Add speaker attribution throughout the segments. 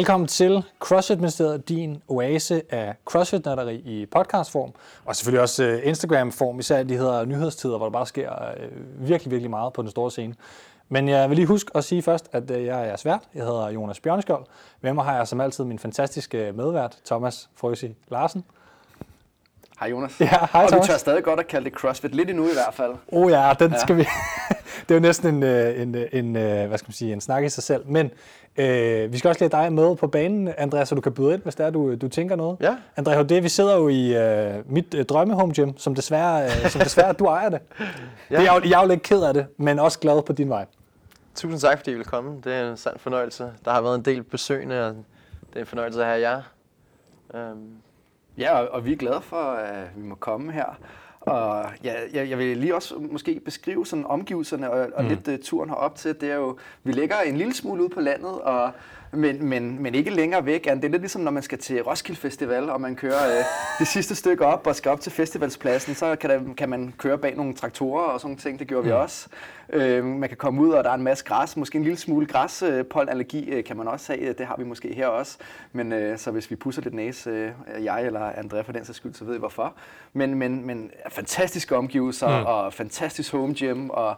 Speaker 1: Velkommen til CrossFit Ministeriet, din oase af crossfit i podcastform, og selvfølgelig også øh, Instagram-form, især de hedder nyhedstider, hvor der bare sker øh, virkelig, virkelig meget på den store scene. Men jeg vil lige huske at sige først, at øh, jeg er svært. Jeg hedder Jonas Bjørneskjold. Med mig har jeg som altid min fantastiske medvært, Thomas Frøsi Larsen.
Speaker 2: Hej Jonas.
Speaker 1: Ja, hej
Speaker 2: Og
Speaker 1: Thomas.
Speaker 2: vi tør stadig godt at kalde det CrossFit, lidt endnu i hvert fald.
Speaker 1: Oh ja, den
Speaker 2: Ja.
Speaker 1: skal vi... det er jo næsten en, øh, en, øh, en, øh, hvad skal man sige, en snak i sig selv. Men øh, vi skal også lade dig med på banen, Andreas, så du kan byde ind, hvis der er, du, du tænker noget.
Speaker 3: Ja.
Speaker 1: André det vi sidder jo i øh, mit øh, drømme home gym, som desværre, øh, som desværre du ejer det. ja. det er jeg, jo- jeg er jo lidt ked af det, men også glad på din vej.
Speaker 3: Tusind tak, fordi I ville komme. Det er en sand fornøjelse. Der har været en del besøgende, og det er en fornøjelse at have jer. Um,
Speaker 2: Ja, og, og vi er glade for, at vi må komme her. Og ja, jeg, jeg vil lige også måske beskrive sådan omgivelserne og, og mm. lidt uh, turen herop til. Det er jo, vi ligger en lille smule ude på landet, og, men, men, men ikke længere væk. Det er lidt ligesom, når man skal til Roskilde Festival, og man kører uh, det sidste stykke op og skal op til festivalspladsen, så kan, der, kan man køre bag nogle traktorer og sådan nogle ting. Det gjorde vi også. Uh, man kan komme ud, og der er en masse græs. Måske en lille smule græspollenallergi uh, kan man også have. Det har vi måske her også. Men uh, så hvis vi pusser lidt næse, uh, jeg eller André for den sags skyld, så ved I hvorfor. Men, men, men fantastiske omgivelser mm. og fantastisk home gym og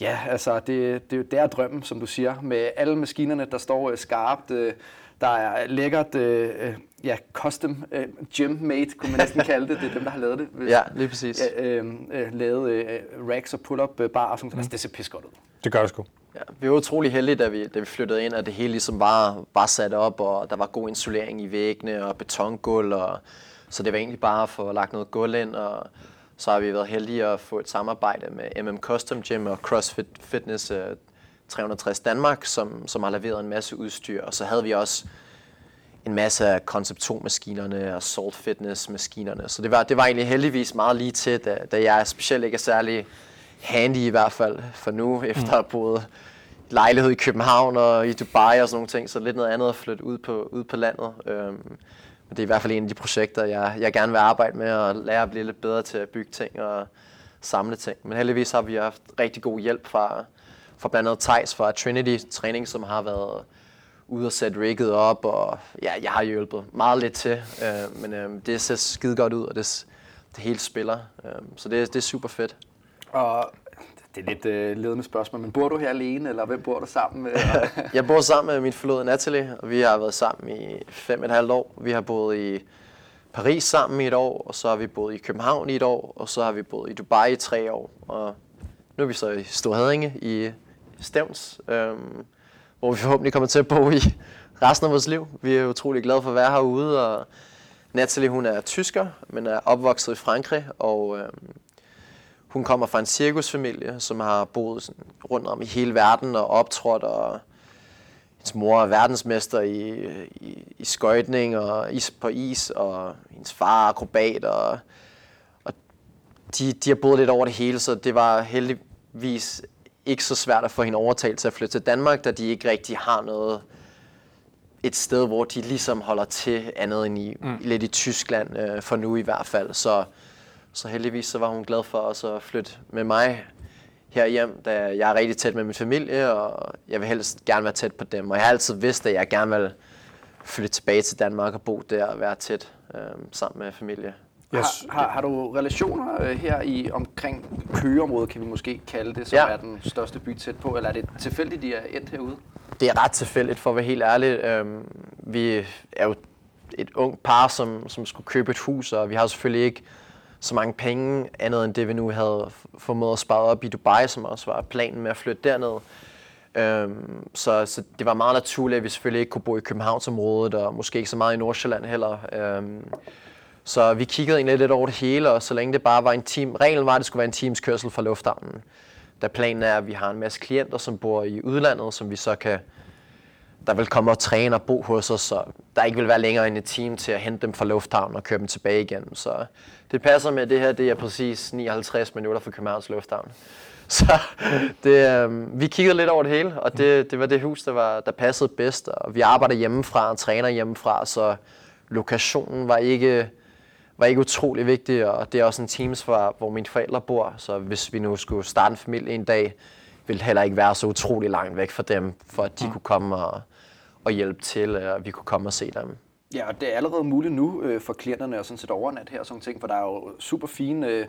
Speaker 2: Ja, altså det, det, det er drømmen, som du siger, med alle maskinerne, der står øh, skarpt. Øh, der er lækkert, øh, øh, ja, custom øh, gym made, kunne man næsten kalde det. Det er dem, der har lavet det. Hvis-
Speaker 3: ja, lige præcis.
Speaker 2: Ja, øh, øh, lavet øh, racks og pull-up øh, bar og sådan mm. altså, det ser pisse godt ud.
Speaker 1: Det gør det sgu.
Speaker 3: Ja, vi var utrolig heldige, da vi, da vi flyttede ind, at det hele ligesom var, var sat op, og der var god insulering i væggene og betongulv. Og, så det var egentlig bare at få lagt noget gulv ind, og så har vi været heldige at få et samarbejde med MM Custom Gym og CrossFit Fitness øh, 360 Danmark, som, som har leveret en masse udstyr. Og så havde vi også en masse af Concept 2-maskinerne og Salt Fitness-maskinerne. Så det var, det var egentlig heldigvis meget lige til, da, da jeg specielt ikke er særlig handy i hvert fald for nu, efter at have boet i lejlighed i København og i Dubai og sådan nogle ting, så lidt noget andet at flytte ud på, ud på landet. Øhm, men det er i hvert fald en af de projekter, jeg, jeg gerne vil arbejde med og lære at blive lidt bedre til at bygge ting og samle ting. Men heldigvis har vi haft rigtig god hjælp fra, fra blandt andet Thijs fra Trinity Træning, som har været ude og sætte rigget op, og ja, jeg har hjulpet meget lidt til, øh, men øh, det ser skide godt ud, og det, det hele spiller, øh, så det, det er super fedt.
Speaker 2: Og det er lidt øh, ledende spørgsmål, men bor du her alene, eller hvem bor du sammen med?
Speaker 3: Jeg bor sammen med min forlod Natalie, og vi har været sammen i fem og et halvt år. Vi har boet i Paris sammen i et år, og så har vi boet i København i et år, og så har vi boet i Dubai i tre år. Og nu er vi så i Storhedinge i Stævns, øhm, hvor vi forhåbentlig kommer til at bo i resten af vores liv. Vi er utrolig glade for at være herude, og Natalie hun er tysker, men er opvokset i Frankrig, og øhm, hun kommer fra en cirkusfamilie, som har boet sådan rundt om i hele verden og optrådt, og hendes mor er verdensmester i, i, i skøjtning og is på is, og hendes far er akrobat, og, og de, de har boet lidt over det hele, så det var heldigvis ikke så svært at få hende overtalt til at flytte til Danmark, da de ikke rigtig har noget et sted, hvor de ligesom holder til andet end i, mm. lidt i Tyskland, øh, for nu i hvert fald. Så, så heldigvis så var hun glad for også at flytte med mig herhjem, da jeg er rigtig tæt med min familie, og jeg vil helst gerne være tæt på dem. Og jeg har altid vidst, at jeg gerne vil flytte tilbage til Danmark og bo der og være tæt øh, sammen med familie.
Speaker 1: Jeg,
Speaker 2: Har, har, har du relationer øh, her i omkring Køgeområdet, kan vi måske kalde det, som
Speaker 3: Ja.
Speaker 2: er den største by tæt på, eller er det tilfældigt, de er endt herude?
Speaker 3: Det er ret tilfældigt, for at være helt ærlig. Øhm, vi er jo et ung par, som, som skulle købe et hus, og vi har selvfølgelig ikke så mange penge, andet end det, vi nu havde formået at spare op i Dubai, som også var planen med at flytte derned. Øhm, så, så det var meget naturligt, at vi selvfølgelig ikke kunne bo i Københavnsområdet, og måske ikke så meget i Nordsjælland heller. Øhm, så vi kiggede egentlig lidt over det hele, og så længe det bare var en team, reglen var, at det skulle være en teams kørsel fra lufthavnen. Da planen er, at vi har en masse klienter, som bor i udlandet, som vi så kan, der vil komme og træne og bo hos os, så der ikke vil være længere end et team til at hente dem fra lufthavnen og køre dem tilbage igen. Så det passer med, at det her det er præcis 59 minutter fra Københavns Lufthavn. Så det, øh, vi kiggede lidt over det hele, og det, det var det hus, der, var, der passede bedst. Og vi arbejder hjemmefra og træner hjemmefra, så lokationen var ikke, var ikke utrolig vigtig, og det er også en teams, for, hvor mine forældre bor, så hvis vi nu skulle starte en familie en dag, ville det heller ikke være så utrolig langt væk fra dem, for at de kunne komme og, og hjælpe til, at vi kunne komme og se dem.
Speaker 2: Ja, og det er allerede muligt nu øh, for klienterne at sådan set overnat her og sådan ting, for der er jo super fine øh,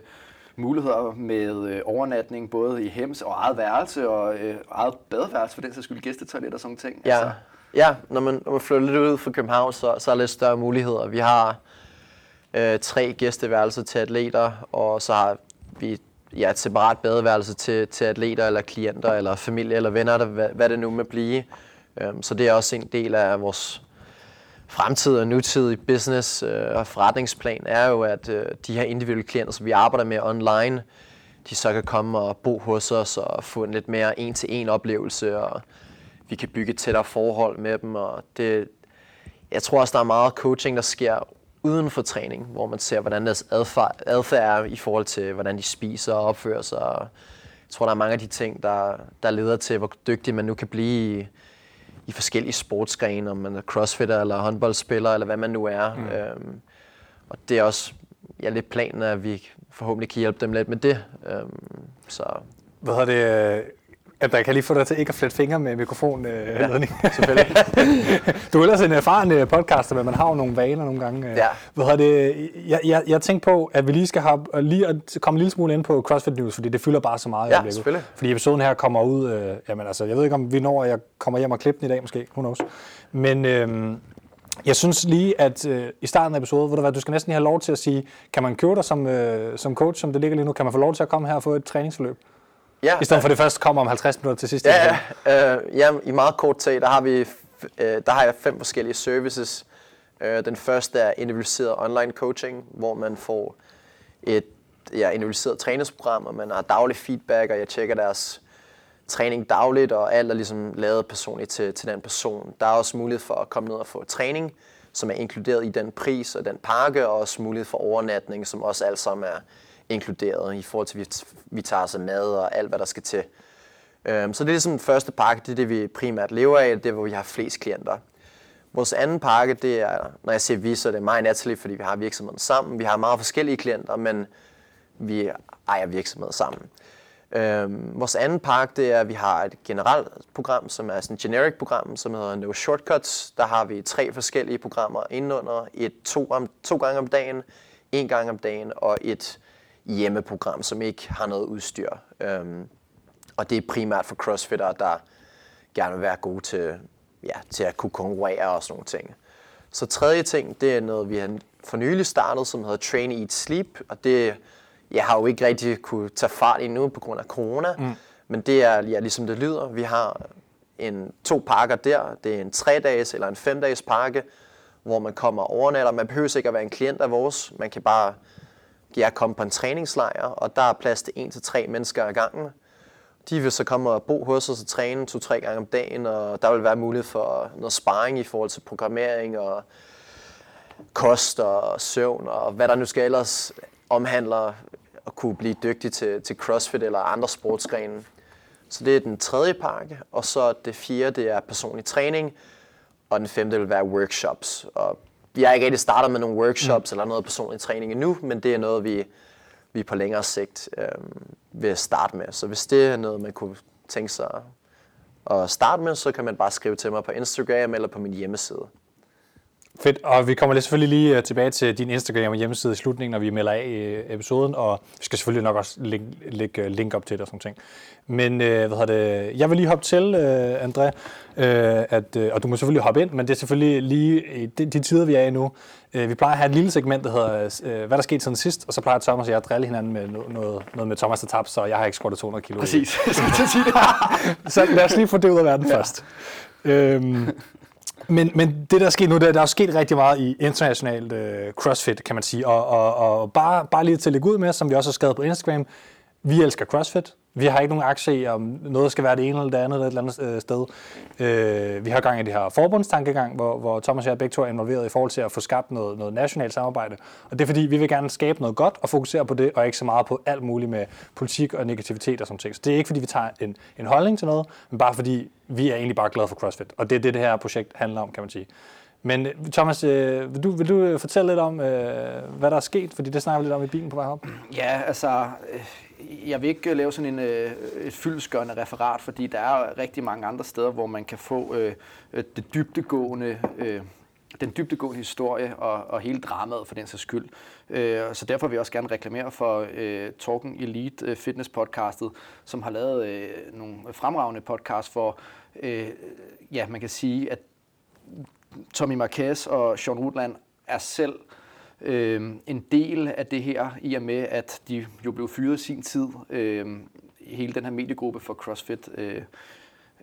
Speaker 2: muligheder med øh, overnatning, både i hems og eget værelse og øh, eget badeværelse, for den sags skyld gæstetoilet og sådan ting.
Speaker 3: Ja, altså. ja når, man, når man flytter lidt ud fra København, så, så er der lidt større muligheder. Vi har øh, tre gæsteværelser til atleter, og så har vi ja, et separat badeværelse til, til atleter eller klienter eller familie eller venner, der, hvad, hvad det nu må blive. Um, så det er også en del af vores fremtid og nutid business øh, og forretningsplan er jo, at øh, de her individuelle klienter, som vi arbejder med online, de så kan komme og bo hos os og få en lidt mere en-til-en oplevelse, og vi kan bygge et tættere forhold med dem. Og det, jeg tror også, der er meget coaching, der sker uden for træning, hvor man ser, hvordan deres adfærd, adfærd er i forhold til, hvordan de spiser og opfører sig. Jeg tror, der er mange af de ting, der, der leder til, hvor dygtig man nu kan blive i, i forskellige sportsgrene, om man er crossfitter eller håndboldspiller, eller hvad man nu er. Mm. Øhm, og det er også ja, lidt planen, at vi forhåbentlig kan hjælpe dem lidt med det. Øhm,
Speaker 1: så. Hvad hedder det? At jeg kan lige få dig til ikke at flette fingre med mikrofon. Øh, ja,
Speaker 3: selvfølgelig.
Speaker 1: du er ellers en erfaren øh, podcaster, men man har jo nogle vaner nogle gange. Øh. Ja. Hvad det? Jeg, jeg, jeg tænkte på, at vi lige skal have, lige at komme en lille smule ind på CrossFit News, fordi det fylder bare så meget.
Speaker 3: Ja, selvfølgelig.
Speaker 1: Fordi episoden her kommer ud, øh, jamen altså, jeg ved ikke, om vi når, at jeg kommer hjem og klipper den i dag måske, who knows. Men øh, jeg synes lige, at øh, i starten af episoden, hvor du, hvad, du skal næsten lige have lov til at sige, kan man købe dig som, øh, som coach, som det ligger lige nu? Kan man få lov til at komme her og få et træningsforløb?
Speaker 3: Ja,
Speaker 1: I stedet for, det først kommer om 50 minutter til sidst.
Speaker 3: Ja, ja, øh, ja i meget kort tid, der har, vi, øh, der har jeg fem forskellige services. Øh, den første er individualiseret online coaching, hvor man får et ja, individualiseret træningsprogram, og man har daglig feedback, og jeg tjekker deres træning dagligt, og alt er ligesom lavet personligt til, til den person. Der er også mulighed for at komme ned og få træning, som er inkluderet i den pris og den pakke, og også mulighed for overnatning, som også alt sammen er inkluderet i forhold til, at vi tager os mad og alt, hvad der skal til. Øhm, så det er ligesom den første pakke, det er det, vi primært lever af, det er, hvor vi har flest klienter. Vores anden pakke, det er, når jeg siger vi, så er det mig og Natalie, fordi vi har virksomheden sammen. Vi har meget forskellige klienter, men vi ejer virksomheden sammen. Øhm, vores anden pakke, det er, at vi har et generelt program, som er sådan et generic program, som hedder No Shortcuts. Der har vi tre forskellige programmer indenunder. Et to, om, to gange om dagen, en gang om dagen og et hjemmeprogram, som ikke har noget udstyr. Øhm, og det er primært for crossfitter, der gerne vil være gode til, ja, til at kunne konkurrere og sådan nogle ting. Så tredje ting, det er noget, vi har for nylig startet, som hedder Train, Eat, Sleep. Og det jeg har jo ikke rigtig kunne tage fart endnu på grund af corona. Mm. Men det er ja, ligesom det lyder. Vi har en, to pakker der. Det er en tre-dages eller en fem-dages pakke, hvor man kommer og overnatter. Man behøver ikke at være en klient af vores. Man kan bare jeg kom på en træningslejr, og der er plads til en til tre mennesker ad gangen. De vil så komme og bo hos os og træne to-tre gange om dagen, og der vil være mulighed for noget sparring i forhold til programmering og kost og søvn og hvad der nu skal ellers omhandler at kunne blive dygtig til, til CrossFit eller andre sportsgrene. Så det er den tredje pakke, og så det fjerde, det er personlig træning, og den femte vil være workshops. Og vi har ikke rigtig startet med nogle workshops mm. eller noget personlig træning endnu, men det er noget, vi, vi på længere sigt øh, vil starte med. Så hvis det er noget, man kunne tænke sig at starte med, så kan man bare skrive til mig på Instagram eller på min hjemmeside.
Speaker 1: Fedt, og vi kommer selvfølgelig lige øh, tilbage til din Instagram og hjemmeside i slutningen, når vi melder af i episoden, og vi skal selvfølgelig nok også lægge øh, link op til det og sådan ting. Men øh, hvad det, jeg vil lige hoppe til, øh, André, øh, at, øh, og du må selvfølgelig hoppe ind, men det er selvfølgelig lige i de, de tider, vi er i nu. Øh, vi plejer at have et lille segment, der hedder, øh, hvad der skete siden sidst, og så plejer Thomas og jeg at drille hinanden med noget, noget, noget med Thomas, der tabte, så jeg har ikke squattet 200 kilo.
Speaker 2: Præcis, jeg skal sige
Speaker 1: det. så lad os lige få det ud af verden ja. først. Øhm, men, men det, der er sket nu, der, der er sket rigtig meget i internationalt øh, CrossFit, kan man sige. Og, og, og bare, bare lige til at lægge ud med, som vi også har skrevet på Instagram, vi elsker CrossFit. Vi har ikke nogen aktie i, om noget skal være det ene eller det andet eller et eller andet øh, sted. Øh, vi har gang i det her forbundstankegang, hvor, hvor Thomas og jeg begge to er involveret i forhold til at få skabt noget, noget nationalt samarbejde. Og det er fordi, vi vil gerne skabe noget godt og fokusere på det, og ikke så meget på alt muligt med politik og negativitet og sådan ting. Så det er ikke fordi, vi tager en, en holdning til noget, men bare fordi, vi er egentlig bare glade for CrossFit. Og det er det, det her projekt handler om, kan man sige. Men øh, Thomas, øh, vil, du, vil du øh, fortælle lidt om, øh, hvad der er sket? Fordi det snakker vi lidt om i bilen på vej op.
Speaker 2: Ja, altså, øh, jeg vil ikke øh, lave sådan en, øh, et fyldesgørende referat, fordi der er rigtig mange andre steder, hvor man kan få øh, øh, det dybtegående, øh, den dybtegående historie og, og hele dramaet for den sags skyld. Øh, så derfor vil jeg også gerne reklamere for øh, Talking Elite øh, Fitness podcastet, som har lavet øh, nogle fremragende podcast for, øh, ja, man kan sige, at Tommy Marquez og Sean Rutland er selv øh, øh, en del af det her, i og med at de jo blev fyret i sin tid, øh, hele den her mediegruppe for CrossFit øh,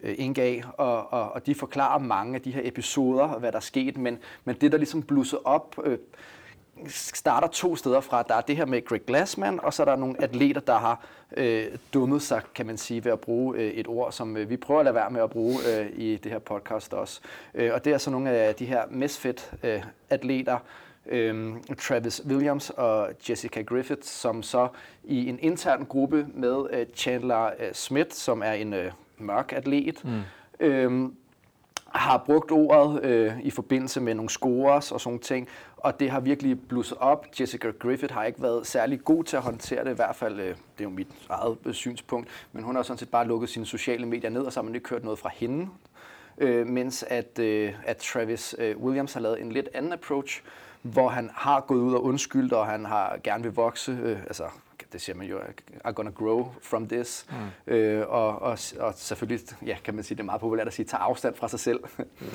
Speaker 2: øh, indgav, og, og, og de forklarer mange af de her episoder, hvad der er sket, men, men det, der ligesom blusser op, øh, starter to steder fra. Der er det her med Greg Glassman, og så er der nogle atleter, der har øh, dummet sig, kan man sige, ved at bruge øh, et ord, som øh, vi prøver at lade være med at bruge øh, i det her podcast også. Øh, og det er så nogle af de her misfit-atleter, øh, Travis Williams og Jessica Griffith, som så i en intern gruppe med øh, Chandler øh, Smith, som er en øh, mørk atlet, mm. øh, har brugt ordet øh, i forbindelse med nogle scores og sådan ting, og det har virkelig blusset op. Jessica Griffith har ikke været særlig god til at håndtere det, i hvert fald, øh, det er jo mit eget øh, synspunkt, men hun har sådan set bare lukket sine sociale medier ned, og så har man ikke kørt noget fra hende. Øh, mens at, øh, at Travis øh, Williams har lavet en lidt anden approach, hvor han har gået ud og undskyldt, og han har gerne vil vokse, øh, altså det siger man jo, are gonna grow from this. Mm. Øh, og, og, og selvfølgelig, ja, kan man sige, det er meget populært at sige, tage afstand fra sig selv. Mm.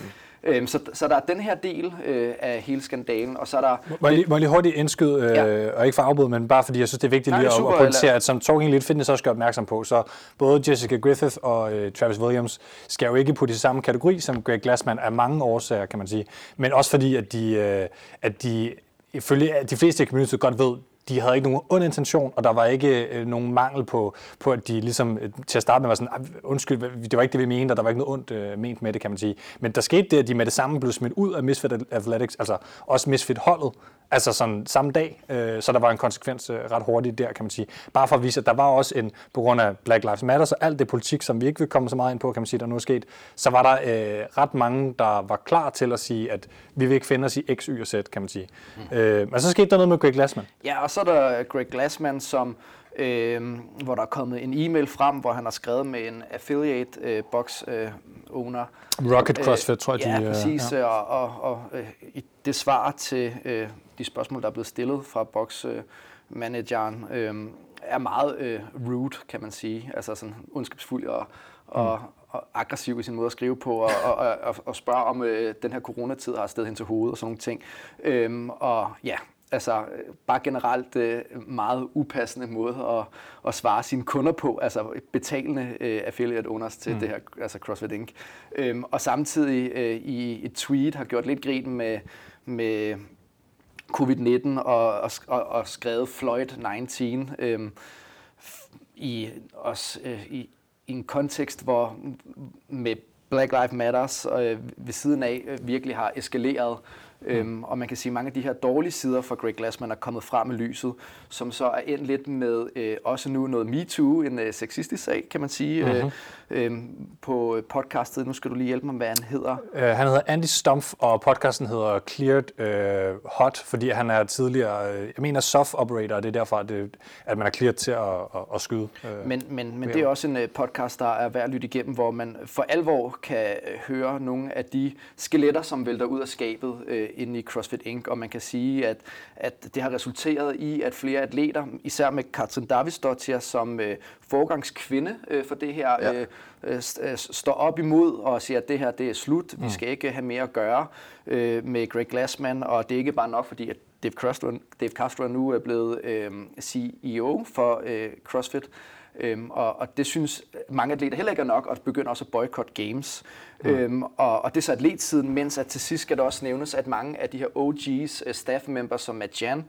Speaker 2: øhm, så, så der er den her del øh, af hele skandalen, og så er der...
Speaker 1: Må jeg lige, må jeg lige hurtigt indskyde, øh, ja. og ikke for afbud, men bare fordi jeg synes, det er vigtigt lige at, at pointere, at som Talking Elite Fitness også gør opmærksom på, så både Jessica Griffith og øh, Travis Williams skal jo ikke på de samme kategori som Greg Glassman af mange årsager, kan man sige. Men også fordi, at de, øh, at de ifølge de fleste i community godt ved, de havde ikke nogen ond intention, og der var ikke øh, nogen mangel på, på, at de ligesom øh, til at starte med var sådan, ah, undskyld, det var ikke det, vi mente, og der var ikke noget ondt øh, ment med det, kan man sige. Men der skete det, at de med det samme blev smidt ud af Misfit Athletics, altså også Misfit holdet, altså sådan samme dag, øh, så der var en konsekvens øh, ret hurtigt der, kan man sige. Bare for at vise, at der var også en, på grund af Black Lives Matter, så alt det politik, som vi ikke vil komme så meget ind på, kan man sige, der nu er sket, så var der øh, ret mange, der var klar til at sige, at vi vil ikke finde os i X, Y og Z, kan man sige. Mm. Øh, men så skete der noget med Greg Glassman.
Speaker 2: Ja, og så er der Greg Glassman, som øh, hvor der er kommet en e-mail frem, hvor han har skrevet med en affiliate øh, box øh, owner.
Speaker 1: Rocket CrossFit, øh, tror jeg,
Speaker 2: ja,
Speaker 1: de...
Speaker 2: Ja, præcis. Ja. Og, og, og øh, i det svar til øh, de spørgsmål, der er blevet stillet fra boxmanageren, øh, er meget øh, rude, kan man sige. Altså sådan ondskabsfuld og, og, mm. og aggressiv i sin måde at skrive på, og, og, og, og spørge om øh, den her coronatid har stedet hen til hovedet og sådan nogle ting. Øhm, og ja, altså bare generelt øh, meget upassende måde at, at svare sine kunder på, altså betalende øh, affiliate owners til mm. det her, altså CrossFit Inc. Øhm, og samtidig øh, i et tweet har gjort lidt grin med, med covid-19 og, og, og, skrevet Floyd-19 øh, i, også, øh, i, i en kontekst, hvor med Black Lives Matters øh, ved siden af øh, virkelig har eskaleret Øhm, og man kan sige, at mange af de her dårlige sider for Greg Glassman er kommet frem med lyset, som så er endt lidt med øh, også nu noget MeToo, en øh, sexistisk sag, kan man sige, mm-hmm. øh, øh, på podcastet. Nu skal du lige hjælpe mig, hvad han hedder.
Speaker 1: Uh, han hedder Andy Stumpf, og podcasten hedder Cleared uh, Hot, fordi han er tidligere, uh, jeg mener, soft operator, og det er derfor, at, det, at man er cleared til at, at, at skyde.
Speaker 2: Uh, men men, men det er også en podcast, der er værd at lytte igennem, hvor man for alvor kan høre nogle af de skeletter, som vælter ud af skabet uh, inde i CrossFit Inc., og man kan sige, at, at det har resulteret i, at flere atleter, især med Katrin Davidsdottir som øh, forgangskvinde øh, for det her, ja. øh, øh, øh står op imod og siger, at det her det er slut, vi mm. skal ikke have mere at gøre øh, med Greg Glassman, og det er ikke bare nok, fordi at Dave Castro, Dave Castro nu er blevet øh, CEO for øh, CrossFit, Øhm, og, og det synes mange atleter heller ikke er nok, og begynder også at boycott games. Mm. Øhm, og, og det er så atletsiden, mens at til sidst skal det også nævnes, at mange af de her OG's, øh, staff members som Matt Jan,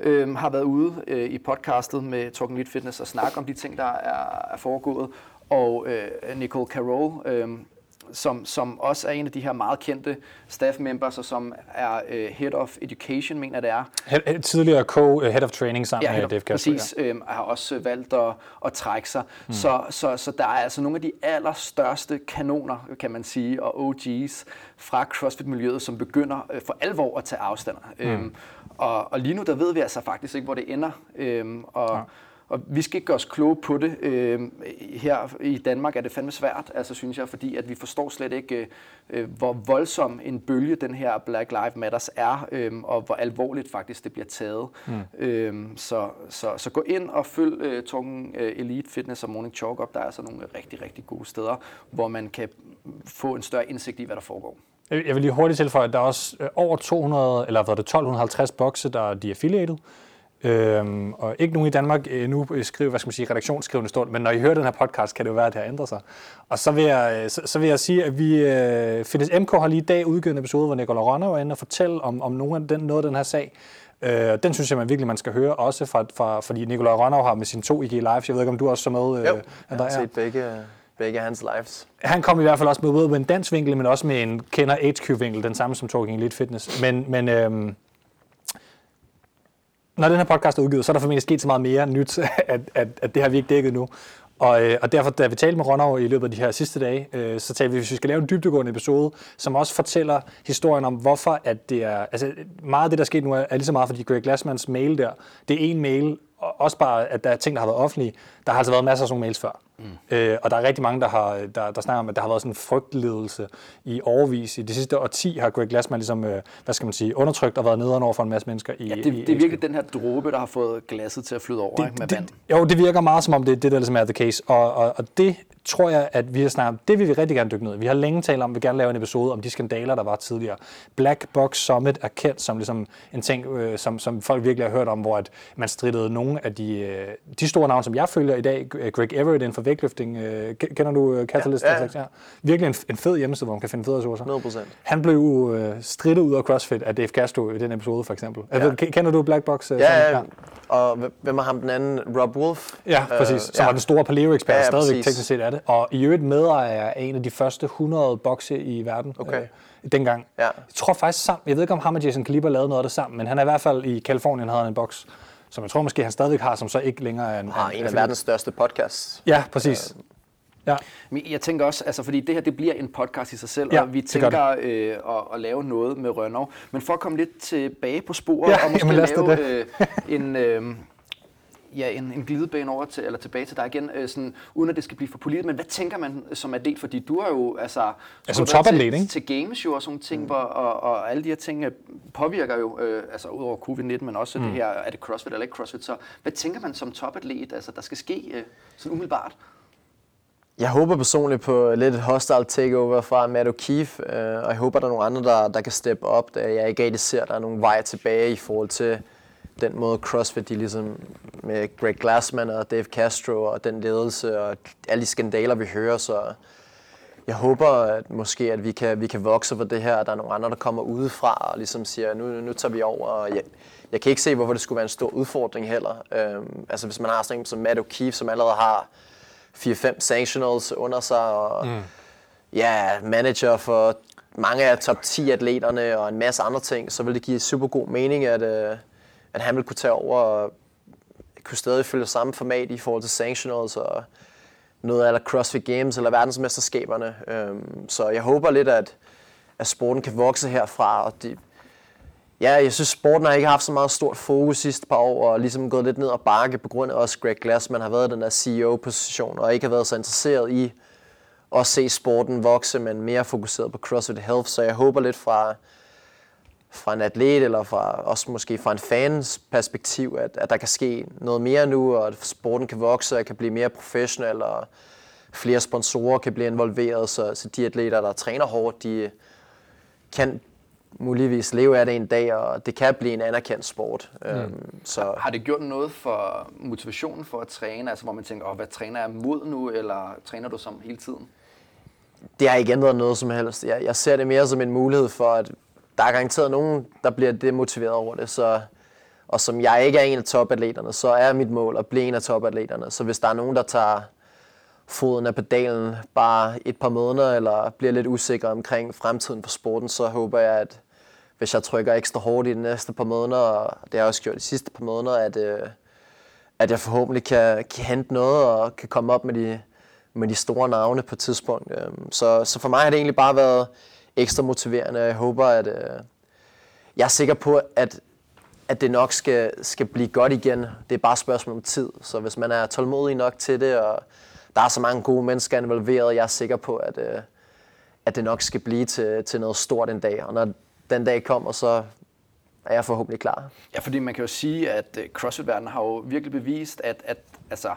Speaker 2: øhm, har været ude øh, i podcastet med Talking Lead Fitness og snakke om de ting, der er, er foregået. Og øh, Nicole Carroll, øh, som, som også er en af de her meget kendte staff members, og som er øh, Head of Education, mener det er.
Speaker 1: Head, tidligere co-head of training sammen
Speaker 2: Ja,
Speaker 1: med Dave Castro.
Speaker 2: præcis, øhm, har også valgt at, at trække sig. Mm. Så, så, så der er altså nogle af de allerstørste kanoner, kan man sige, og OG's fra CrossFit-miljøet, som begynder øh, for alvor at tage afstand. Mm. Øhm, og, og lige nu, der ved vi altså faktisk ikke, hvor det ender. Øhm, og, ja. Og vi skal ikke gøre os kloge på det. Øh, her i Danmark er det fandme svært, altså synes jeg, fordi at vi forstår slet ikke, øh, hvor voldsom en bølge den her Black Lives Matters er, øh, og hvor alvorligt faktisk det bliver taget. Mm. Øh, så, så, så gå ind og følg øh, Tungen øh, Elite Fitness og Morning Chalk Up. Der er altså nogle rigtig, rigtig gode steder, hvor man kan få en større indsigt i, hvad der foregår.
Speaker 1: Jeg vil lige hurtigt tilføje, at der er også øh, over 200, eller hvad det, 1250 bokse, der er de affiliated. Øhm, og ikke nogen i Danmark øh, nu skriver, hvad skal man sige, redaktionsskrivende stund, men når I hører den her podcast, kan det jo være, at det har ændret sig. Og så vil jeg, så, så vil jeg sige, at vi, øh, Fitness MK har lige i dag udgivet en episode, hvor Nicolai Rønner var inde og fortælle om, om nogle af den, noget af den her sag. Øh, den synes jeg man virkelig, man skal høre, også fra, fra, fordi Nicolai Rønner har med sine to IG Lives, jeg ved ikke, om du også så med? Øh,
Speaker 3: jo, jeg har set begge, begge hans lives.
Speaker 1: Han kom i hvert fald også med både med en dansk vinkel, men også med en kender HQ-vinkel, den samme som Talking Elite Fitness. Men, men øhm, når den her podcast er udgivet, så er der formentlig sket så meget mere nyt, at, at, at det har vi ikke dækket nu. Og, øh, og derfor, da vi talte med Ronov i løbet af de her sidste dage, øh, så talte vi, hvis vi skal lave en dybdegående episode, som også fortæller historien om, hvorfor at det er... Altså, meget af det, der er sket nu, er, er lige så meget, fordi Greg Glassmans mail der, det er en mail, og også bare, at der er ting, der har været offentlige. Der har altså været masser af sådan nogle mails før. Mm. Øh, og der er rigtig mange, der, har, der, der snakker om, at der har været sådan en frygtledelse i overvis. I de sidste årti har Greg Glassman ligesom, øh, hvad skal man sige, undertrykt og været nederen over for en masse mennesker. I,
Speaker 2: ja, det,
Speaker 1: i,
Speaker 2: det er virkelig den her dråbe, der har fået glasset til at flyde over
Speaker 1: det,
Speaker 2: ikke, med
Speaker 1: det,
Speaker 2: vand.
Speaker 1: Jo, det virker meget som om, det er det, der ligesom er the case. Og, og, og det tror jeg, at vi har snakket det vil vi rigtig gerne dykke ned i. Vi har længe talt om, at vi gerne lave en episode om de skandaler, der var tidligere. Black Box Summit er kendt som ligesom en ting, øh, som, som folk virkelig har hørt om, hvor at man strittede nogle af de, øh, de store navne, som jeg følger i dag. Greg Everett inden for vægtløfting. Øh, kender du øh, Catalyst?
Speaker 3: Ja, ja.
Speaker 1: Ja. Virkelig en, en fed hjemmeside, hvor man kan finde fede ressourcer.
Speaker 3: 100%.
Speaker 1: Han blev øh, strittet ud af CrossFit af Dave Castro i den episode, for eksempel. Ja. Altså, kender du Black Box? Øh,
Speaker 3: Ja, ja. Og hvem var ham den anden? Rob Wolf?
Speaker 1: Ja, præcis.
Speaker 3: Øh,
Speaker 1: Som
Speaker 3: ja.
Speaker 1: var den store paleo-ekspert,
Speaker 3: Ja,
Speaker 1: ja, stadigvæk teknisk set er det. Og i øvrigt medejer af en af de første 100 bokse i verden.
Speaker 3: Okay.
Speaker 1: Øh, dengang.
Speaker 3: Ja.
Speaker 1: Jeg tror faktisk sammen, jeg ved ikke om ham og Jason Kaliber lavede noget af det sammen, men han er i hvert fald i Kalifornien havde han en boks, som jeg tror måske han stadigvæk har, som så ikke længere er en...
Speaker 3: Har en af verdens største podcasts.
Speaker 1: Ja, præcis. Ja.
Speaker 2: Men jeg tænker også, altså fordi det her det bliver en podcast i sig selv,
Speaker 1: Ja,
Speaker 2: og vi
Speaker 1: det
Speaker 2: tænker øh, at, at lave noget med Rønnow. Men for at komme lidt tilbage på sporet,
Speaker 1: Ja,
Speaker 2: og måske
Speaker 1: jamen
Speaker 2: lave øh, en, øh, ja, en, en glidebane over til, eller tilbage til dig igen, øh, sådan, uden at det skal blive for politisk. Men hvad tænker man som atlet? Fordi du er jo altså,
Speaker 1: Ja, som topatlet,
Speaker 2: til,
Speaker 1: ikke?
Speaker 2: til games jo og sådan ting, hvor, og, og alle de her ting øh, påvirker jo, øh, altså udover covid-19, men også mm. det her, er det CrossFit eller ikke CrossFit. Så hvad tænker man som topatlet, altså der skal ske øh, sådan umiddelbart?
Speaker 3: Jeg håber personligt på lidt et hostile takeover fra Matt O'Keefe, øh, og jeg håber, der er nogle andre, der, der kan steppe op, da jeg ikke rigtig ser, at der er nogle veje tilbage i forhold til den måde CrossFit, de ligesom med Greg Glassman og Dave Castro og den ledelse og alle de skandaler, vi hører, så jeg håber at måske, at vi kan, vi kan vokse for det her, at der er nogle andre, der kommer udefra og ligesom siger, nu, nu tager vi over. Og jeg, jeg kan ikke se, hvorfor det skulle være en stor udfordring heller. Øhm, altså hvis man har sådan en som Matt O'Keefe, som allerede har 4-5 sanctionals under sig, og mm. ja, manager for mange af top 10 atleterne og en masse andre ting, så vil det give super god mening, at, øh, at han ville kunne tage over og kunne stadig følge samme format i forhold til sanctionals og noget eller CrossFit Games eller verdensmesterskaberne. Øhm, så jeg håber lidt, at, at sporten kan vokse herfra. Og det, ja, jeg synes, sporten har ikke haft så meget stort fokus sidste par år, og ligesom gået lidt ned og bakke på grund af også Greg Glassman har været i den der CEO-position, og ikke har været så interesseret i at se sporten vokse, men mere fokuseret på CrossFit Health. Så jeg håber lidt fra, fra en atlet, eller fra, også måske fra en fans perspektiv, at, at der kan ske noget mere nu, og at sporten kan vokse og kan blive mere professionel, og flere sponsorer kan blive involveret, så, så de atleter, der træner hårdt, de kan muligvis leve af det en dag, og det kan blive en anerkendt sport. Mm. Øhm, så
Speaker 2: Har det gjort noget for motivationen for at træne? Altså hvor man tænker, oh, hvad træner jeg mod nu, eller træner du som hele tiden?
Speaker 3: det har ikke ændret noget som helst. Jeg, jeg ser det mere som en mulighed for, at der er garanteret nogen, der bliver demotiveret over det. Så, og som jeg ikke er en af topatleterne, så er mit mål at blive en af topatleterne. Så hvis der er nogen, der tager foden af pedalen bare et par måneder, eller bliver lidt usikker omkring fremtiden for sporten, så håber jeg, at hvis jeg trykker ekstra hårdt i de næste par måneder, og det har jeg også gjort de sidste par måneder, at, øh, at jeg forhåbentlig kan, kan hente noget og kan komme op med de, med de store navne på et tidspunkt. Øhm, så, så for mig har det egentlig bare været ekstra motiverende. Jeg håber, at øh, jeg er sikker på, at, at det nok skal, skal blive godt igen. Det er bare et spørgsmål om tid. Så hvis man er tålmodig nok til det, og der er så mange gode mennesker involveret, jeg er sikker på, at, øh, at det nok skal blive til, til noget stort en dag. Og når den dag kommer, så er jeg forhåbentlig klar.
Speaker 2: Ja, fordi man kan jo sige, at øh, CrossFit-verdenen har jo virkelig bevist, at, at altså,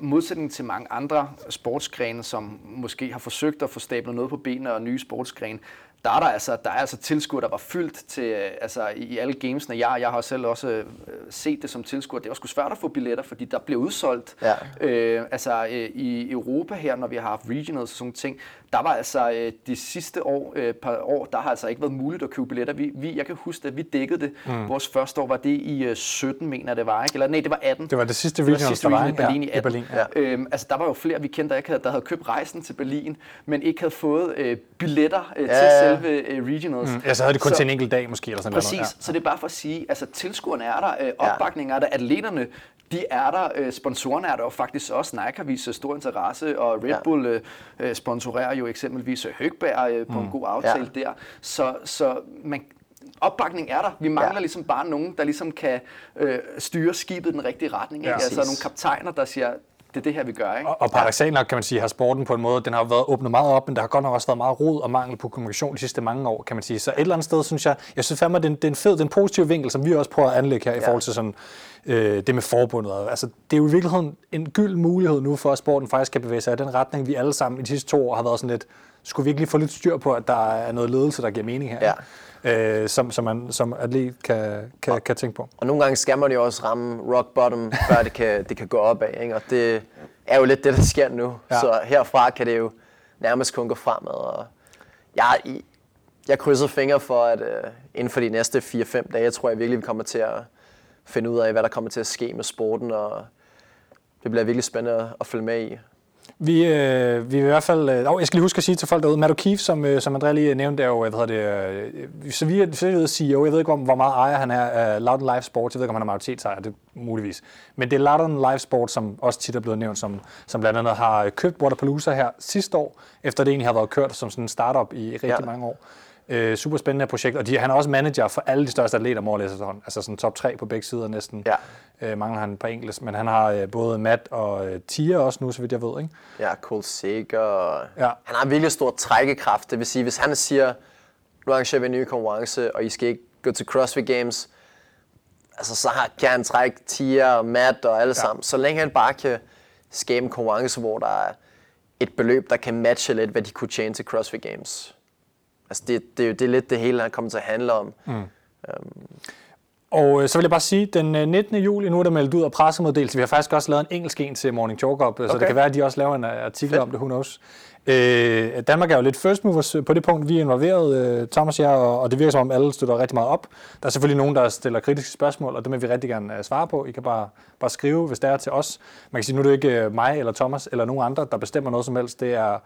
Speaker 2: modsætning til mange andre sportsgrene, som måske har forsøgt at få stablet noget på benene og nye sportsgrene, der er der altså, der er altså tilskuer, der var fyldt til, øh, altså i, alle gamesene. Jeg, jeg har selv også øh, set det som tilskuer. Det var sgu svært at få billetter, fordi der blev udsolgt. Ja. Øh, altså øh, i Europa her, når vi har haft regionals og sådan ting, der var altså øh, de sidste år, øh, par år, der har altså ikke været muligt at købe billetter. Vi, vi, jeg kan huske, at vi dækkede det. Mm. Vores første år var det i øh, 17, mener det var, ikke? Eller nej, det var 18.
Speaker 1: Det var det sidste regionals, der var,
Speaker 2: i Berlin
Speaker 1: ja,
Speaker 2: i 18. I Berlin, ja. øhm, altså, der var jo flere, vi kendte, der, ikke havde, der havde købt rejsen til Berlin, men ikke havde fået øh, billetter øh, ja, til selve øh, regionals. Mm.
Speaker 1: Ja, så havde det kun så, til en enkelt dag måske, eller sådan
Speaker 2: Præcis,
Speaker 1: noget.
Speaker 2: Ja. så det er bare for at sige, altså tilskuerne er der, øh, opbakningen er der, atleterne, de er der, øh, sponsorerne er der jo faktisk også. Nike har vist stor interesse, og Red Bull øh, øh, sponsorerer jo eksempelvis Høgberg øh, på mm. en god aftale ja. der. Så, så man, opbakning er der. Vi mangler ja. ligesom bare nogen, der ligesom kan øh, styre skibet i den rigtige retning. Ikke? Ja, altså nogle kaptajner, der siger, det er det her, vi gør. Ikke?
Speaker 1: Og, og paradoxalt nok kan man sige, har sporten på en måde, den har været åbnet meget op, men der har godt nok også været meget rod og mangel på kommunikation de sidste mange år, kan man sige. Så et eller andet sted, synes jeg, jeg synes fandme, det er en, fed, den positive vinkel, som vi også prøver at anlægge her ja. i forhold til sådan, øh, det med forbundet. Altså, det er jo i virkeligheden en gyld mulighed nu for, at sporten faktisk kan bevæge sig i den retning, vi alle sammen i de sidste to år har været sådan lidt, skulle virkelig få lidt styr på, at der er noget ledelse, der giver mening her. Ja øh, som, som man som atlet kan, kan, og, kan tænke på.
Speaker 3: Og nogle gange skal man jo også ramme rock bottom, før det kan, det kan gå opad. Ikke? Og det er jo lidt det, der sker nu. Ja. Så herfra kan det jo nærmest kun gå fremad. Og jeg, jeg krydser fingre for, at uh, inden for de næste 4-5 dage, tror jeg virkelig, vi kommer til at finde ud af, hvad der kommer til at ske med sporten. Og det bliver virkelig spændende at følge med i.
Speaker 1: Vi, øh, vi vil i hvert fald... Øh, jeg skal lige huske at sige til folk derude, Matt O'Keefe, som, øh, som André lige nævnte, er jo, hvad hedder det, øh, så vi er, CEO, jeg ved ikke, hvor meget ejer han er af Loudon Live Sports, jeg ved ikke, om han er majoritetsejer, det muligvis. Men det er Loudon Live Sports, som også tit er blevet nævnt, som, som blandt andet har købt Waterpalooza her sidste år, efter det egentlig har været kørt som sådan en startup i rigtig ja. mange år. Øh, super spændende projekt, og de, han er også manager for alle de største atleter, må jeg Altså sådan top 3 på begge sider næsten. Ja. Øh, mangler han på engelsk, men han har øh, både Matt og øh, Tia også nu, så vidt jeg ved. Ikke?
Speaker 3: Ja, Cole Sager. Ja. Han har en virkelig stor trækkekraft. Det vil sige, hvis han siger, nu arrangerer vi en ny konkurrence, og I skal ikke gå til CrossFit Games, altså så kan han trække Tia og Matt og alle ja. sammen. Så længe han bare kan skabe en konkurrence, hvor der er et beløb, der kan matche lidt, hvad de kunne tjene til CrossFit Games Altså det, det, det er lidt det hele, han kommer til at handle om. Mm. Um,
Speaker 1: og øh, så vil jeg bare sige, den 19. Øh, juli, nu er der meldt ud af pressemeddelelse. Vi har faktisk også lavet en engelsk en til Morning Chalk Up, okay. så det kan være, at de også laver en øh, artikel Fedt. om det, who knows. Øh, Danmark er jo lidt first movers på det punkt, vi er involveret, øh, Thomas og jeg, og, og det virker som om alle støtter rigtig meget op. Der er selvfølgelig nogen, der stiller kritiske spørgsmål, og det vil vi rigtig gerne svare på. I kan bare, bare skrive, hvis det er til os. Man kan sige, nu er det ikke mig eller Thomas eller nogen andre, der bestemmer noget som helst. Det er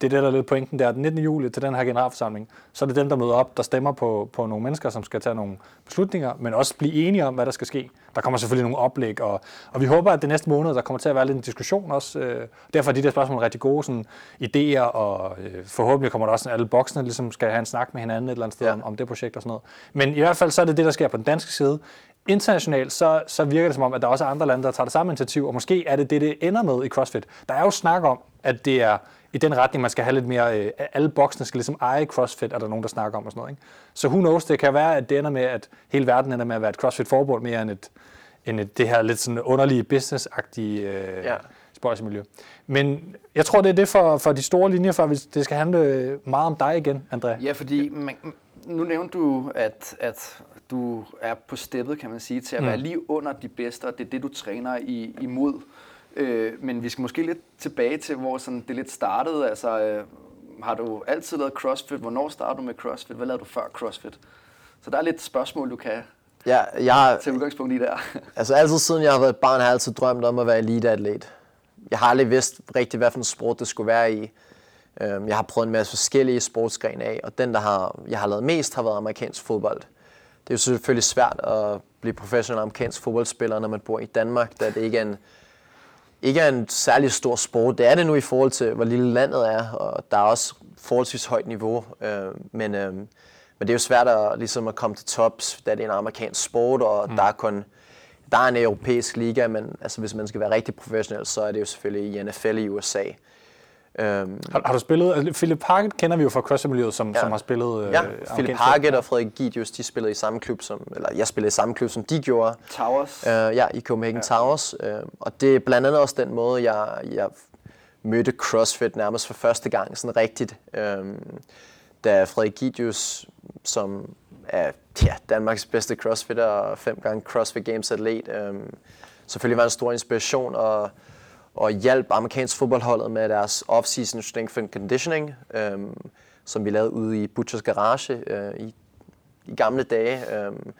Speaker 1: det er det, der er lidt pointen, er, at den 19. juli til den her generalforsamling, så er det dem, der møder op, der stemmer på, på nogle mennesker, som skal tage nogle beslutninger, men også blive enige om, hvad der skal ske. Der kommer selvfølgelig nogle oplæg, og, og vi håber, at det næste måned, der kommer til at være lidt en diskussion også. Øh, derfor er de der spørgsmål rigtig gode sådan, idéer, og øh, forhåbentlig kommer der også alle boksene, ligesom skal have en snak med hinanden et eller andet sted ja. om, om det projekt og sådan noget. Men i hvert fald så er det det, der sker på den danske side. Internationalt, så, så virker det som om, at der også er andre lande, der tager det samme initiativ, og måske er det det, det ender med i CrossFit. Der er jo snak om, at det er i den retning, man skal have lidt mere, øh, alle boksene skal ligesom eje CrossFit, er der nogen, der snakker om og sådan noget. Ikke? Så who knows, det kan være, at det ender med, at hele verden ender med at være et CrossFit-forbund mere end, et, end et, det her lidt sådan underlige business-agtige øh, ja. sportsmiljø. Men jeg tror, det er det for, for de store linjer, for det skal handle meget om dig igen, André.
Speaker 2: Ja, fordi man, nu nævnte du, at, at du er på steppet, kan man sige, til at mm. være lige under de bedste, og det er det, du træner i, imod. Øh, men vi skal måske lidt tilbage til, hvor sådan det lidt startede. Altså, øh, har du altid lavet CrossFit? Hvornår startede du med CrossFit? Hvad lavede du før CrossFit? Så der er lidt spørgsmål, du kan ja, jeg, tage udgangspunkt i der.
Speaker 3: altså altid siden jeg har været barn, har jeg altid drømt om at være eliteatlet. jeg har aldrig vidst rigtig, hvad for en sport det skulle være i. Øhm, jeg har prøvet en masse forskellige sportsgrene af, og den, der har, jeg har lavet mest, har været amerikansk fodbold. Det er jo selvfølgelig svært at blive professionel amerikansk fodboldspiller, når man bor i Danmark, da det ikke er en, ikke er en særlig stor sport. Det er det nu i forhold til, hvor lille landet er, og der er også forholdsvis højt niveau. Øh, men, øh, men det er jo svært at, ligesom at komme til tops, da det er en amerikansk sport, og mm. der er kun der er en europæisk liga, men altså, hvis man skal være rigtig professionel, så er det jo selvfølgelig i NFL i USA.
Speaker 1: Øhm, har, har du spillet, altså Philip Parkett kender vi jo fra CrossFit-miljøet, som, ja. som har spillet øh,
Speaker 3: Ja, Philip Parkett og Frederik Gidius, de spillede i samme klub som, eller jeg spillede i samme klub som de gjorde.
Speaker 2: Towers.
Speaker 3: Øh, ja, i Copenhagen ja. Towers. Øh, og det er blandt andet også den måde, jeg, jeg mødte CrossFit nærmest for første gang sådan rigtigt. Øh, da Frederik Gidius, som er ja, Danmarks bedste crossfitter og fem gange CrossFit Games atlet, øh, selvfølgelig var en stor inspiration og og hjalp amerikansk fodboldholdet med deres off-season strength and conditioning, øhm, som vi lavede ude i Butchers Garage øh, i, i gamle dage. Øhm,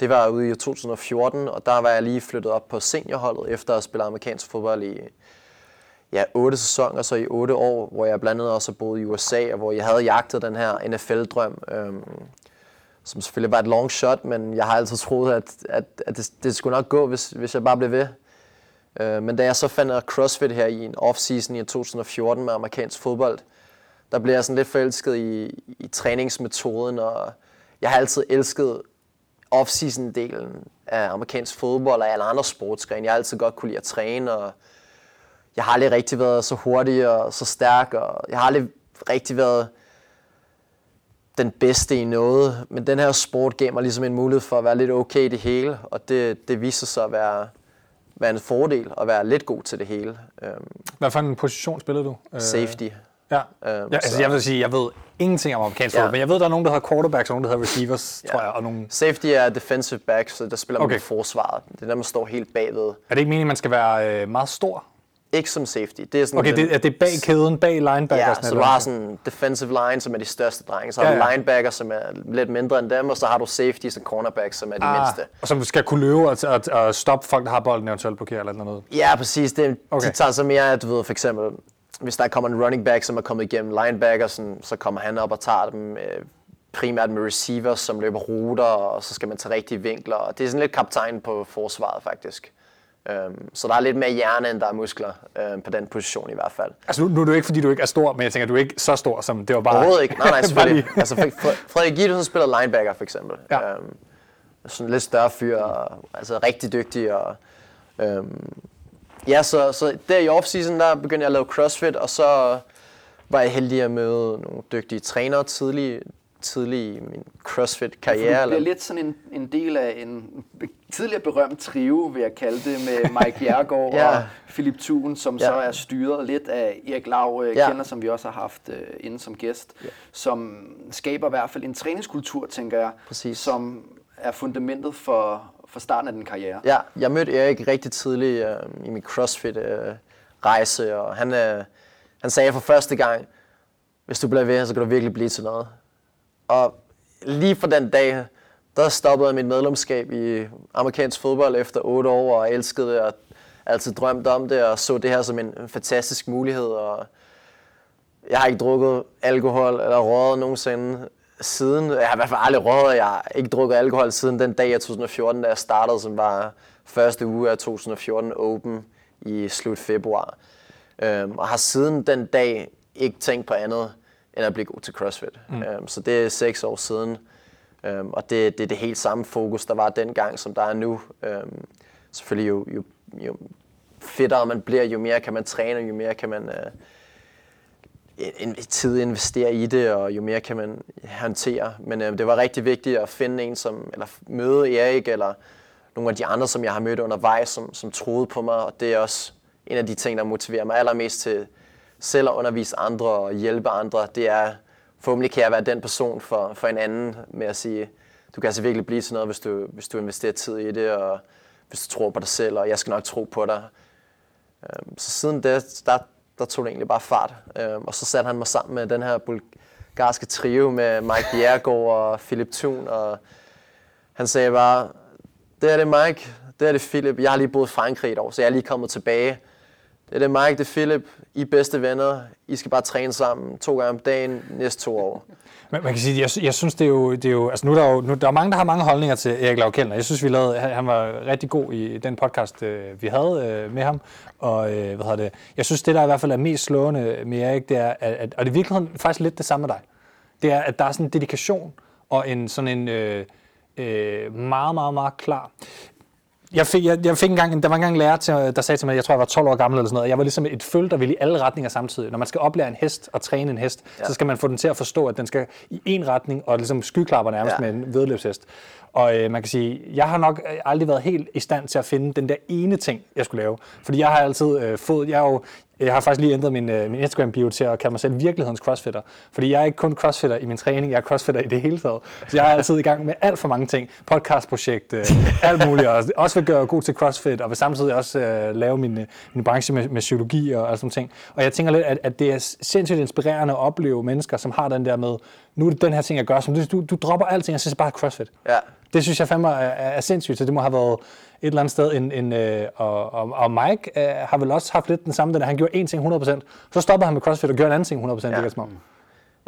Speaker 3: det var ude i 2014, og der var jeg lige flyttet op på seniorholdet efter at have spillet amerikansk fodbold i ja, otte sæsoner, så i otte år, hvor jeg blandt andet også har boet i USA, og hvor jeg havde jagtet den her NFL-drøm, øhm, som selvfølgelig var et long shot, men jeg har altid troet, at, at, at det, det skulle nok gå, hvis, hvis jeg bare blev ved. Øh, men da jeg så fandt CrossFit her i en off-season i 2014 med amerikansk fodbold, der blev jeg sådan lidt forelsket i, i træningsmetoden, og jeg har altid elsket off-season-delen af amerikansk fodbold og alle andre sportsgrene. Jeg har altid godt kunne lide at træne, og jeg har aldrig rigtig været så hurtig og så stærk, og jeg har aldrig rigtig været den bedste i noget. Men den her sport gav mig ligesom en mulighed for at være lidt okay i det hele, og det, det viste sig at være, være en fordel at være lidt god til det hele. Øhm,
Speaker 1: Hvad for en position spillede du?
Speaker 3: Øh, Safety.
Speaker 1: Ja, øhm, ja altså jeg vil sige, jeg ved ingenting om amerikansk fodbold, ja. men jeg ved, der er nogen, der hedder quarterbacks, og nogen, der hedder receivers, ja. tror jeg. Og nogle...
Speaker 3: Safety er defensive backs, så der spiller man okay. på forsvaret. Det er der, man står helt bagved.
Speaker 1: Er det ikke meningen, man skal være øh, meget stor?
Speaker 3: Ikke som safety. Det er sådan
Speaker 1: okay, det, er det bag kæden, bag linebacker?
Speaker 3: Ja, så du har sådan defensive line, som er de største drenge. Så har ja, ja. du linebacker, som er lidt mindre end dem, og så har du safety og cornerback, som er de ah, mindste.
Speaker 1: Og som skal kunne løbe og, og, og stoppe folk, der har bolden eventuelt blokere eller noget?
Speaker 3: Ja, præcis. Det, okay. De tager så mere, at du ved, for eksempel, hvis der kommer en running back, som er kommet igennem linebacker, sådan, så kommer han op og tager dem øh, primært med receivers, som løber ruter, og så skal man tage rigtige vinkler. Og det er sådan lidt kaptajn på forsvaret, faktisk. Um, så der er lidt mere hjerne, end der er muskler um, på den position i hvert fald.
Speaker 1: Altså nu, nu er det ikke, fordi du ikke er stor, men jeg tænker, du er ikke så stor, som det var bare...
Speaker 3: Overhovedet ikke. Nej, nej, selvfølgelig. altså, Frederik Gitte, spiller linebacker for eksempel. Ja. Um, sådan lidt større fyr, og, altså rigtig dygtig. Og, um, ja, så, så der i off-season, der begyndte jeg at lave CrossFit, og så var jeg heldig at møde nogle dygtige trænere tidligt, tidlig i min CrossFit-karriere. Ja,
Speaker 2: du bliver lidt sådan en, en del af en tidligere berømt trio, vil jeg kalde det, med Mike Bjergård ja. og Philip Thun, som ja. så er styret lidt af Erik Lav, øh, ja. kender, som vi også har haft uh, inde som gæst, ja. som skaber i hvert fald en træningskultur, tænker jeg, Præcis. som er fundamentet for, for starten af den karriere.
Speaker 3: Ja, jeg mødte Erik rigtig tidligt uh, i min CrossFit-rejse, uh, og han, uh, han sagde for første gang, hvis du bliver ved, så kan du virkelig blive til noget. Og lige fra den dag, der stoppede jeg mit medlemskab i amerikansk fodbold efter otte år, og elskede det, og altid drømt om det, og så det her som en fantastisk mulighed. Og jeg har ikke drukket alkohol eller røget nogensinde siden. Jeg har i hvert fald aldrig røget, jeg har ikke drukket alkohol siden den dag i 2014, da jeg startede, som var første uge af 2014 Open i slut februar. Øhm, og har siden den dag ikke tænkt på andet end at blive god til CrossFit. Mm. Um, så det er seks år siden, um, og det, det er det helt samme fokus, der var dengang, som der er nu. Um, selvfølgelig jo, jo, jo fedtere man bliver, jo mere kan man træne, jo mere kan man uh, en, tid investere i det, og jo mere kan man håndtere. Men uh, det var rigtig vigtigt at finde en, som, eller møde Erik, eller nogle af de andre, som jeg har mødt undervejs, som, som troede på mig, og det er også en af de ting, der motiverer mig allermest til, selv at undervise andre og hjælpe andre, det er, forhåbentlig kan jeg være den person for, for en anden med at sige, du kan altså virkelig blive til noget, hvis du, hvis du investerer tid i det, og hvis du tror på dig selv, og jeg skal nok tro på dig. Øhm, så siden det, der, der tog det egentlig bare fart. Øhm, og så satte han mig sammen med den her bulgarske trio med Mike Bjergård og Philip Thun, og han sagde bare, det er det Mike, det er det Philip, jeg har lige boet i Frankrig et år, så jeg er lige kommet tilbage det er det Mike, det er Philip. I er bedste venner. I skal bare træne sammen to gange om dagen næste to år.
Speaker 1: Men man kan sige, jeg, jeg synes, det er jo, det er jo altså nu er der jo, nu, der er mange, der har mange holdninger til Erik Lau Jeg synes, vi lavede, han var rigtig god i den podcast, øh, vi havde øh, med ham. Og øh, hvad hedder det, jeg synes, det der i hvert fald er mest slående med Erik, det er, at, at og det er virkeligheden faktisk lidt det samme med dig. Det er, at der er sådan en dedikation og en sådan en øh, øh, meget, meget, meget klar jeg fik, jeg, jeg fik engang, der var engang en lærer, til, der sagde til mig, jeg tror, jeg var 12 år gammel eller sådan noget. Jeg var ligesom et føl, der ville i alle retninger samtidig. Når man skal oplære en hest og træne en hest, ja. så skal man få den til at forstå, at den skal i en retning, og ligesom skyklapper nærmest ja. med en vedløbshest. Og øh, man kan sige, jeg har nok aldrig været helt i stand til at finde den der ene ting, jeg skulle lave. Fordi jeg har altid øh, fået, jeg er jo jeg har faktisk lige ændret min, øh, min Instagram-bio til at kalde mig selv virkelighedens crossfitter. Fordi jeg er ikke kun crossfitter i min træning, jeg er crossfitter i det hele taget. Så jeg er altid i gang med alt for mange ting. Podcastprojekt, øh, alt muligt. Og også vil gøre god til crossfit, og vil samtidig også øh, lave min, øh, min branche med, med psykologi og, og sådan ting. Og jeg tænker lidt, at, at det er sindssygt inspirerende at opleve mennesker, som har den der med, nu er det den her ting, jeg gør, som du, du, du dropper alting, og så bare crossfit. Ja. Det synes jeg fandme er, er, er sindssygt, så det må have været et eller andet sted. En, en, øh, og, og, og Mike øh, har vel også haft lidt den samme, da han gjorde én ting 100%, så stoppede han med CrossFit og gjorde en anden ting 100%. Ja, det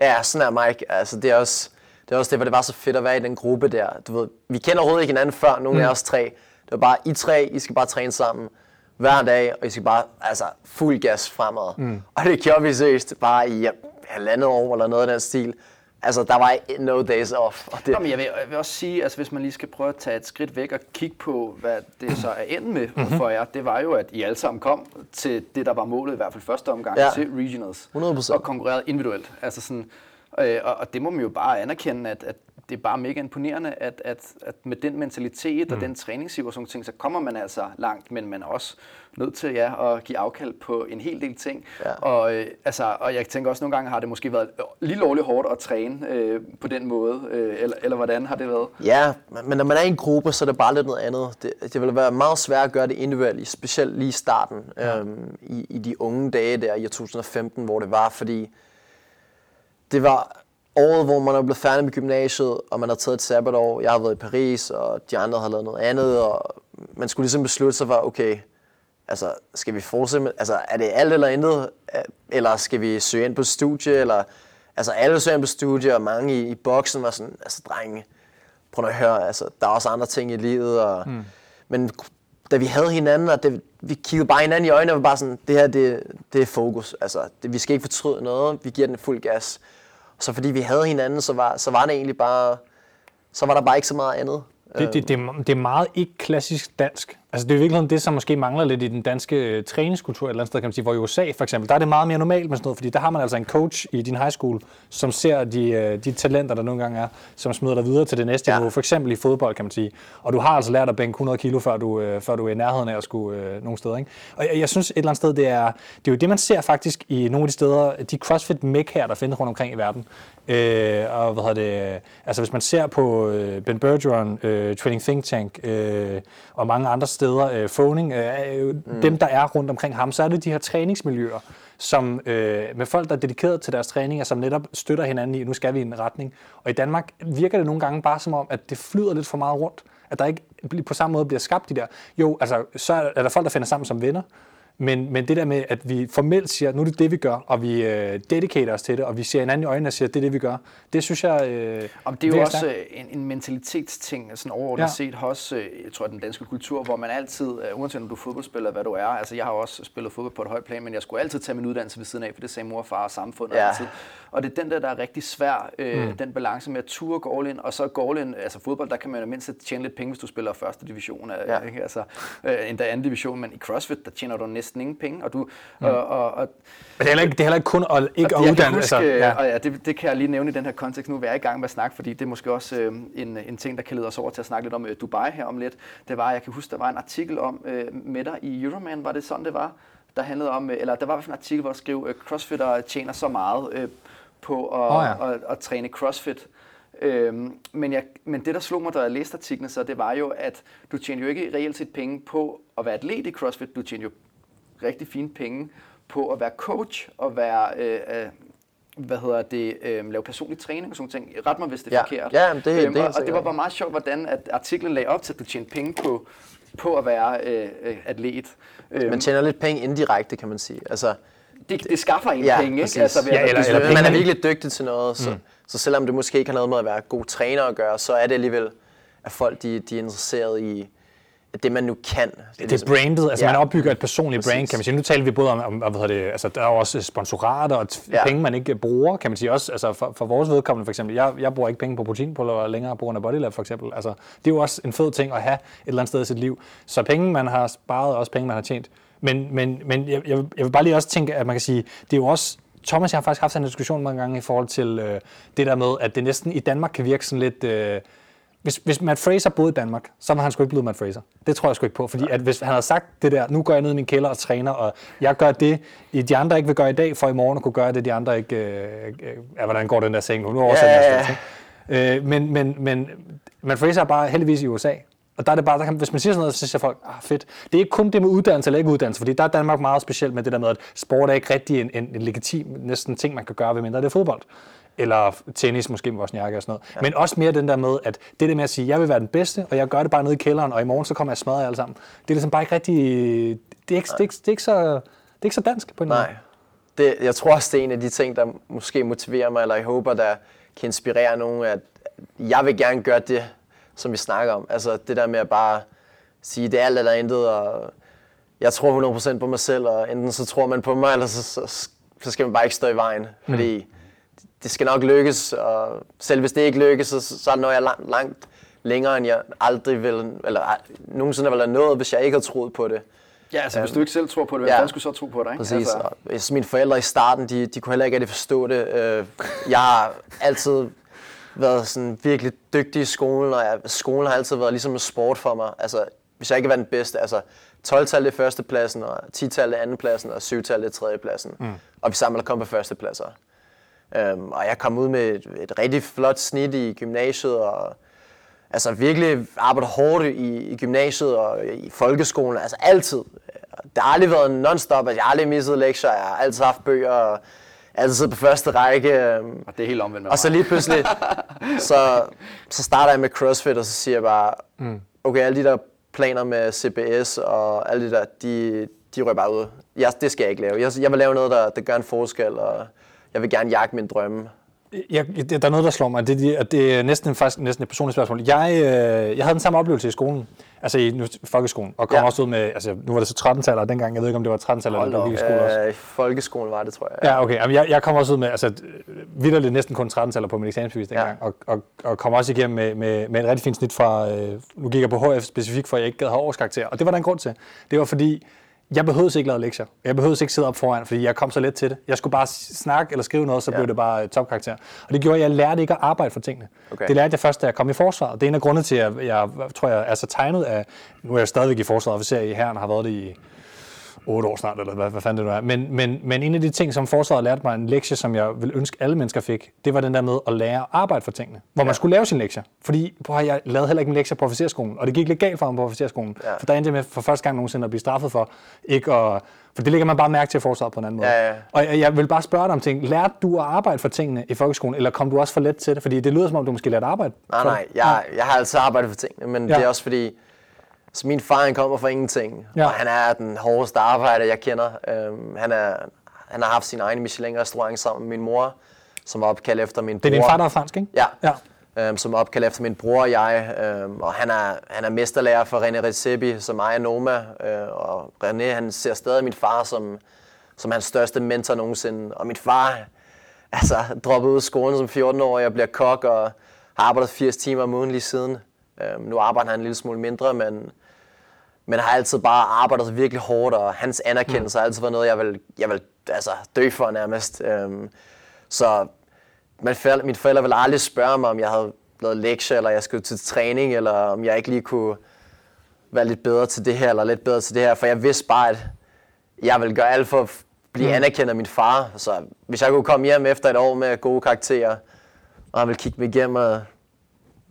Speaker 3: ja sådan er Mike. Altså, det er også det er også det, hvor det var så fedt at være i den gruppe der. Du ved, vi kender overhovedet ikke hinanden før, nogen mm. af os tre. Det var bare, I tre, I skal bare træne sammen hver dag, og I skal bare, altså, fuld gas fremad. Mm. Og det gjorde vi seriøst bare i halvandet år eller noget af den stil. Altså, der var no days off.
Speaker 2: Og det... Jamen, jeg, vil, jeg vil også sige, altså, hvis man lige skal prøve at tage et skridt væk og kigge på, hvad det så er endt med mm-hmm. for jer, det var jo, at I alle sammen kom til det, der var målet, i hvert fald første omgang, ja. til regionals. 100%. Og konkurrerede individuelt. Altså sådan, øh, og, og det må man jo bare anerkende, at, at det er bare mega imponerende, at, at, at med den mentalitet og mm. den træningsiv og sådan ting, så kommer man altså langt, men man er også nødt til ja, at give afkald på en hel del ting. Ja. Og, øh, altså, og jeg tænker også, nogle gange har det måske været lige lovligt hårdt at træne øh, på den måde, øh, eller, eller hvordan har det været?
Speaker 3: Ja, men når man er i en gruppe, så er det bare lidt noget andet. Det, det vil være meget svært at gøre det individuelt, specielt lige i starten, ja. øhm, i, i de unge dage der i 2015, hvor det var, fordi det var året, hvor man er blevet færdig med gymnasiet, og man har taget et sabbatår. Jeg har været i Paris, og de andre har lavet noget andet, og man skulle ligesom beslutte sig for, okay, altså, skal vi fortsætte med, altså, er det alt eller intet, eller skal vi søge ind på studie, eller, altså, alle søger ind på studie, og mange i, i boksen var sådan, altså, drenge, prøv at høre, altså, der er også andre ting i livet, og, mm. men da vi havde hinanden, og det, vi kiggede bare hinanden i øjnene, og var bare sådan, det her, det, det er fokus, altså, det, vi skal ikke fortryde noget, vi giver den fuld gas, så fordi vi havde hinanden, så var, så var det egentlig bare, så var der bare ikke så meget andet.
Speaker 1: Det, det, det, det er meget ikke klassisk dansk. Altså det er virkelig det, som måske mangler lidt i den danske øh, træningskultur et eller andet sted, kan man sige. Hvor i USA for eksempel, der er det meget mere normalt med sådan noget, fordi der har man altså en coach i din high school, som ser de, øh, de talenter, der nogle gange er, som smider dig videre til det næste ja. niveau. For eksempel i fodbold, kan man sige. Og du har altså lært at bænke 100 kilo, før du, øh, før du er i nærheden af at skulle øh, nogle steder. Ikke? Og jeg, jeg, synes et eller andet sted, det er, det er jo det, man ser faktisk i nogle af de steder, de CrossFit Mech her, der findes rundt omkring i verden. Øh, og hvad hedder det, altså hvis man ser på øh, Ben Bergeron, øh, Training Think Tank øh, og mange andre steder, øh, Phoning, øh, mm. dem der er rundt omkring ham, så er det de her træningsmiljøer, som øh, med folk, der er dedikeret til deres træninger, som netop støtter hinanden i, nu skal vi i en retning. Og i Danmark virker det nogle gange bare som om, at det flyder lidt for meget rundt. At der ikke på samme måde bliver skabt de der. Jo, altså, så er der folk, der finder sammen som venner, men, men det der med, at vi formelt siger, nu er det det, vi gør, og vi øh, dedicater os til det, og vi ser hinanden i øjnene og siger, det er det, vi gør, det synes jeg... Øh,
Speaker 2: Om det er jo også. Øh, en, en mentalitetsting, sådan overordnet ja. set, også, øh, jeg tror, den danske kultur, hvor man altid, øh, uanset om du er fodboldspiller, hvad du er, altså jeg har også spillet fodbold på et højt plan, men jeg skulle altid tage min uddannelse ved siden af, for det sagde mor og far og samfundet ja. altid. Og det er den der, der er rigtig svær, øh, mm. den balance med at ture gå all in, og så gå all in, altså fodbold, der kan man jo mindst tjene lidt penge, hvis du spiller første division, ja. ikke? altså øh, endda anden division, men i CrossFit, der tjener du næsten ingen penge, og du... Mm. Og, og, og,
Speaker 1: det er heller ikke, det er heller ikke kun at, ikke at uddanne
Speaker 2: sig. Altså, ja. Og ja, det, det kan jeg lige nævne i den her kontekst nu, vi er i gang med at snakke, fordi det er måske også øh, en, en ting, der kan lede os over til at snakke lidt om øh, Dubai her om lidt. Det var, jeg kan huske, der var en artikel om øh, med dig i Euroman, var det sådan, det var? Der handlede om, øh, eller der var en artikel, hvor der skrev, øh, crossfitter tjener så meget øh, på at, oh, ja. at, at, at træne crossfit. Øhm, men, jeg, men det, der slog mig, da jeg læste artiklen, så det var jo, at du tjener jo ikke reelt set penge på at være atlet i CrossFit. Du tjener jo rigtig fine penge på at være coach og være, øh, øh, hvad hedder det, øh, lave personlig træning og sådan ting. Ret mig, hvis det er
Speaker 3: ja.
Speaker 2: forkert.
Speaker 3: Ja, det, øhm, det,
Speaker 2: og, og det var bare meget sjovt, hvordan at artiklen lagde op til, at du tjente penge på på at være øh, øh, atlet. Øh,
Speaker 3: Man tjener lidt penge indirekte, kan man sige. Altså,
Speaker 2: det, det skaffer en
Speaker 3: Ja,
Speaker 2: penge, ikke? Altså, ved
Speaker 1: Ja, eller- eller
Speaker 3: man er virkelig dygtig til noget, så, mm. så selvom det måske ikke har noget med at være god træner at gøre, så er det alligevel, at folk de, de er interesseret i det, man nu kan.
Speaker 1: Det er brandet, altså
Speaker 3: Ja.
Speaker 1: man opbygger et personligt brand,
Speaker 3: Præcis.
Speaker 1: kan man sige. Nu taler vi både om, om hvad hedder det, altså der er også sponsorater og
Speaker 3: Ja.
Speaker 1: penge, man ikke bruger, kan man sige også. Altså for, for vores vedkommende for eksempel, jeg, jeg bruger ikke penge på proteinpulver længere på grund af Bodylab for eksempel. Altså det er jo også en fed ting at have et eller andet sted i sit liv. Så penge, man har sparet, er også penge, man har tjent. Men, men, men jeg, jeg, vil- jeg vil bare lige også tænke, at man kan sige, det er jo også Thomas, jeg har faktisk haft en diskussion mange gange i forhold til øh, det der med, at det næsten i Danmark kan virke sådan lidt... Øh, hvis, hvis Matt Fraser boede i Danmark, så var han sgu ikke blevet Matt Fraser. Det tror jeg sgu ikke på, fordi at hvis han havde sagt det der, nu går jeg ned i min kælder og træner, og jeg gør det, de andre ikke vil gøre i dag, for i morgen at kunne gøre det, de andre ikke... Øh, øh, ja, hvordan går den der seng nu? Nu oversætter
Speaker 3: Ja, ja,
Speaker 1: ikke? øh, men, men, men Matt Fraser er bare heldigvis i USA. Og der er det bare, der kan, hvis man siger sådan noget, så siger folk, ah fedt. Det er ikke kun det med uddannelse eller ikke uddannelse, fordi der er Danmark meget specielt med det der med, at sport er ikke rigtig en, en, en legitim næsten ting, man kan gøre, ved mindre det er fodbold. Eller tennis måske med Wozniacki og sådan noget. Ja. Men også mere den der med, at det der med at sige, jeg vil være den bedste, og jeg gør det bare nede i kælderen, og i morgen så kommer jeg og smadrer jer alle sammen. Det er ligesom bare ikke rigtig, det er ikke, det er ikke, det er ikke, så, det er ikke så dansk på en
Speaker 3: Nej. Det, jeg tror også, det er en af de ting, der måske motiverer mig, eller jeg håber, der kan inspirere nogen, at jeg vil gerne gøre det, som vi snakker om. Altså det der med at bare sige, det er alt eller intet, og jeg tror 100% på mig selv, og enten så tror man på mig, eller så, så, så skal man bare ikke stå i vejen. Fordi det skal nok lykkes, og selv hvis det ikke lykkes, så, så når jeg langt, langt længere, end jeg aldrig vil, eller nogensinde ville have nået, hvis jeg ikke havde troet på det.
Speaker 2: Ja, altså hvis du ikke selv tror på det, hvem
Speaker 3: Ja.
Speaker 2: skulle så tro på dig? Ikke?
Speaker 3: Præcis.
Speaker 2: Altså,
Speaker 3: Altså. Hvis mine forældre i starten, de, de kunne heller ikke rigtig forstå det. Øh, jeg har altid været sådan virkelig dygtig i skolen, og jeg, skolen har altid været ligesom en sport for mig. Altså, hvis jeg ikke var den bedste, altså 12-tallet i førstepladsen, og 10-tallet i andenpladsen, og 7-tallet i tredjepladsen. Mm. Og vi sammen kom på førstepladser. Um, og jeg kom ud med et, et rigtig flot snit i gymnasiet, og altså virkelig arbejdet hårdt i, i gymnasiet og i folkeskolen, altså altid. Det har aldrig været non-stop, altså jeg har aldrig misset lektier, jeg har altid haft bøger, og altid siddet på første række. øhm,
Speaker 2: Og det er helt omvendt med
Speaker 3: og så lige pludselig, så, så starter jeg med CrossFit, og så siger jeg bare, okay, alle de der planer med CBS og alle de der, de, de rører bare ud. Jeg, det skal jeg ikke lave. Jeg, jeg vil lave noget, der, der gør en forskel, og jeg vil gerne jagte mine drømme.
Speaker 1: Jeg, der er noget, der slår mig. Det, det, og det er næsten, faktisk næsten et personligt spørgsmål. Jeg, øh, jeg havde den samme oplevelse i skolen, altså i nu, folkeskolen, og kom ja. Også ud med, altså nu var det så 13-taller dengang, jeg ved ikke, om det var 13-taller eller det gik i skole.
Speaker 3: Øh, folkeskolen var det, tror jeg.
Speaker 1: Ja, okay. Jamen, jeg, jeg kom også ud med, altså vidderligt næsten kun 13-taller på min eksamensbevis dengang, ja. Og, og, og kom også igennem med, med, med et rigtig fint snit fra, øh, nu gik jeg på HF specifikt, for jeg ikke gad have årskarakter, og det var der en grund til. Det var fordi, jeg behøvede ikke lave lektier. Jeg behøvede ikke sidde op foran, fordi jeg kom så let til det. Jeg skulle bare snakke eller skrive noget, så
Speaker 3: Ja.
Speaker 1: blev det bare øh, topkarakter. Og det gjorde, at jeg lærte ikke at arbejde for tingene.
Speaker 3: Okay.
Speaker 1: Det lærte jeg først, da jeg kom i forsvaret. Det er en af grundene til, at jeg, jeg tror, jeg er så tegnet af, nu er jeg stadigvæk i forsvaret, officer i herren, har været det i 8 år snart, eller hvad, hvad fanden det nu er. Men, men, men en af de ting, som forsvaret lærte mig, en lektie, som jeg vil ønske, alle mennesker fik, det var den der med at lære at arbejde for tingene. Hvor man skulle lave sin lektier. Fordi høre, jeg lavede heller ikke min lektier på officerskolen, og det gik lidt galt for mig på officerskolen.
Speaker 3: Ja.
Speaker 1: For der endte jeg med for første gang nogensinde at blive straffet for ikke at... For det lægger man bare mærke til forsvaret på en anden måde.
Speaker 3: Ja, ja.
Speaker 1: Og jeg, vil bare spørge dig om ting. Lærte du at arbejde for tingene i folkeskolen, eller kom du også for let til det? Fordi det lyder som om, du måske lærte arbejde
Speaker 3: Nej, nej, jeg, jeg har altid arbejdet for tingene, men
Speaker 1: Ja.
Speaker 3: ja. det er også fordi, så min far han kommer fra ingenting,
Speaker 1: Ja.
Speaker 3: og han er den hårdeste arbejder, jeg kender. Øhm, han, er, han har haft sin egen Michelin-restaurant sammen med min mor, som var opkaldt efter min bror.
Speaker 1: Det er din far, der er fransk, ikke?
Speaker 3: Ja.
Speaker 1: Ja.
Speaker 3: Øhm, som er opkaldt efter min bror og jeg. Øhm, og han er, han er mesterlærer for René Redzepi, som ejer Noma. Øh, og René, han ser stadig min far som, som hans største mentor nogensinde. Og min far, altså, droppede ud af skolen som 14-årig og bliver kok og har arbejdet 80 timer om ugen lige siden. Øhm, nu arbejder han en lille smule mindre, men, men har altid bare arbejdet virkelig hårdt, og hans anerkendelse har altid været noget, jeg vil, jeg vil altså, dø for nærmest. Øhm, så forældre, mine forældre ville aldrig spørge mig, om jeg havde lavet lektier, eller jeg skulle til træning, eller om jeg ikke lige kunne være lidt bedre til det her, eller lidt bedre til det her, for jeg vidste bare, at jeg ville gøre alt for at blive anerkendt af min far. Så hvis jeg kunne komme hjem efter et år med gode karakterer, og han ville kigge mig igennem og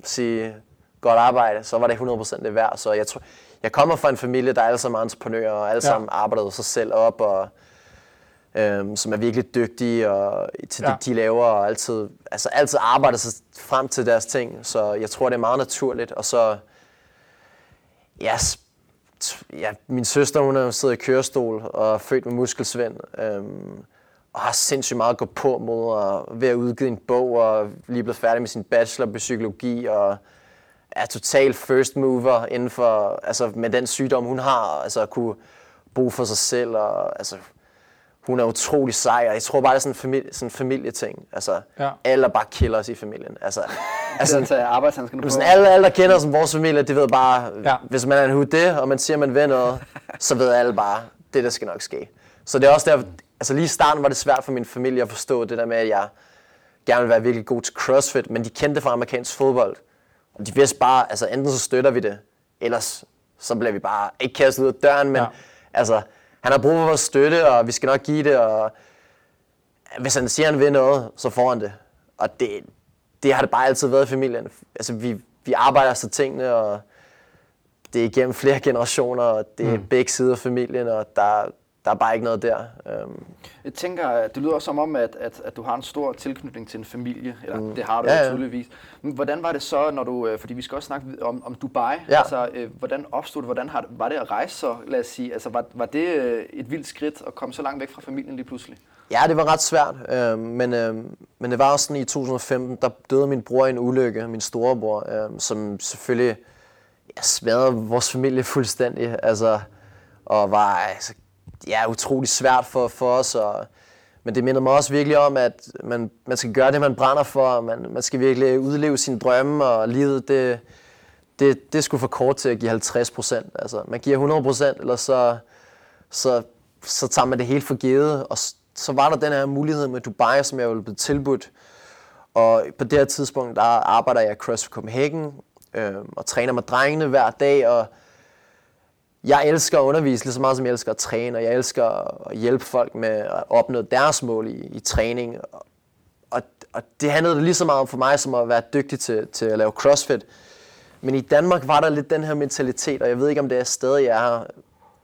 Speaker 3: sige godt arbejde, så var det 100% det værd. Så jeg, tror, jeg kommer fra en familie, der er alle sammen entreprenører, og alle
Speaker 1: Ja.
Speaker 3: sammen arbejder sig selv op, og øhm, som er virkelig dygtige og til
Speaker 1: Ja.
Speaker 3: det, de laver, og altid, altså altid arbejder sig frem til deres ting. Så jeg tror, det er meget naturligt. Og så, ja, ja, min søster, hun er siddet i kørestol og er født med muskelsvind. Øhm, og har sindssygt meget at gå på mod og ved at udgive en bog og lige blevet færdig med sin bachelor på psykologi og er total first mover inden for, altså med den sygdom, hun har, altså at kunne bo for sig selv og altså hun er utrolig sej, og jeg tror bare, det er sådan en familie, sådan en familieting. Altså,
Speaker 1: Ja.
Speaker 3: alle bare killers i familien. Altså,
Speaker 2: Altså,
Speaker 3: altså,
Speaker 2: tage arbejdshandskerne på.
Speaker 3: sådan, alle, alle, der kender som vores familie, de ved bare,
Speaker 1: Ja.
Speaker 3: hvis man er en hud det, og man siger, man vil noget, så ved alle bare, det der skal nok ske. Så det er også der, altså lige i starten var det svært for min familie at forstå det der med, at jeg gerne vil være virkelig god til CrossFit, men de kendte fra amerikansk fodbold. De vidste bare, altså enten så støtter vi det, ellers så bliver vi bare ikke kastet ud af døren, men
Speaker 1: Ja.
Speaker 3: altså, han har brug for vores støtte, og vi skal nok give det, og hvis han siger, han vil noget, så får han det. Og det, det har det bare altid været i familien. Altså, vi, vi arbejder så tingene, og det er igennem flere generationer, og det er mm. begge sider af familien, og der, der er bare ikke noget der. Um,
Speaker 2: Jeg tænker, det lyder også som om, at, at, at du har en stor tilknytning til en familie, eller mm. det har du
Speaker 3: Ja,
Speaker 2: ja, tydeligvis. Men hvordan var det så, når du, øh, fordi vi skal også snakke om, om Dubai,
Speaker 3: Ja.
Speaker 2: altså øh, hvordan opstod det, hvordan har, var det at rejse så, lad os sige, altså var, var det øh, et vildt skridt at komme så langt væk fra familien lige pludselig?
Speaker 3: ja, det var ret svært, øh, men, øh, men det var også sådan i 2015, der døde min bror i en ulykke, min storebror, øh, som selvfølgelig ja, smadrede vores familie fuldstændig, altså, og var altså, ja, utrolig svært for, for os, og, men det minder mig også virkelig om, at man, man skal gøre det, man brænder for, og man, man skal virkelig udleve sine drømme, og livet, det, det, det skulle for kort til at give 50 procent. Altså, man giver 100 procent, eller så, så, så tager man det helt for givet. Og så var der den her mulighed med Dubai, som jeg ville blive tilbudt. Og på det her tidspunkt, der arbejder jeg i CrossFit Copenhagen, øh, og træner med drengene hver dag, og jeg elsker at undervise lige så meget, som jeg elsker at træne, og jeg elsker at hjælpe folk med at opnå deres mål i, i træning. Og, og, det handlede lige så meget om for mig, som at være dygtig til, til at lave CrossFit. Men i Danmark var der lidt den her mentalitet, og jeg ved ikke, om det er stadig er her,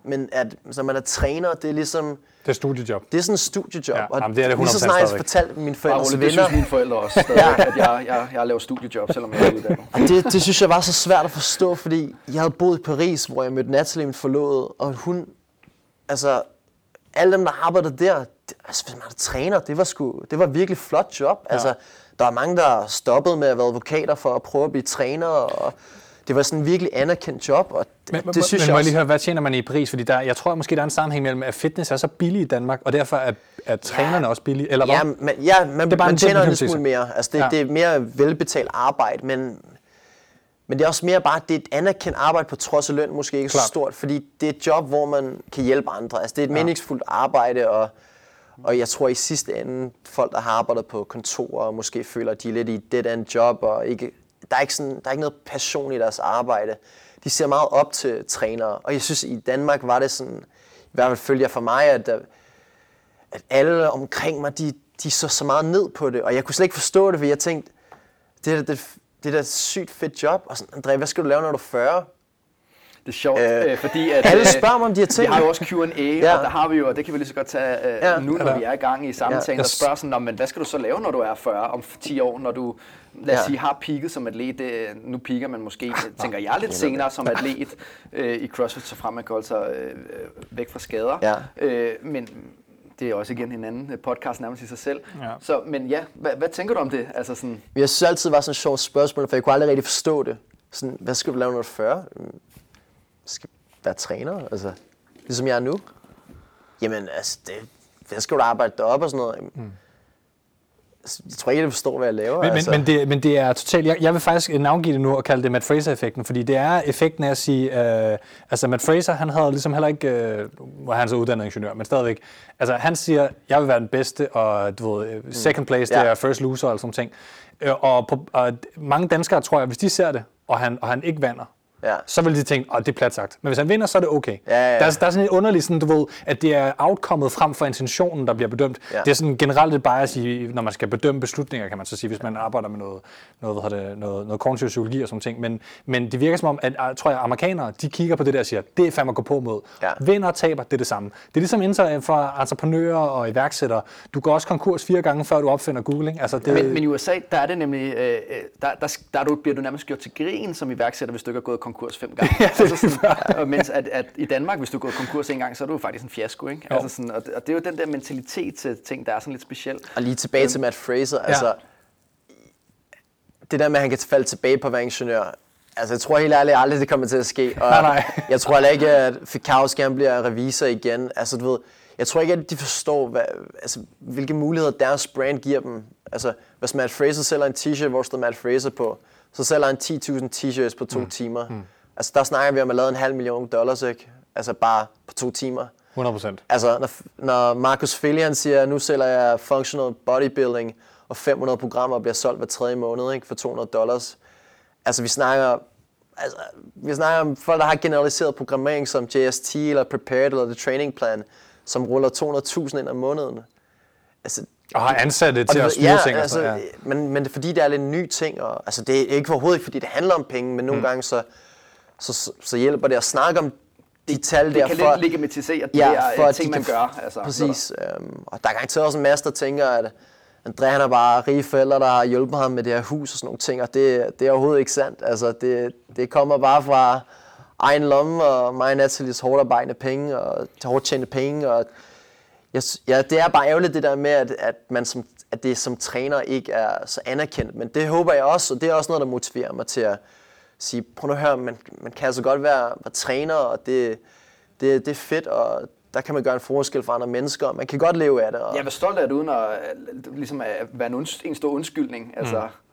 Speaker 3: men at når man er træner, det er ligesom,
Speaker 1: Det er studiejob.
Speaker 3: det er sådan en studiejob.
Speaker 1: Ja,
Speaker 3: og
Speaker 1: jamen, det er det
Speaker 3: lige så
Speaker 1: 100%
Speaker 3: snart jeg fortalte mine forældres
Speaker 2: roligt, det
Speaker 3: venner,
Speaker 2: synes mine forældre også stadigvæk, at jeg, jeg, jeg laver studiejob, selvom jeg er uddannet.
Speaker 3: Og det, det synes jeg var så svært at forstå, fordi jeg havde boet i Paris, hvor jeg mødte Natalie, min forlovede, og hun, altså, alle dem, der arbejdede der, det, altså, hvis man er træner, det var, sgu, det var virkelig flot job. Ja. Altså, der var mange, der stoppede med at være advokater for at prøve at blive træner, og det var sådan en virkelig anerkendt job, og det,
Speaker 1: Men,
Speaker 3: det synes
Speaker 1: men
Speaker 3: jeg
Speaker 1: må
Speaker 3: også...
Speaker 1: lige høre, hvad tjener man i Paris? Fordi der, jeg tror måske, der er en sammenhæng mellem, at fitness er så billig i Danmark, og derfor er, er trænerne også billige, eller hvad?
Speaker 3: Ja, man, ja, man,
Speaker 1: Det er bare
Speaker 3: man
Speaker 1: en
Speaker 3: tjener en smule mere. Altså, det,
Speaker 1: Ja.
Speaker 3: ja. det er mere velbetalt arbejde, men, men det er også mere bare, det er et anerkendt arbejde på trods af løn måske ikke
Speaker 1: Klart.
Speaker 3: så stort, fordi det er et job, hvor man kan hjælpe andre. Altså, det er et ja. meningsfuldt arbejde, og, og jeg tror i sidste ende, folk, der har arbejdet på kontorer, og måske føler, at de er lidt i et dead-end job, og ikke, der, er ikke sådan, der er ikke noget passion i deres arbejde. De ser meget op til trænere, og jeg synes, i Danmark var det sådan, i hvert fald følger for mig, at øh, at alle omkring mig, de, de så så meget ned på det, og jeg kunne slet ikke forstå det, for jeg tænkte, det er da det, det er da et sygt fedt job, og sådan, André, hvad skal du lave, når du er 40?
Speaker 2: Det er sjovt,
Speaker 3: Øh,
Speaker 2: øh, fordi at...
Speaker 3: alle
Speaker 2: øh,
Speaker 3: spørger mig om de her ting.
Speaker 2: Vi har jo også Q&A,
Speaker 3: Ja.
Speaker 2: og der har vi jo, og det kan vi lige så godt tage øh,
Speaker 3: Ja.
Speaker 2: nu, når
Speaker 1: Ja.
Speaker 2: vi er i gang i samtalen,
Speaker 3: Ja.
Speaker 2: og spørger sådan, "Nå, men hvad skal du så lave, når du er 40 om 10 år, når du, lad os
Speaker 3: Ja.
Speaker 2: sige, har peaked som atlet. Det, nu piker man måske, tænker jeg, lidt senere som atlet øh, i CrossFit, så frem man kan holde sig øh, øh, væk fra skader.
Speaker 3: Ja.
Speaker 2: Øh, men det er også igen en anden øh, podcast nærmest i sig selv.
Speaker 1: Ja.
Speaker 2: Så, men ja, hvad, hvad tænker du om det? Altså sådan,
Speaker 3: Jeg synes altid, det var sådan et sjovt spørgsmål, for jeg kunne aldrig rigtig forstå det. Sådan, hvad skal du lave, når du er 40? Mm, Skal være træner, altså, ligesom jeg er nu. Jamen, altså, det, hvad skal du arbejde deroppe og sådan noget? Mm. Jeg tror ikke, jeg forstår, hvad jeg laver.
Speaker 1: Men,
Speaker 3: altså.
Speaker 1: men, men, det, men det er totalt... Jeg, jeg vil faktisk navngive det nu og kalde det Matt Fraser-effekten, fordi det er effekten af at sige... Øh, altså, Matt Fraser, han havde ligesom heller ikke... Øh, var han så uddannet ingeniør, men stadigvæk... Altså, han siger, jeg vil være den bedste, og du ved, øh, second place, det
Speaker 3: Ja.
Speaker 1: er first loser og sådan ting. Øh, og, på, og mange danskere, tror jeg, hvis de ser det, og han, og han ikke vander,
Speaker 3: Ja.
Speaker 1: så vil de tænke, at det er plat sagt. Men hvis han vinder, så er det okay.
Speaker 3: Ja, ja.
Speaker 1: Der, er, der er sådan et underligt, sådan, du ved, at det er outcomet frem for intentionen, der bliver bedømt.
Speaker 3: Ja.
Speaker 1: Det er sådan generelt et bias, i, når man skal bedømme beslutninger, kan man så sige, hvis man arbejder med noget, noget, hvad det, noget, noget kognitiv psykologi og sådan ting. Men, men det virker som om, at tror jeg, amerikanere, de kigger på det der og siger, det er fandme at gå på mod.
Speaker 3: Ja.
Speaker 1: Vinder og taber, det er det samme. Det er ligesom inter- for entreprenører og iværksættere. Du går også konkurs fire gange, før du opfinder Google. Ikke? Altså, det,
Speaker 2: Men, men i USA, der er det nemlig, øh, øh, der, der, der er du, bliver du nærmest gjort til grin som iværksætter, hvis du ikke har gået konkurs fem gange.
Speaker 1: Ja, det
Speaker 2: altså sådan, og mens at, at, i Danmark, hvis du går konkurs en gang, så er du jo faktisk en fiasko. Ikke? Altså sådan, og, det, og det er jo den der mentalitet til ting, der er sådan lidt speciel.
Speaker 3: Og lige tilbage til Matt Fraser, ja. altså det der med, at han kan falde tilbage på at være ingeniør, altså jeg tror helt ærligt aldrig, det kommer til at ske. Og
Speaker 1: nej, nej.
Speaker 3: jeg tror heller ikke, at Fikowski bliver revisor igen. Altså du ved, jeg tror ikke, at de forstår, hvad, altså, hvilke muligheder deres brand giver dem. Altså, hvis Matt Fraser sælger en t-shirt, hvor står Matt Fraser på, så sælger han 10.000 t-shirts på to mm. timer. Mm. Altså, der snakker vi om at lave en halv million dollars, ikke? Altså, bare på to timer.
Speaker 1: 100 procent.
Speaker 3: Altså, når, når Marcus han siger, nu sælger jeg functional bodybuilding, og 500 programmer bliver solgt hver tredje måned, ikke? For 200 dollars. Altså, vi snakker altså, vi snakker om folk, der har generaliseret programmering som JST eller Prepared eller The Training Plan, som ruller 200.000 ind om måneden.
Speaker 1: Altså, og har ansat det til at styre
Speaker 3: ja,
Speaker 1: ting.
Speaker 3: Altså,
Speaker 1: ja.
Speaker 3: men, men det er fordi, det er lidt en ny ting. Og, altså, det er ikke overhovedet ikke, fordi det handler om penge, men nogle mm. gange så, så, så hjælper det at snakke om de tal
Speaker 2: det
Speaker 3: der.
Speaker 2: Det kan
Speaker 3: for,
Speaker 2: lidt legitimere, at det ja, er for, ting, man gør. Altså,
Speaker 3: præcis. Øhm, og der er garanteret også en masse, der tænker, at André han har bare rige forældre, der har hjulpet ham med det her hus og sådan nogle ting, og det, det er overhovedet ikke sandt. Altså, det, det kommer bare fra egen lomme og mig og Nathalies hårdt arbejdende penge og hårdt tjente penge. Og jeg, ja, det er bare ærgerligt det der med, at, at, man som, at det som træner ikke er så anerkendt, men det håber jeg også, og det er også noget, der motiverer mig til at sige, prøv nu at høre, man, man kan altså godt være, være træner, og det, det, det er fedt, og der kan man gøre en forskel for andre mennesker, og man kan godt leve af det. Og...
Speaker 2: Jeg er stolt af det, uden at, ligesom at være en, und, en stor undskyldning. Altså, mm.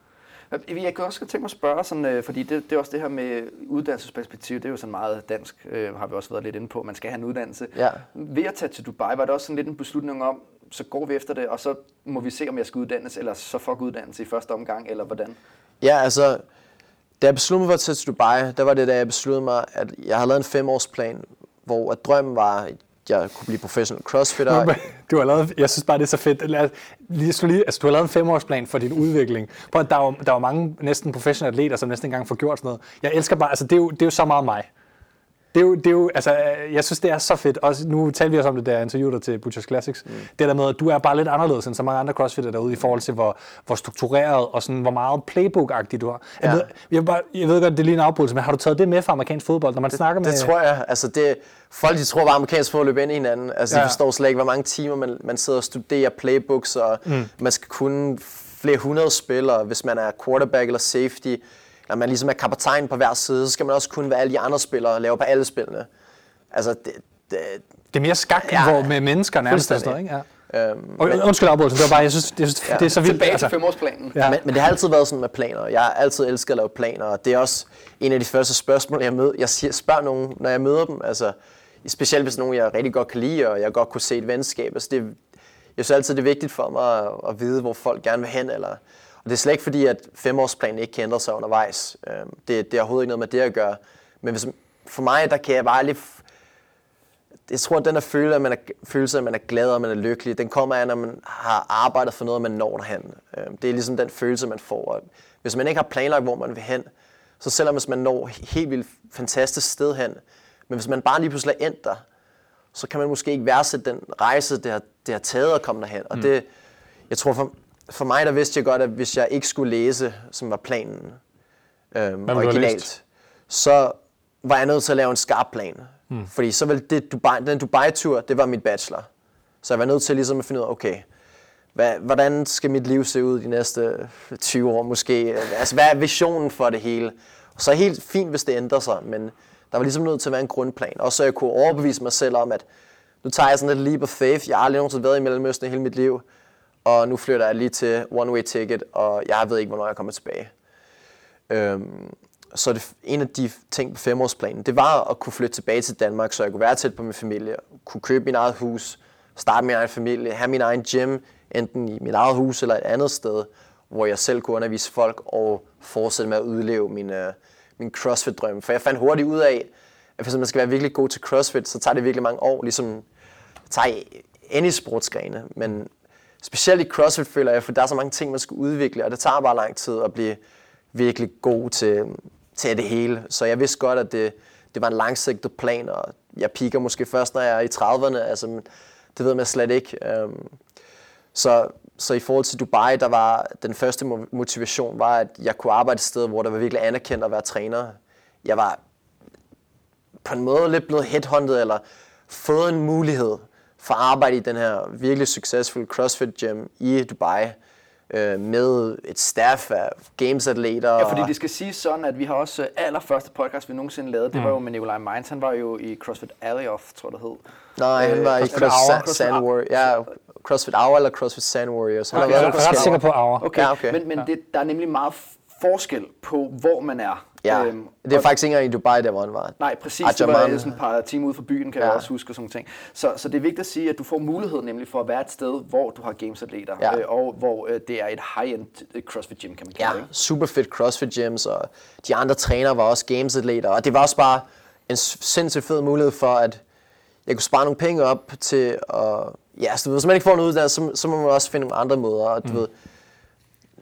Speaker 2: Jeg kan også tænke mig at spørge, sådan, øh, fordi det, det er også det her med uddannelsesperspektiv, det er jo sådan meget dansk, øh, har vi også været lidt inde på, man skal have en uddannelse.
Speaker 3: Ja.
Speaker 2: Ved at tage til Dubai, var det også sådan lidt en beslutning om, så går vi efter det, og så må vi se, om jeg skal uddannes, eller så fuck uddannelse i første omgang, eller hvordan?
Speaker 3: Ja, altså, da jeg besluttede mig for at tage til Dubai, der var det, da jeg besluttede mig, at jeg havde lavet en femårsplan, hvor at drømmen var, jeg kunne blive professionel crossfitter.
Speaker 1: Du har lavet, jeg synes bare, det er så fedt. Lad, lige, lige, altså, du har lavet en femårsplan for din udvikling. Prøv, der, er jo, der er jo mange næsten professionelle atleter, som næsten engang får gjort sådan noget. Jeg elsker bare, altså det er jo, det er jo så meget mig. Det er, jo, det er jo, altså, jeg synes, det er så fedt. Også, nu talte vi også om det, da jeg interviewede dig til Butchers Classics. Mm. Det der med, at du er bare lidt anderledes end så mange andre crossfitter derude i forhold til, hvor, hvor struktureret og sådan, hvor meget playbook-agtigt du har. Jeg, ja. ved, jeg, bare, jeg ved godt, det er lige en afbrydelse, men har du taget det med fra amerikansk fodbold, når man
Speaker 3: det,
Speaker 1: snakker med...
Speaker 3: Det tror jeg. Altså, det, folk de tror bare, at amerikansk fodbold løber ind i hinanden. Altså, ja. de forstår slet ikke, hvor mange timer man, man sidder og studerer playbooks, og mm. man skal kunne flere hundrede spillere, hvis man er quarterback eller safety. Når man ligesom er kaptajn på hver side, så skal man også kunne, hvad alle de andre spillere laver på alle spillene. Altså, det,
Speaker 1: det, det er mere skak, ja, hvor med mennesker nærmest. Altså, ikke? Ja. Øhm, og, men, undskyld afbrydelsen, det var bare, jeg synes, jeg synes ja, det er så vildt.
Speaker 2: Tilbage altså. til femårsplanen.
Speaker 3: Ja. Men, men, det har altid været sådan med planer. Jeg har altid elsket at lave planer, og det er også en af de første spørgsmål, jeg møder. Jeg siger, spørger nogen, når jeg møder dem, altså, specielt hvis nogen, jeg rigtig godt kan lide, og jeg godt kunne se et venskab. Altså, det, jeg synes altid, det er vigtigt for mig at, at vide, hvor folk gerne vil hen, eller, og det er slet ikke fordi, at femårsplanen ikke kan ændre sig undervejs. Øhm, det, det er overhovedet ikke noget med det at gøre. Men hvis, for mig, der kan jeg bare lige jeg tror, at den her følelse, at man er, følelse, at man er glad og man er lykkelig, den kommer af, når man har arbejdet for noget, og man når derhen. Øhm, det er ligesom den følelse, man får. Hvis man ikke har planlagt, hvor man vil hen, så selvom hvis man når helt vildt fantastisk sted hen, men hvis man bare lige pludselig er endt der, så kan man måske ikke værdsætte den rejse, det har, det har taget at komme derhen. Og mm. det, jeg tror for, for mig, der vidste jeg godt, at hvis jeg ikke skulle læse, som var planen øhm, originalt, så var jeg nødt til at lave en skarp plan. Mm. Fordi så vil det Dubai, den Dubai-tur, det var mit bachelor. Så jeg var nødt til ligesom at finde ud af, okay, hvad, hvordan skal mit liv se ud de næste 20 år måske? Altså, hvad er visionen for det hele? Og så er det helt fint, hvis det ændrer sig, men der var ligesom nødt til at være en grundplan. Og så jeg kunne overbevise mig selv om, at nu tager jeg sådan lidt leap of faith. Jeg har aldrig nogensinde været i Mellemøsten i hele mit liv. Og nu flytter jeg lige til one way ticket, og jeg ved ikke, hvornår jeg kommer tilbage. Øhm, så det, en af de ting på femårsplanen, det var at kunne flytte tilbage til Danmark, så jeg kunne være tæt på min familie, kunne købe min eget hus, starte min egen familie, have min egen gym, enten i mit eget hus eller et andet sted, hvor jeg selv kunne undervise folk og fortsætte med at udleve min, øh, min CrossFit-drøm. For jeg fandt hurtigt ud af, at hvis man skal være virkelig god til CrossFit, så tager det virkelig mange år, ligesom tager any sportsgrene. Men specielt i CrossFit føler jeg, for der er så mange ting, man skal udvikle, og det tager bare lang tid at blive virkelig god til, til det hele. Så jeg vidste godt, at det, det var en langsigtet plan, og jeg piker måske først, når jeg er i 30'erne. Altså, det ved man slet ikke. Øhm, så, så i forhold til Dubai, der var den første motivation var, at jeg kunne arbejde et sted, hvor der var virkelig anerkendt at være træner. Jeg var på en måde lidt blevet headhunted, eller fået en mulighed for at arbejde i den her virkelig succesfulde CrossFit gym i Dubai øh, med et staff af gamesatleter.
Speaker 2: Ja, fordi det skal sige sådan, at vi har også øh, allerførste podcast, vi nogensinde lavede, det var jo med Nikolaj Mainz. Han var jo i CrossFit Alley Off, tror jeg det hed.
Speaker 3: Nej, han var i
Speaker 2: CrossFit
Speaker 3: CrossFit,
Speaker 2: Hour.
Speaker 3: Sand Warriors. Ja, CrossFit Hour eller CrossFit Sand Warriors. Han
Speaker 1: Okay,
Speaker 3: har
Speaker 1: jeg er ret sikker på Aura.
Speaker 2: Okay,
Speaker 3: Ja, okay.
Speaker 2: men, men det, der er nemlig meget forskel på, hvor man er.
Speaker 3: Ja,
Speaker 2: Øhm,
Speaker 3: det er faktisk ikke engang i Dubai, der hvor han var.
Speaker 2: Nej, præcis. Det var sådan et par timer ude for byen, kan ja. Jeg også huske, og sådan ting. Så, så det er vigtigt at sige, at du får mulighed nemlig for at være et sted, hvor du har gamesatleter,
Speaker 3: Ja.
Speaker 2: øh, og hvor øh, det er et high-end øh, CrossFit gym, kan man kalde
Speaker 3: Ja,
Speaker 2: det. Ikke?
Speaker 3: super fedt CrossFit gyms, og de andre trænere var også gamesatleter, og det var også bare en sindssygt fed mulighed for, at jeg kunne spare nogle penge op til at... Ja, så du ved, hvis man ikke får en uddannelse, så, så må man også finde nogle andre måder, og du mm. ved,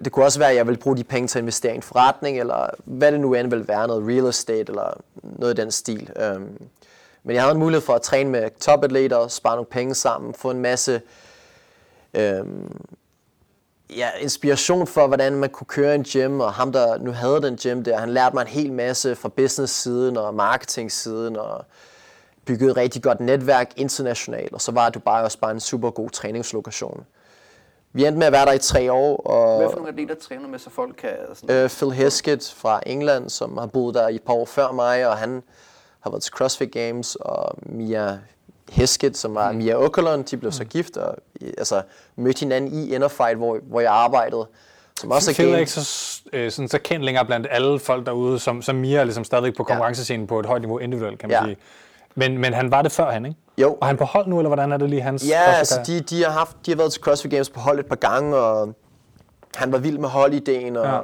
Speaker 3: det kunne også være, at jeg ville bruge de penge til at investere i en forretning, eller hvad det nu end vil være, noget real estate, eller noget i den stil. Øhm, men jeg havde en mulighed for at træne med topatleter, spare nogle penge sammen, få en masse øhm, ja, inspiration for, hvordan man kunne køre en gym, og ham, der nu havde den gym der, han lærte mig en hel masse fra business-siden og marketing-siden, og byggede et rigtig godt netværk internationalt, og så var Dubai også bare en super god træningslokation. Vi endte med at være der i tre år, og
Speaker 2: Hvad for nogle atleter træner med, så folk kan... Sådan,
Speaker 3: øh, Phil Heskett fra England, som har boet der i et par år før mig, og han har været til CrossFit Games, og Mia Heskett, som var mm. Mia Okerlund, de blev så gift, og altså, mødte hinanden i Innerfight, hvor, hvor jeg arbejdede. Som også
Speaker 1: Phil er ikke så, øh, sådan, så kendt længere blandt alle folk derude, som, som Mia er ligesom stadigvæk på konkurrencescenen på et højt niveau individuelt, kan man
Speaker 3: Ja.
Speaker 1: sige. Men, men han var det før han, ikke?
Speaker 3: Jo.
Speaker 1: Og han på hold nu, eller hvordan er det lige hans
Speaker 3: Ja, altså de, de, har haft, de har været til CrossFit Games på hold et par gange, og han var vild med holdideen, og,
Speaker 1: Ja.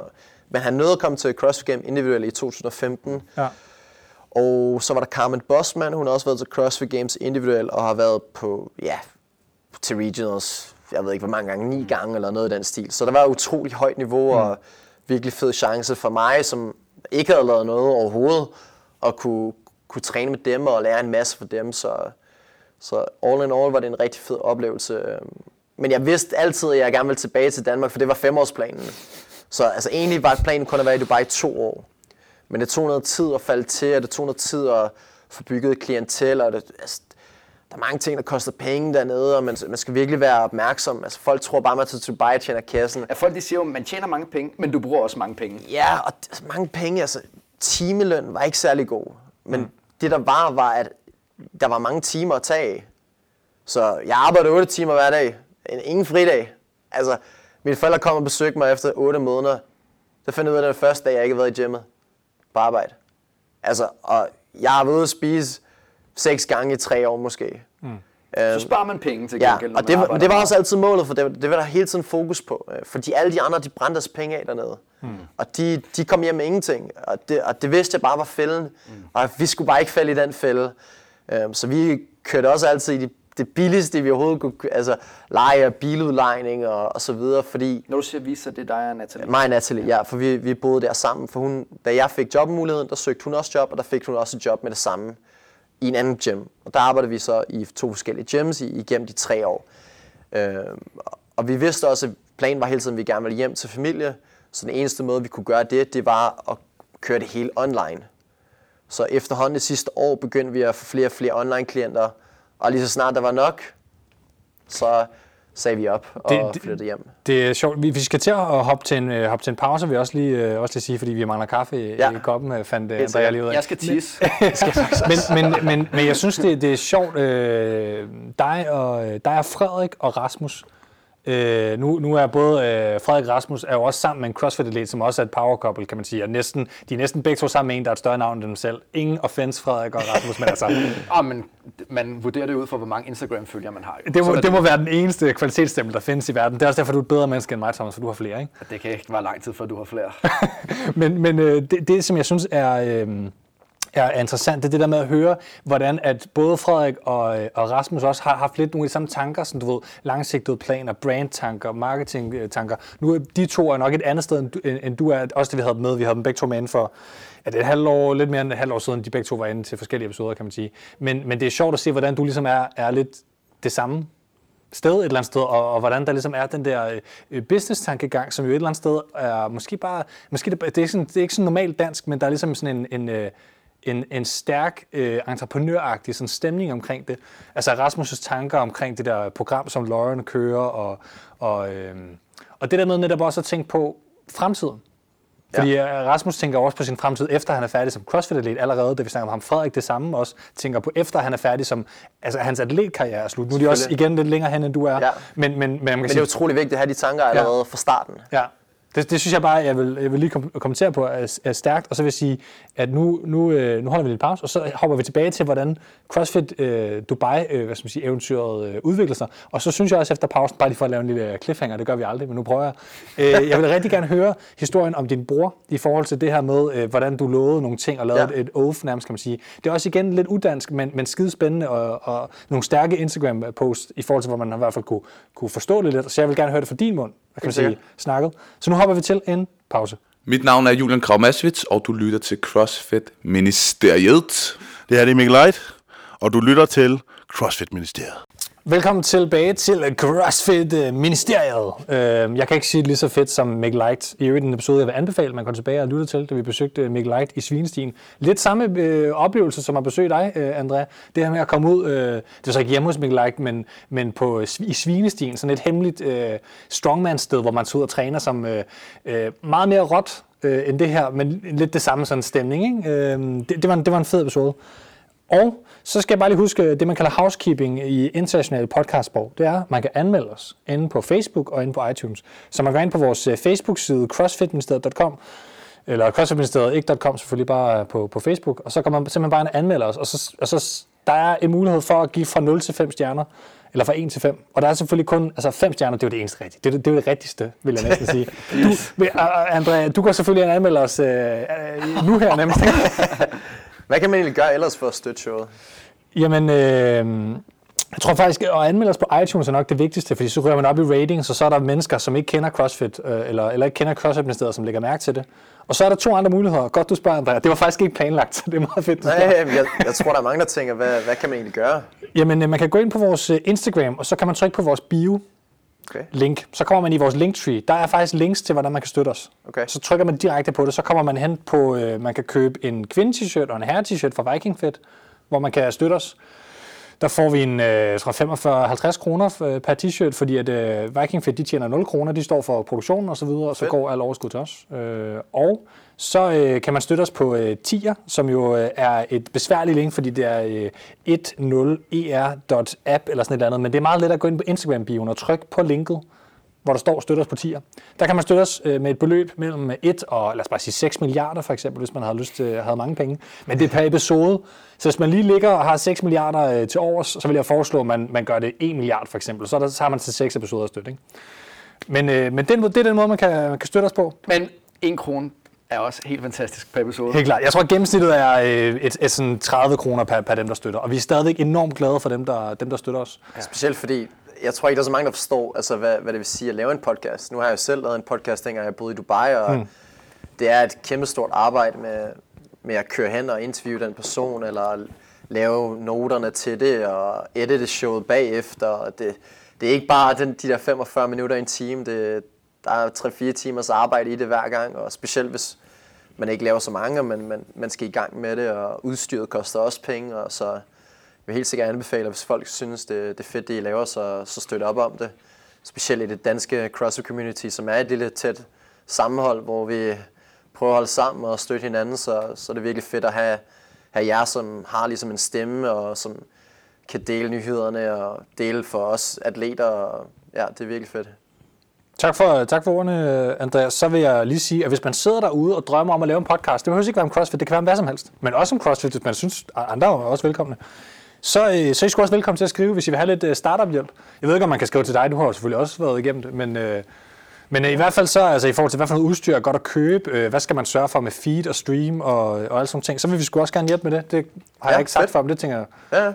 Speaker 3: men han nåede at komme til CrossFit Games individuelt i 2015.
Speaker 1: Ja.
Speaker 3: Og så var der Carmen Bosman, hun har også været til CrossFit Games individuelt, og har været på, ja, til regionals, jeg ved ikke hvor mange gange, ni gange eller noget i den stil. Så der var utrolig højt niveau, mm. og virkelig fed chance for mig, som ikke havde lavet noget overhovedet, at kunne, kunne træne med dem og lære en masse fra dem. Så, så all in all var det en rigtig fed oplevelse. Men jeg vidste altid, at jeg gerne ville tilbage til Danmark, for det var femårsplanen. Så altså, egentlig var planen kun at være i Dubai i to år. Men det tog noget tid at falde til, og det tog noget tid at få bygget et klientel, og det, altså, der er mange ting, der koster penge dernede, og man, man skal virkelig være opmærksom. Altså, folk tror bare, at man tager til Dubai og tjener kassen.
Speaker 2: at folk de siger jo, at man tjener mange penge, men du bruger også mange penge.
Speaker 3: Ja, og altså, mange penge, altså timeløn var ikke særlig god. Men mm det der var, var, at der var mange timer at tage af. Så jeg arbejdede 8 timer hver dag. En- Ingen fridag. Altså, mine forældre kom og besøgte mig efter 8 måneder. Så fandt jeg ud af, at den første dag, jeg ikke havde været i gymmet på arbejde. Altså, og jeg har været ude at spise seks gange i tre år måske. Mm.
Speaker 2: Så sparer man penge til
Speaker 3: Ja,
Speaker 2: gengæld, når
Speaker 3: og det,
Speaker 2: arbejder
Speaker 3: det var også altid målet, for det, det var der hele tiden fokus på. øh, Fordi alle de andre, de brændte deres penge af dernede. Mm. Og de, de kom hjem med ingenting. Og det, og det vidste jeg bare var fælden. Mm. Og vi skulle bare ikke falde i den fælde. Øhm, Så vi kørte også altid i det, det billigste, vi overhovedet kunne. Altså leje og biludlejning og, og så videre. Fordi
Speaker 2: Når du siger vi, så det er dig og Natalie.
Speaker 3: mig og Natalie, ja, for vi, vi boede der sammen. For hun, da jeg fik jobmuligheden, der søgte hun også job, og der fik hun også et job med det samme i en anden gym. Og der arbejdede vi så i to forskellige gyms i, igennem de tre år. Øh, og vi vidste også, at planen var hele tiden, at vi gerne ville hjem til familie. Så den eneste måde, vi kunne gøre det, det var at køre det hele online. Så efterhånden det sidste år begyndte vi at få flere og flere online-klienter. Og lige så snart der var nok, så sagde vi op og
Speaker 1: Det- det-
Speaker 3: flyttede hjem.
Speaker 1: Det er sjovt. Vi, vi skal til at hoppe til en, øh, hoppe til en pause, vil jeg også lige, øh, også lige sige, fordi vi mangler kaffe i,
Speaker 3: Ja.
Speaker 1: i koppen, øh, fandt øh, Andrea lige ud af.
Speaker 2: Jeg skal tisse.
Speaker 1: men, men, men, men jeg synes, det, det er sjovt. Øh, dig, og, dig og Frederik og Rasmus. Øh, nu, nu er både øh, Frederik Rasmus er jo også sammen med en CrossFit-atlet, som også er et power couple, kan man sige. Og næsten, de er næsten begge to sammen med en, der er et større navn end dem selv. Ingen offense, Frederik og Rasmus, men altså,
Speaker 2: Ah, men man vurderer det ud fra, hvor mange Instagram-følgere man har. jo.
Speaker 1: det, må,
Speaker 2: er
Speaker 1: det må være den eneste kvalitetsstempel, der findes i verden. Det er også derfor, du er et bedre menneske end mig, Thomas, for du har flere, ikke?
Speaker 2: Det kan ikke være lang tid, før du har flere.
Speaker 1: men men øh, det, det, som jeg synes er, øh, er, interessant, det er det der med at høre, hvordan at både Frederik og, øh, og Rasmus også har haft lidt nogle af de samme tanker, som du ved, langsigtede planer, brandtanker, marketingtanker. Nu er de to er nok et andet sted, end du, end, du er. Også det, vi havde dem med. Vi havde dem begge to med inden for er det et halvt år, lidt mere end et halvt år siden, de begge to var inde til forskellige episoder, kan man sige. Men, men det er sjovt at se, hvordan du ligesom er, er lidt det samme sted et eller andet sted, og, og hvordan der ligesom er den der øh, business-tankegang, som jo et eller andet sted er måske bare, måske det, det, er, sådan, det er ikke sådan normalt dansk, men der er ligesom sådan en, en, øh, en, en stærk øh, entreprenøragtig sådan stemning omkring det. Altså Rasmus' tanker omkring det der program, som Lauren kører, og, og, øh, og det der med netop også at tænke på fremtiden. Fordi ja. Rasmus tænker også på sin fremtid, efter han er færdig som CrossFit-atlet allerede, da vi snakker om ham. Frederik det samme også, tænker på, efter han er færdig som, altså hans atletkarriere er slut. Nu er de også igen lidt længere hen, end du er.
Speaker 3: Ja.
Speaker 1: Men, men, men, man kan
Speaker 3: Men
Speaker 1: sige,
Speaker 3: det er utrolig vigtigt at have de tanker allerede ja. fra starten.
Speaker 1: Ja, det, det synes jeg bare, jeg vil, jeg vil lige kom- kommentere på, er, er stærkt. Og så vil jeg sige, at nu, nu, øh, nu holder vi lidt pause, og så hopper vi tilbage til, hvordan CrossFit øh, Dubai, øh, hvad skal man sige, eventyret øh, udvikler sig. Og så synes jeg også efter pausen, bare lige for at lave en lille cliffhanger, det gør vi aldrig, men nu prøver jeg. Øh, jeg vil rigtig gerne høre historien om din bror, i forhold til det her med, øh, hvordan du lovede nogle ting, og lavede
Speaker 3: Ja.
Speaker 1: et, oath nærmest, kan man sige. Det er også igen lidt udansk, men, men skide spændende, og, og nogle stærke Instagram-posts, i forhold til, hvor man i hvert fald kunne, kunne forstå det lidt. Så jeg vil gerne høre det fra din mund, hvad kan man sige, snakket. Så nu hopper vi til en pause.
Speaker 4: Mit navn er Julian Kravmasvits, og du lytter til CrossFit Ministeriet.
Speaker 5: Det her det er Mikkel Light, og du lytter til CrossFit Ministeriet.
Speaker 1: Velkommen tilbage til CrossFit Ministeriet. Øhm, jeg kan ikke sige det lige så fedt som Mick Light. I øvrigt en episode, jeg vil anbefale, man går tilbage og lytter til, da vi besøgte Mick Light i Svinestien. Lidt samme øh, oplevelse, som at besøge dig, øh, Andrea. Det her med at komme ud, øh, det var så ikke hjemme hos Mick Light, men, men på, øh, i Svinestien, sådan et hemmeligt øh, strongman-sted, hvor man tager ud og træner som øh, øh, meget mere råt øh, end det her, men lidt det samme sådan stemning. Ikke? Øh, det, det, var en, det var en fed episode. Og så skal jeg bare lige huske, det man kalder housekeeping i internationale podcastbog, det er, at man kan anmelde os inde på Facebook og inde på iTunes. Så man går ind på vores øh, Facebook-side, crossfitministeriet.com, eller crossfitministeriet, ikke.com selvfølgelig, bare på, på Facebook, og så kan man simpelthen bare anmelde os, og så, og så der er en mulighed for at give fra 0 til 5 stjerner, eller fra 1 til 5. Og der er selvfølgelig kun, altså 5 stjerner, det er jo det eneste rigtige. Det, er det, det er jo det rigtigste, vil jeg næsten sige. Du, Andrea, du kan selvfølgelig anmelde os uh, nu her nemmest.
Speaker 3: Hvad kan man egentlig gøre ellers for at støtte showet?
Speaker 1: Jamen, øh, jeg tror faktisk, at anmelde os på iTunes er nok det vigtigste, fordi så ryger man op i ratings, og så er der mennesker, som ikke kender CrossFit, øh, eller, eller ikke kender CrossFit-ministeriet, som lægger mærke til det. Og så er der to andre muligheder. Godt, du spørger, Andrea. Det var faktisk ikke planlagt, så det er meget fedt.
Speaker 3: Nej, jeg, jeg tror, der er mange, der tænker, hvad, hvad kan man egentlig gøre?
Speaker 1: Jamen, øh, man kan gå ind på vores øh, Instagram, og så kan man trykke på vores bio-link.
Speaker 3: Okay.
Speaker 1: Så kommer man i vores linktree. Der er faktisk links til, hvordan man kan støtte os.
Speaker 3: Okay.
Speaker 1: Så trykker man direkte på det, så kommer man hen på, øh, man kan købe en kvinde-t-shirt og en herre-t-shirt fra Viking Fit, hvor man kan støtte os. Der får vi en øh, jeg tror 45-50 kroner øh, per t-shirt, fordi at øh, Viking Fit, de tjener 0 kroner, de står for produktionen og så videre, og så går al overskud til os. Øh, og så øh, kan man støtte os på øh, Tier, som jo øh, er et besværligt link, fordi det er øh, 10er.app eller sådan et eller andet, men det er meget let at gå ind på Instagram-bioen og trykke på linket, hvor der står støt os på tier. Der kan man støtte os øh, med et beløb mellem 1 og lad os bare sige 6 milliarder for eksempel, hvis man havde lyst til havde mange penge. Men det er per episode. Så hvis man lige ligger og har 6 milliarder øh, til overs, så vil jeg foreslå, at man, man gør det 1 milliard for eksempel. Så, der, så har man til 6 episoder støtte. Ikke? Men, øh, men den, det er den måde, man kan, man kan støtte os på.
Speaker 2: Men en krone er også helt fantastisk per episode.
Speaker 1: Helt klart. Jeg tror, at gennemsnittet er øh, et, et sådan 30 kroner per, per dem, der støtter. Og vi er stadigvæk enormt glade for dem, der, dem, der støtter os.
Speaker 3: Ja. Specielt fordi, jeg tror ikke, der er så mange, der forstår, altså, hvad, hvad det vil sige at lave en podcast. Nu har jeg jo selv lavet en podcast, dengang jeg boede i Dubai, og mm. det er et kæmpe stort arbejde med, med at køre hen og interviewe den person, eller lave noterne til det, og edite showet bagefter. Og det, det er ikke bare den, de der 45 minutter i en time, det, der er 3-4 timers arbejde i det hver gang, og specielt hvis man ikke laver så mange, men man, man skal i gang med det, og udstyret koster også penge, og så jeg vil helt sikkert anbefale, hvis folk synes, det, det er fedt, det I laver, så, så støtte op om det. Specielt i det danske CrossFit community, som er et lille tæt sammenhold, hvor vi prøver at holde sammen og støtte hinanden, så, så er det virkelig fedt at have, have jer, som har ligesom en stemme, og som kan dele nyhederne og dele for os atleter. Og, ja, det er virkelig fedt.
Speaker 1: Tak for, tak for ordene, Andreas. Så vil jeg lige sige, at hvis man sidder derude og drømmer om at lave en podcast, det behøver ikke være om CrossFit, det kan være om hvad som helst, men også om CrossFit, hvis man synes, andre er også velkomne, så, øh, så er I sgu også velkommen til at skrive, hvis I vil have lidt øh, startup-hjælp. Jeg ved ikke, om man kan skrive til dig, du har jo selvfølgelig også været igennem det, men, øh, men i hvert fald så, altså i forhold til, hvad for noget udstyr er godt at købe, hvad skal man sørge for med feed og stream og, og alle sådan ting, så vil vi sgu også gerne hjælpe med det. Det har
Speaker 3: Ja,
Speaker 1: jeg ikke sagt
Speaker 3: fedt.
Speaker 1: før, men det tænker jeg,
Speaker 3: Ja,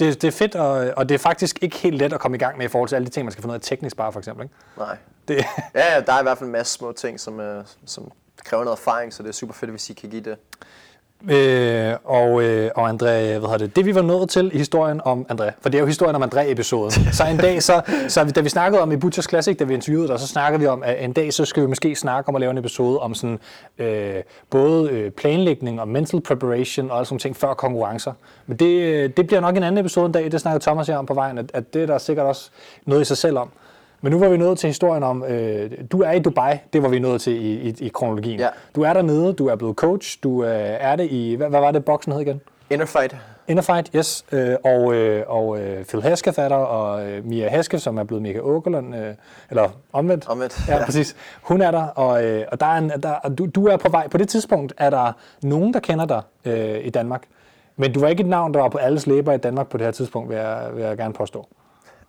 Speaker 1: det, det er fedt, og, og det er faktisk ikke helt let at komme i gang med i forhold til alle de ting, man skal finde ud af teknisk bare, for eksempel. Ikke?
Speaker 3: nej.
Speaker 1: Det,
Speaker 3: Ja, ja, der er i hvert fald en masse små ting, som, øh, som kræver noget erfaring, så det er super fedt, hvis I kan give det.
Speaker 1: Øh, og, øh, og André, hvad hedder det, det vi var nået til i historien om André, for det er jo historien om André-episoden. Så en dag, så, så da vi snakkede om i Butchers Classic, da vi interviewede dig, så snakkede vi om, at en dag, så skal vi måske snakke om at lave en episode om sådan, øh, både øh, planlægning og mental preparation og alle sådan ting før konkurrencer. Men det, øh, det bliver nok en anden episode en dag, det snakkede Thomas her om på vejen, at, at det er der sikkert også noget i sig selv om. Men nu var vi nået til historien om, øh, du er i Dubai, det var vi nået til i, i, i kronologien.
Speaker 3: Ja.
Speaker 1: Du er dernede, du er blevet coach, du øh, er det i, hvad, hvad var det boksen hed igen?
Speaker 3: Inner fight.
Speaker 1: Innerfight, yes. Øh, og øh, og øh, Phil Hesketh er der, og øh, Mia Hesketh, som er blevet Mika Åkerlund, øh, eller omvendt.
Speaker 3: Omvendt,
Speaker 1: Ja,
Speaker 3: ja.
Speaker 1: præcis. Hun er der, og, øh, og der er en, der, og du, du er på vej. På det tidspunkt er der nogen, der kender dig øh, i Danmark. Men du var ikke et navn, der var på alles læber i Danmark på det her tidspunkt, vil jeg, vil jeg gerne påstå.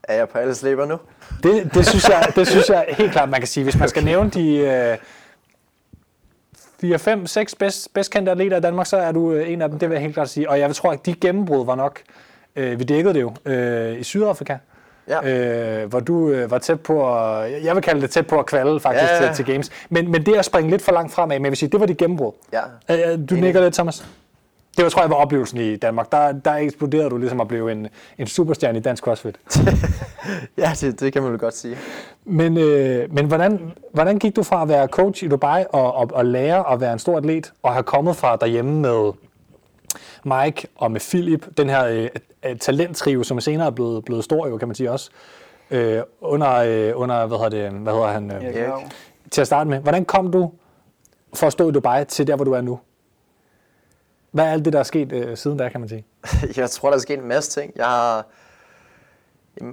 Speaker 3: Er jeg på alle slæber nu?
Speaker 1: Det, det, synes jeg, det synes jeg helt klart, man kan sige. Hvis man skal nævne de øh, 4, 5, 6 bedst, bedst kendte atleter i Danmark, så er du øh, en af dem, det vil jeg helt klart sige. Og jeg tror, at de gennembrud var nok, øh, vi dækkede det jo, øh, i Sydafrika.
Speaker 3: Ja.
Speaker 1: Øh, hvor du øh, var tæt på at, jeg vil kalde det tæt på at kvalde faktisk
Speaker 3: Ja, ja.
Speaker 1: til, til games. Men, men det at springe lidt for langt fremad, men jeg vil sige, det var dit gennembrud.
Speaker 3: Ja.
Speaker 1: Øh, øh, du nikker lidt, Thomas? Det var, tror jeg, var oplevelsen i Danmark. Der, der eksploderede du ligesom at blive en, en superstjerne i dansk CrossFit.
Speaker 3: Ja, det, det kan man vel godt sige.
Speaker 1: Men, øh, men hvordan, hvordan gik du fra at være coach i Dubai og, og, og lære at være en stor atlet, og have kommet fra derhjemme med Mike og med Philip, den her øh, talenttrio, som senere er blevet, blevet stor jo, kan man sige også, øh, under, øh, under hvad, hedder det, hvad hedder han, øh,
Speaker 2: Ja,
Speaker 1: til at starte med. Hvordan kom du for at stå i Dubai til der, hvor du er nu? Hvad er alt det, der er sket øh, siden da, kan man sige?
Speaker 3: Jeg tror, der er sket en masse ting. Jeg har...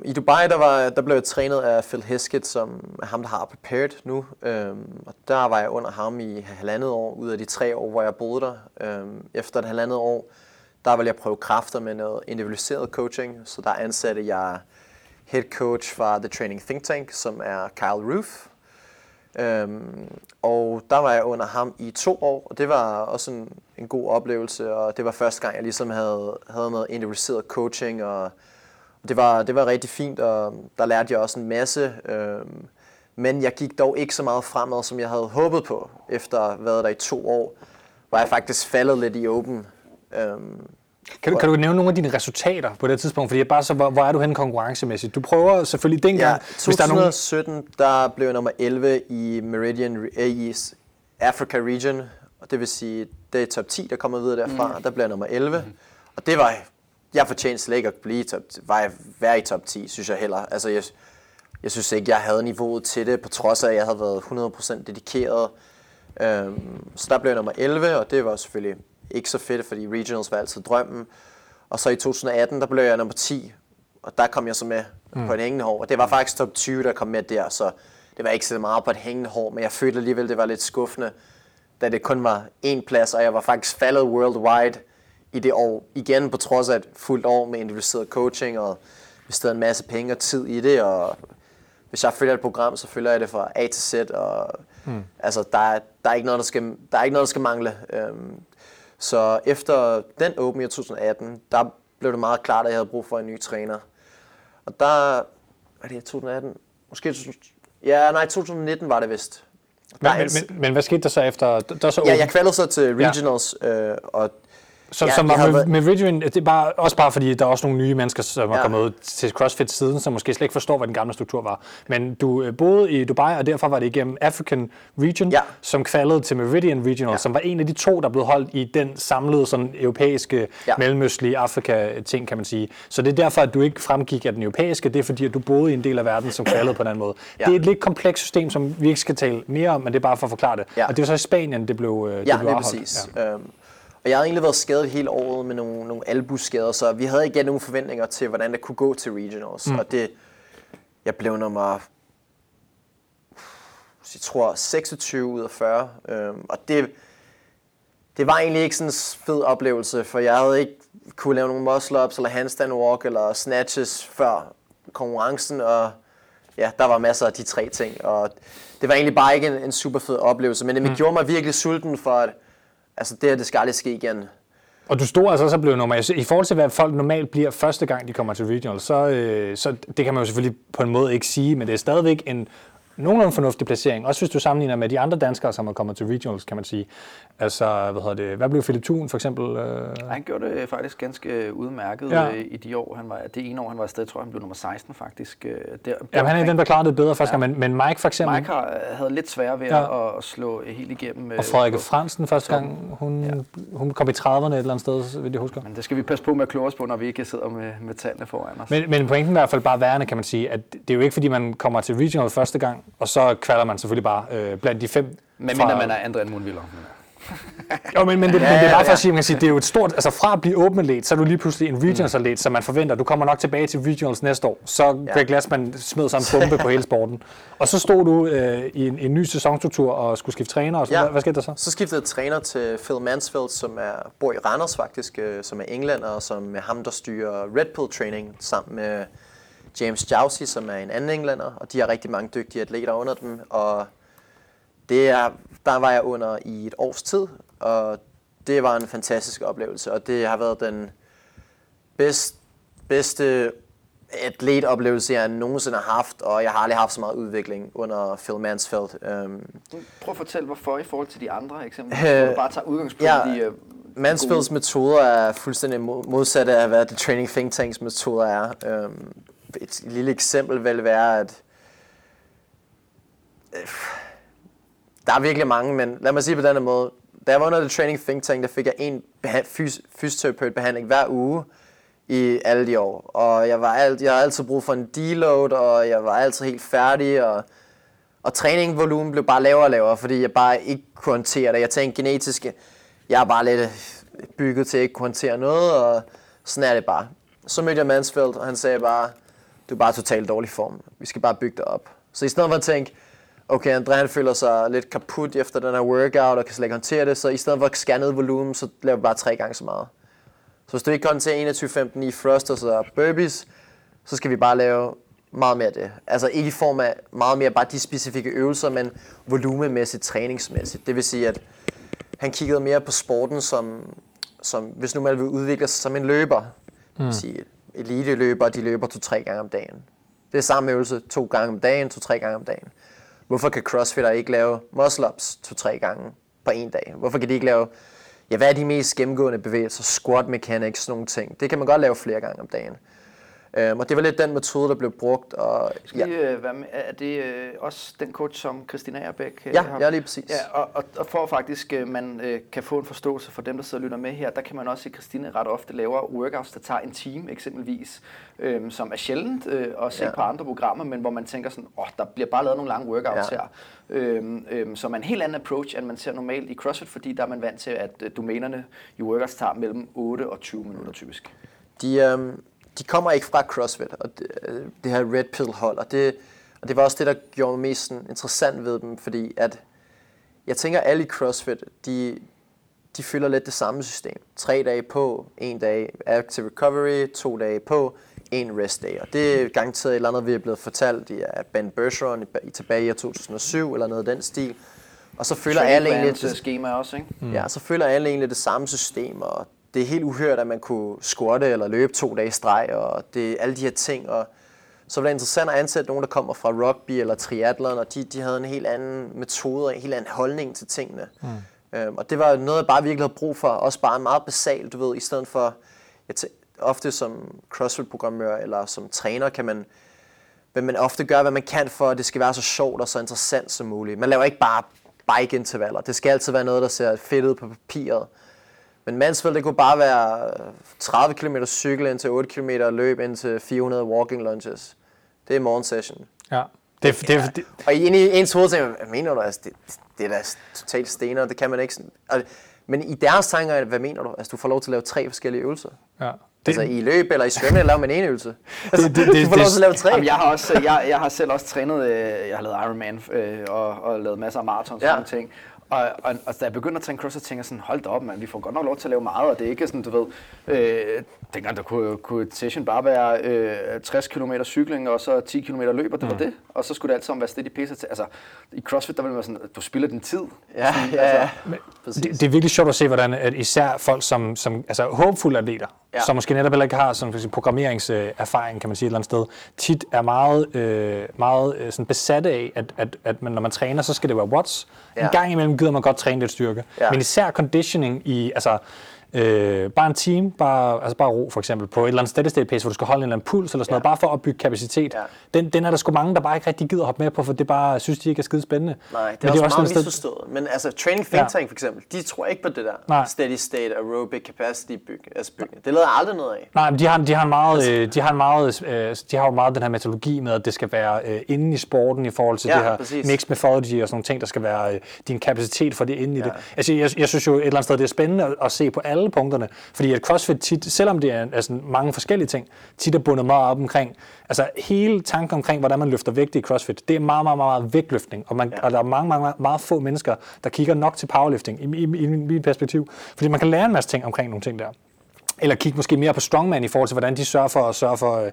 Speaker 3: I Dubai, der, var, der blev jeg trænet af Phil Heskett, som er ham, der har prepared nu. Øhm, og der var jeg under ham i halvandet år, ud af de tre år, hvor jeg boede der. Øhm, efter et halvandet år, der ville jeg prøve kræfter med noget individualiseret coaching. Så der ansatte jeg head coach fra The Training Think Tank, som er Kyle Roof. Øhm, og der var jeg under ham i to år, og det var også en, en god oplevelse, og det var første gang, jeg ligesom havde, havde noget individualiseret coaching, og det var, det var rigtig fint, og der lærte jeg også en masse. Øhm, men jeg gik dog ikke så meget fremad, som jeg havde håbet på, efter at have været der i to år, var jeg faktisk faldet lidt i åben. Øhm,
Speaker 1: kan du, kan du nævne nogle af dine resultater på det tidspunkt? Fordi jeg bare så, hvor, hvor er du henne konkurrencemæssigt? Du prøver selvfølgelig dengang,
Speaker 3: Ja,
Speaker 1: hvis der er nogen...
Speaker 3: 2017, der blev jeg nummer 11 i Meridian eh, i Africa Region, og det vil sige, det er top 10, der kommer videre derfra, mm. der blev jeg nummer 11. Mm. Og det var, jeg fortjente slet ikke at blive top, var jeg være i top 10, synes jeg heller. Altså, jeg, jeg synes ikke, jeg havde niveauet til det, på trods af, at jeg havde været 100% dedikeret. Øhm, så der blev jeg nummer 11, og det var selvfølgelig ikke så fedt, fordi regionals var altid drømmen. Og så i 2018, der blev jeg nummer 10, og der kom jeg så med mm. på et hængende hår. Og det var faktisk top 20, der kom med der, så det var ikke så meget på et hængende hår, men jeg følte alligevel, det var lidt skuffende, da det kun var én plads, og jeg var faktisk faldet worldwide i det år igen, på trods af et fuldt år med individualiseret coaching, og investeret en masse penge og tid i det, og hvis jeg følger et program, så følger jeg det fra A til Z, og mm. altså, der, er, der, er ikke noget, der, skal, der er ikke noget, der skal mangle. Øhm, så efter den Open i 2018, der blev det meget klart, at jeg havde brug for en ny træner. Og der, er det, 2018? Måske, 2000 ja, nej, 2019 var det vist.
Speaker 1: Men, men,
Speaker 3: en-
Speaker 1: men, men hvad skete der så efter? Der er så
Speaker 3: Ja, jeg kvalede så til regionals, øh, og
Speaker 1: Som,
Speaker 3: Ja,
Speaker 1: som var med,
Speaker 3: været-
Speaker 1: med Ridgewind, det er bare, også bare fordi, der er også nogle nye mennesker, som er
Speaker 3: Ja.
Speaker 1: kommet til CrossFit siden, som måske slet ikke forstår, hvad den gamle struktur var. Men du øh, boede i Dubai, og derfor var det igennem African Region,
Speaker 3: Ja.
Speaker 1: som kvalede til Meridian Regional,
Speaker 3: Ja.
Speaker 1: som var en af de to, der blev holdt i den samlede sådan, europæiske,
Speaker 3: Ja.
Speaker 1: mellemøstlige Afrika-ting, kan man sige. Så det er derfor, at du ikke fremgik af den europæiske, det er fordi, at du boede i en del af verden, som kvalede på den anden måde.
Speaker 3: Ja.
Speaker 1: Det er et lidt komplekst system, som vi ikke skal tale mere om, men det er bare for at forklare det.
Speaker 3: Ja.
Speaker 1: Og det var så i Spanien, det blev, øh, det
Speaker 3: Ja,
Speaker 1: blev
Speaker 3: lige
Speaker 1: afholdt.
Speaker 3: præcis. Ja. Øhm, og jeg havde egentlig været skadet hele året med nogle, nogle albuskader, så vi havde ikke nogen forventninger til, hvordan det kunne gå til regionals. Mm. Og det, jeg blev nummer, jeg tror, 26 ud af 40. Øhm, og det, det var egentlig ikke sådan en fed oplevelse, for jeg havde ikke kunne lave nogle muscle-ups, eller handstand walk, eller snatches før konkurrencen, og ja, der var masser af de tre ting, og det var egentlig bare ikke en, en super fed oplevelse, men det mm. gjorde mig virkelig sulten for, at altså, det her, det skal aldrig ske igen.
Speaker 1: Og du stod altså også og blev nummer I forhold til, hvad folk normalt bliver første gang, de kommer til regional, så, øh, så det kan man jo selvfølgelig på en måde ikke sige, men det er stadigvæk en nogenlunde fornuftig placering. Også hvis du sammenligner med de andre danskere, som er kommet til regionals, kan man sige. Altså, hvad hedder det, hvad blev Philip Thun for eksempel? Øh,
Speaker 2: Han gjorde det faktisk ganske udmærket
Speaker 1: Ja.
Speaker 2: ja. i de år, han var, det ene år, han var afsted, tror jeg, han blev nummer 16 faktisk. øh, Der,
Speaker 1: Jamen, han er den, der klarede det bedre første
Speaker 2: Ja.
Speaker 1: gang, men, men Mike for eksempel,
Speaker 2: Mike har, havde lidt svært ved
Speaker 1: Ja.
Speaker 2: ja. at, slå helt igennem. øh,
Speaker 1: og Frederikke Fransen første gang, hun, ja. hun kom i 30'erne et eller andet sted, vil jeg huske.
Speaker 2: Men det skal vi passe på med at kloge os på, når vi ikke sidder med, med tallene foran os.
Speaker 1: Men, men pointen er i hvert fald bare værende, kan man sige, at det er jo ikke fordi, man kommer til regional første gang, og så kvalder man selvfølgelig bare øh, blandt de fem.
Speaker 2: Men
Speaker 1: fra-
Speaker 2: mindre man er André Mundviller.
Speaker 1: Jo, men, men, det,
Speaker 3: Ja,
Speaker 1: men det er
Speaker 3: ja,
Speaker 1: bare for
Speaker 3: ja.
Speaker 1: at sige, man kan sige, det er jo et stort, altså fra at blive open atlet, så er du lige pludselig en regionals atlet, så man forventer, du kommer nok tilbage til regionals næste år. Så
Speaker 3: Ja.
Speaker 1: Greg Glassman smed sig en bombe på hele sporten. Og så stod du øh, i en, en ny sæsonstruktur og skulle skifte træner, og så,
Speaker 3: Ja.
Speaker 1: hvad, hvad skete der så?
Speaker 3: Så skiftede jeg træner til Phil Mansfield, som er, bor i Randers faktisk, øh, som er englænder, og som er ham, der styrer Red Pill Training sammen med James Jousey, som er en anden englænder, og de har rigtig mange dygtige atleter under dem, og det er, der var jeg under i et års tid, og det var en fantastisk oplevelse, og det har været den bedst, bedste atletoplevelse, jeg nogensinde har haft, og jeg har aldrig haft så meget udvikling under Phil Mansfield. Um,
Speaker 2: Prøv at fortælle, hvorfor i forhold til de andre eksempler,
Speaker 3: Øh,
Speaker 2: hvor du bare tager udgangspunkt
Speaker 3: ja,
Speaker 2: i... øh,
Speaker 3: Mansfields metoder er fuldstændig mo- modsatte af, hvad The Training Think Tanks metoder er. Um, et lille eksempel vil være, at øh, der er virkelig mange, men lad mig sige på denne måde. Da jeg var under The Training Think Tank, der fik jeg en beha- fys- fysioterapeutbehandling hver uge i alle de år. Og jeg, var alt, jeg havde altid brug for en deload, og jeg var altid helt færdig, og og træningsvolumen blev bare lavere og lavere, fordi jeg bare ikke kunne håndtere det. Jeg tænkte genetisk, jeg er bare lidt øh, bygget til at ikke kunne håndtere noget, og sådan er det bare. Så mødte jeg Mansfield, og han sagde bare, du er bare totalt dårlig form. Vi skal bare bygge dig op. Så i stedet for at tænke, okay, André han føler sig lidt kaput efter den her workout, og kan slet ikke håndtere det, så i stedet for at skære ned volumen, så laver vi bare tre gange så meget. Så hvis du ikke kan håndtere 21-15 i thrusters og burpees, så skal vi bare lave meget mere af det. Altså ikke i form af meget mere bare de specifikke øvelser, men volumemæssigt, træningsmæssigt. Det vil sige, at han kiggede mere på sporten som, som hvis nu man vil udvikle sig som en løber. Det vil sige, eliteløbere, de løber to-tre gange om dagen. Det er samme øvelse to gange om dagen, to-tre gange om dagen. Hvorfor kan crossfitter ikke lave muscle-ups to-tre gange på en dag? Hvorfor kan de ikke lave, ja, hvad er de mest gennemgående bevægelser? Squat mechanics, sådan nogle ting. Det kan man godt lave flere gange om dagen. Øhm, og det var lidt den metode, der blev brugt. Og,
Speaker 2: Skal ja. øh, være med, er det øh, også den coach, som Christina Erbæk øh,
Speaker 3: Ja,
Speaker 2: har?
Speaker 3: ja, lige præcis.
Speaker 2: Ja, og, og, og for faktisk øh, man øh, kan få en forståelse for dem, der sidder og lytter med her, der kan man også se, at Christina ret ofte laver workouts, der tager en time eksempelvis, øh, som er sjældent øh, at se
Speaker 3: Ja.
Speaker 2: på andre programmer, men hvor man tænker sådan, åh, der bliver bare lavet nogle lange workouts
Speaker 3: Ja.
Speaker 2: her. Øh, øh, som er en helt anden approach, end man ser normalt i CrossFit, fordi der er man vant til, at øh, domænerne i workouts tager mellem 8 og 20 minutter typisk.
Speaker 3: De, øhm, de kommer ikke fra CrossFit, og det, øh, det her Red Pill hold, og det, og det var også det, der gjorde mig mest sådan, interessant ved dem, fordi at jeg tænker, alle i CrossFit, de, de følger lidt det samme system. Tre dage på, en dag active recovery, to dage på, en rest day. Og det er garanteret et eller andet, vi er blevet fortalt af Ben Bergeron i, i tilbage i 2007, eller noget af den stil. Og så følger alle egentlig det,
Speaker 2: schema også, ikke?
Speaker 3: Mm. Ja, så følger alle egentlig det samme system, og det er helt uhørt, at man kunne squatte eller løbe to dage i streg, og det alle de her ting. Og så var det interessant at ansætte nogen, der kommer fra rugby eller triathlon, og de, de havde en helt anden metode og en helt anden holdning til tingene. Mm. Øhm, og det var noget, jeg bare virkelig havde brug for, også bare meget basalt, du ved, i stedet for, jeg ofte som CrossFit-programmør eller som træner, kan man, vil man ofte gøre, hvad man kan for, at det skal være så sjovt og så interessant som muligt. Man laver ikke bare bike-intervaller. Det skal altid være noget, der ser fedt ud på papiret. Men Mansfield, det kunne bare være 30 km cykel ind til 8 km løb ind til 400 walking lunges. Det er morgensession.
Speaker 1: Ja. Det, det, det, det,
Speaker 3: Og i en i ens hoved tænker hvad mener du? Altså, det, det er da totalt stener, det kan man ikke sådan. Altså, men i deres tanker, hvad mener du? Altså, du får lov til at lave tre forskellige øvelser.
Speaker 1: ja.
Speaker 3: Det, altså, i løb eller i svømning, laver man en øvelse. Altså,
Speaker 1: det- det-
Speaker 3: du får lov til at lave tre.
Speaker 2: Jamen, jeg, har også, jeg, jeg har selv også trænet, øh, jeg har lavet Ironman øh, og, og lavet masser af maraton og sådan
Speaker 3: Ja.
Speaker 2: ting. Og, og, og da jeg begyndte at træne cross, så tænker jeg sådan, hold da op, man, vi får godt nok lov til at lave meget, og det er ikke sådan, du ved, øh, dengang der kunne, kunne et session bare være øh, 60 km cykling, og så 10 km løb, og det var det. Og så skulle det alt sammen være steady pace. Altså, i CrossFit, der vil man sådan, du spilder din tid.
Speaker 3: Ja,
Speaker 2: Sådan,
Speaker 3: ja.
Speaker 2: Altså,
Speaker 3: Præcis.
Speaker 1: det, det er virkelig sjovt at se, hvordan at især folk som, som altså, håbfulde atleter,
Speaker 3: Ja.
Speaker 1: som måske netop heller ikke har sådan, for programmeringserfaring, kan man sige et eller andet sted, tit er meget, øh, meget øh, sådan besatte af, at, at, at man, når man træner, så skal det være watts. Ja. En gang imellem gider man godt træne lidt styrke.
Speaker 3: Ja.
Speaker 1: Men især conditioning i, altså, Øh, bare en time, bare, altså bare ro for eksempel, på et eller andet steady state pace, hvor du skal holde en eller anden puls eller sådan
Speaker 3: Ja.
Speaker 1: noget, bare for at opbygge kapacitet.
Speaker 3: Ja.
Speaker 1: Den, den er der sgu mange, der bare ikke rigtig gider hoppe med på, for det bare synes de ikke er skide spændende.
Speaker 3: Nej, det
Speaker 1: Men
Speaker 3: er også,
Speaker 1: sådan
Speaker 3: meget
Speaker 1: et sted-
Speaker 3: misforstået. Men altså, Training Think
Speaker 1: Ja.
Speaker 3: Tank for eksempel, de tror ikke på det der
Speaker 1: Nej.
Speaker 3: steady state aerobic capacity byg, altså bygning. Det jeg aldrig noget af.
Speaker 1: Nej, men de har, de har en meget, øh, de har en meget, øh, de har jo meget den her metodologi med, at det skal være øh, inde i sporten i forhold til
Speaker 3: Ja,
Speaker 1: det her
Speaker 3: præcis.
Speaker 1: mixed methodology og sådan nogle ting, der skal være øh, din kapacitet for det inde i det. Altså, jeg, jeg synes jo et eller andet sted, det er spændende at, at se på alle punkterne, fordi at CrossFit tit, selvom det er altså, mange forskellige ting, tit er bundet meget op omkring, altså hele tanken omkring, hvordan man løfter vægt i CrossFit, det er meget, meget, meget, meget vægtløftning, og, man, ja. og der er mange, mange, meget, meget få mennesker, der kigger nok til powerlifting, i, i, i, i mit perspektiv, fordi man kan lære en masse ting omkring nogle ting der. Eller kigge måske mere på strongman i forhold til, hvordan de sørger for at sørge for øh,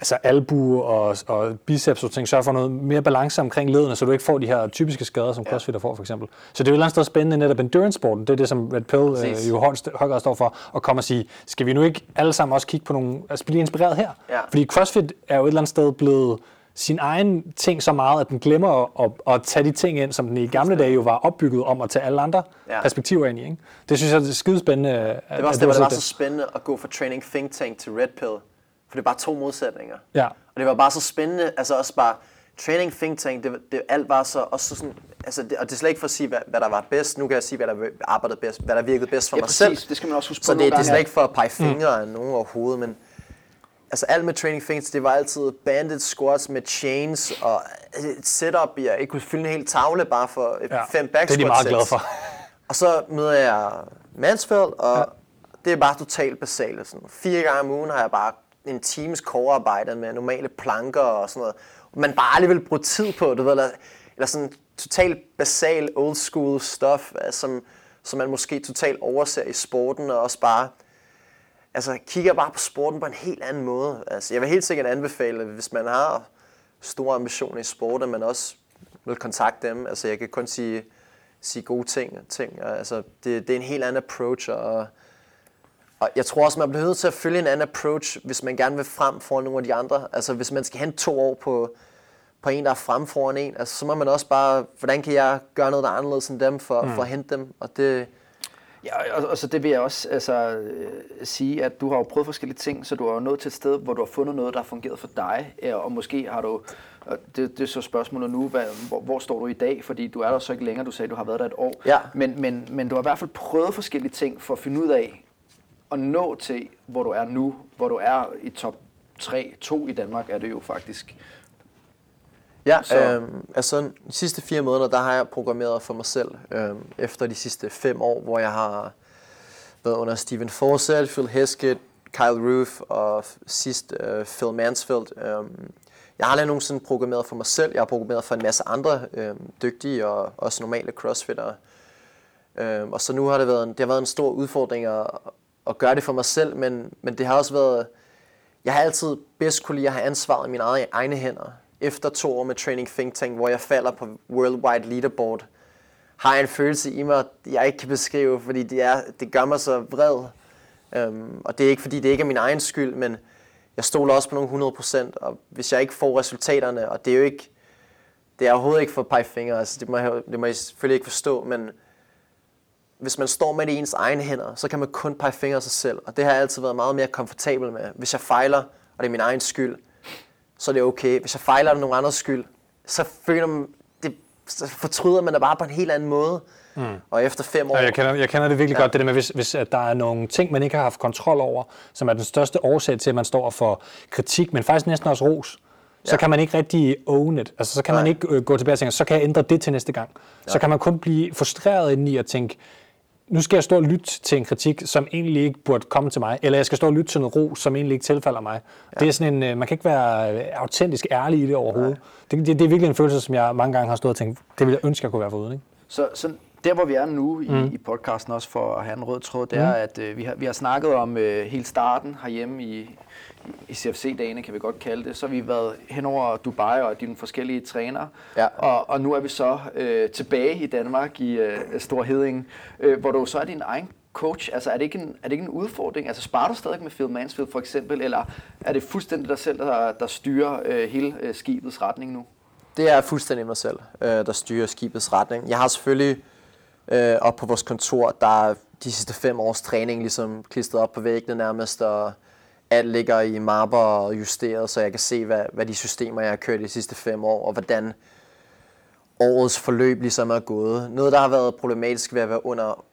Speaker 1: altså albu og, og biceps og ting, sørger for noget mere balance omkring ledene, så du ikke får de her typiske skader, som crossfitter får for eksempel. Så det er jo et eller andet sted spændende netop endurance-sporten, det er det, som Red Pill
Speaker 3: Præcis.
Speaker 1: øh, jo grad står for, at komme og sige, skal vi nu ikke alle sammen også kigge på nogle, altså blive inspireret her?
Speaker 3: Ja.
Speaker 1: Fordi CrossFit er jo et eller andet sted blevet sin egen ting så meget, at den glemmer at, at, at tage de ting ind, som den i gamle dage jo var opbygget om at tage alle andre
Speaker 3: Ja.
Speaker 1: ja. perspektiver ind i. Ikke? Det synes jeg er skidespændende.
Speaker 3: Det var også det, hvor det var så spændende at gå fra Training Think Tank til Red Pill. For det er bare to modsætninger.
Speaker 1: Ja.
Speaker 3: Og det var bare så spændende, altså også bare, Training Think Tank, det, det alt var så, også sådan, altså det, og det er slet ikke for at sige, hvad, hvad der var bedst, nu kan jeg sige, hvad der arbejdede bedst, hvad der virkede bedst for
Speaker 2: Ja,
Speaker 3: mig
Speaker 2: præcis.
Speaker 3: selv.
Speaker 2: Det skal man også huske på
Speaker 3: Så det, det er slet ikke for at pege fingre mm. af nogen overhovedet, men altså alt med Training Think, det var altid banded squats med chains og et setup, jeg ikke kunne fylde en hel tavle bare for ja. fem back
Speaker 1: Det er de meget glade for.
Speaker 3: Og så møder jeg Mansfeld, og ja. det er bare totalt basalt. Sådan. Fire gange om ugen har jeg bare en times core-arbejde med normale planker og sådan noget. Man bare aldrig vil bruge tid på, du ved, eller, eller sådan totalt basal old school stuff, øh, som, som man måske totalt overser i sporten, og også bare altså, kigger bare på sporten på en helt anden måde. Altså, jeg vil helt sikkert anbefale, at hvis man har store ambitioner i sport, at man også vil kontakte dem. Altså, jeg kan kun sige, sige gode ting. ting. Altså, det, det er en helt anden approach, og, og jeg tror også, man bliver nødt til at følge en anden approach, hvis man gerne vil frem foran nogle af de andre. Altså, hvis man skal hente to år på, på en, der er frem foran en, altså, så må man også bare, hvordan kan jeg gøre noget, der er anderledes end dem, for, mm. for at hente dem? Og det,
Speaker 2: Ja, og, og så det vil jeg også altså, øh, sige, at du har jo prøvet forskellige ting, så du er jo nået til et sted, hvor du har fundet noget, der har fungeret for dig, ja, og måske har du, og det, det er så spørgsmålet nu, hvad, hvor, hvor står du i dag, fordi du er der så ikke længere, du sagde, du har været der et år,
Speaker 3: Ja.
Speaker 2: men, men, men du har i hvert fald prøvet forskellige ting for at finde ud af, at nå til, hvor du er nu, hvor du er i top 3, 2 i Danmark er det jo faktisk.
Speaker 3: Ja,
Speaker 2: Så-
Speaker 3: øhm, altså de sidste fire måneder, der har jeg programmeret for mig selv. Øhm, efter de sidste fem år, hvor jeg har været under Stephen Forsett, Phil Heskett, Kyle Roof og sidst øh, Phil Mansfield. Øhm, jeg har aldrig nogensinde programmeret for mig selv. Jeg har programmeret for en masse andre øhm, dygtige og også normale crossfittere. Øhm, og så nu har det været en, det har været en stor udfordring at, at gøre det for mig selv, men, men det har også været, jeg har altid bedst kunne lide at have ansvaret i mine egne, egne hænder. Efter to år med Training Think Tank, hvor jeg falder på Worldwide Leaderboard, har jeg en følelse i mig, jeg ikke kan beskrive, fordi det, er, det gør mig så vred. Um, og det er ikke, fordi det ikke er min egen skyld, men jeg stoler også på nogle 100%, og hvis jeg ikke får resultaterne, og det er jo ikke, det er overhovedet ikke for at pege fingre, altså det må, jeg, det må jeg selvfølgelig ikke forstå, men hvis man står med det i ens egne hænder, så kan man kun pege fingre af sig selv. Og det har jeg altid været meget mere komfortabel med. Hvis jeg fejler, og det er min egen skyld, så er det okay. Hvis jeg fejler, og det er nogen andres skyld, så føler man, det, så fortryder man det bare på en helt anden måde. Mm. Og efter fem år...
Speaker 1: Ja, jeg, kender, jeg kender det virkelig ja. godt, det der med, hvis, hvis at der er nogle ting, man ikke har haft kontrol over, som er den største årsag til, at man står for kritik, men faktisk næsten også ros, så
Speaker 3: Ja.
Speaker 1: kan man ikke rigtig own it. Altså, så kan man
Speaker 3: Nej.
Speaker 1: ikke øh, gå tilbage og tænke, så kan jeg ændre det til næste gang. Så kan man kun blive frustreret indeni og tænke, nu skal jeg stå og lytte til en kritik, som egentlig ikke burde komme til mig, eller jeg skal stå og lytte til noget ros, som egentlig ikke tilfalder mig. Ja. Det er sådan en, øh, man kan ikke være øh, autentisk ærlig i det overhovedet. Det, det, det er virkelig en følelse, som jeg mange gange har stået og tænkt, det ville jeg ønske, jeg kunne være foruden. Ikke?
Speaker 2: Så, så der, hvor vi er nu i, mm. i podcasten, også for at have en rød tråd, det er, at øh, vi, har, vi har snakket om øh, hele starten herhjemme i, i CFC-dagene, kan vi godt kalde det. Så har vi været hen over Dubai og dine forskellige trænere.
Speaker 3: Ja.
Speaker 2: Og, og nu er vi så øh, tilbage i Danmark, i øh, Stor Heding, øh, hvor du så er din egen coach? Altså er det, ikke en, er det ikke en udfordring? Altså sparer du stadig med Phil Mansfield for eksempel, eller er det fuldstændig dig selv, der, der styrer øh, hele øh, skibets retning nu?
Speaker 3: Det er fuldstændig mig selv, øh, der styrer skibets retning. Jeg har selvfølgelig øh, op på vores kontor, der er de sidste fem års træning ligesom klistret op på væggene nærmest, og alt ligger i mapper og justeret, så jeg kan se, hvad, hvad de systemer, jeg har kørt de sidste fem år, og hvordan årets forløb ligesom er gået. Noget, der har været problematisk ved at være under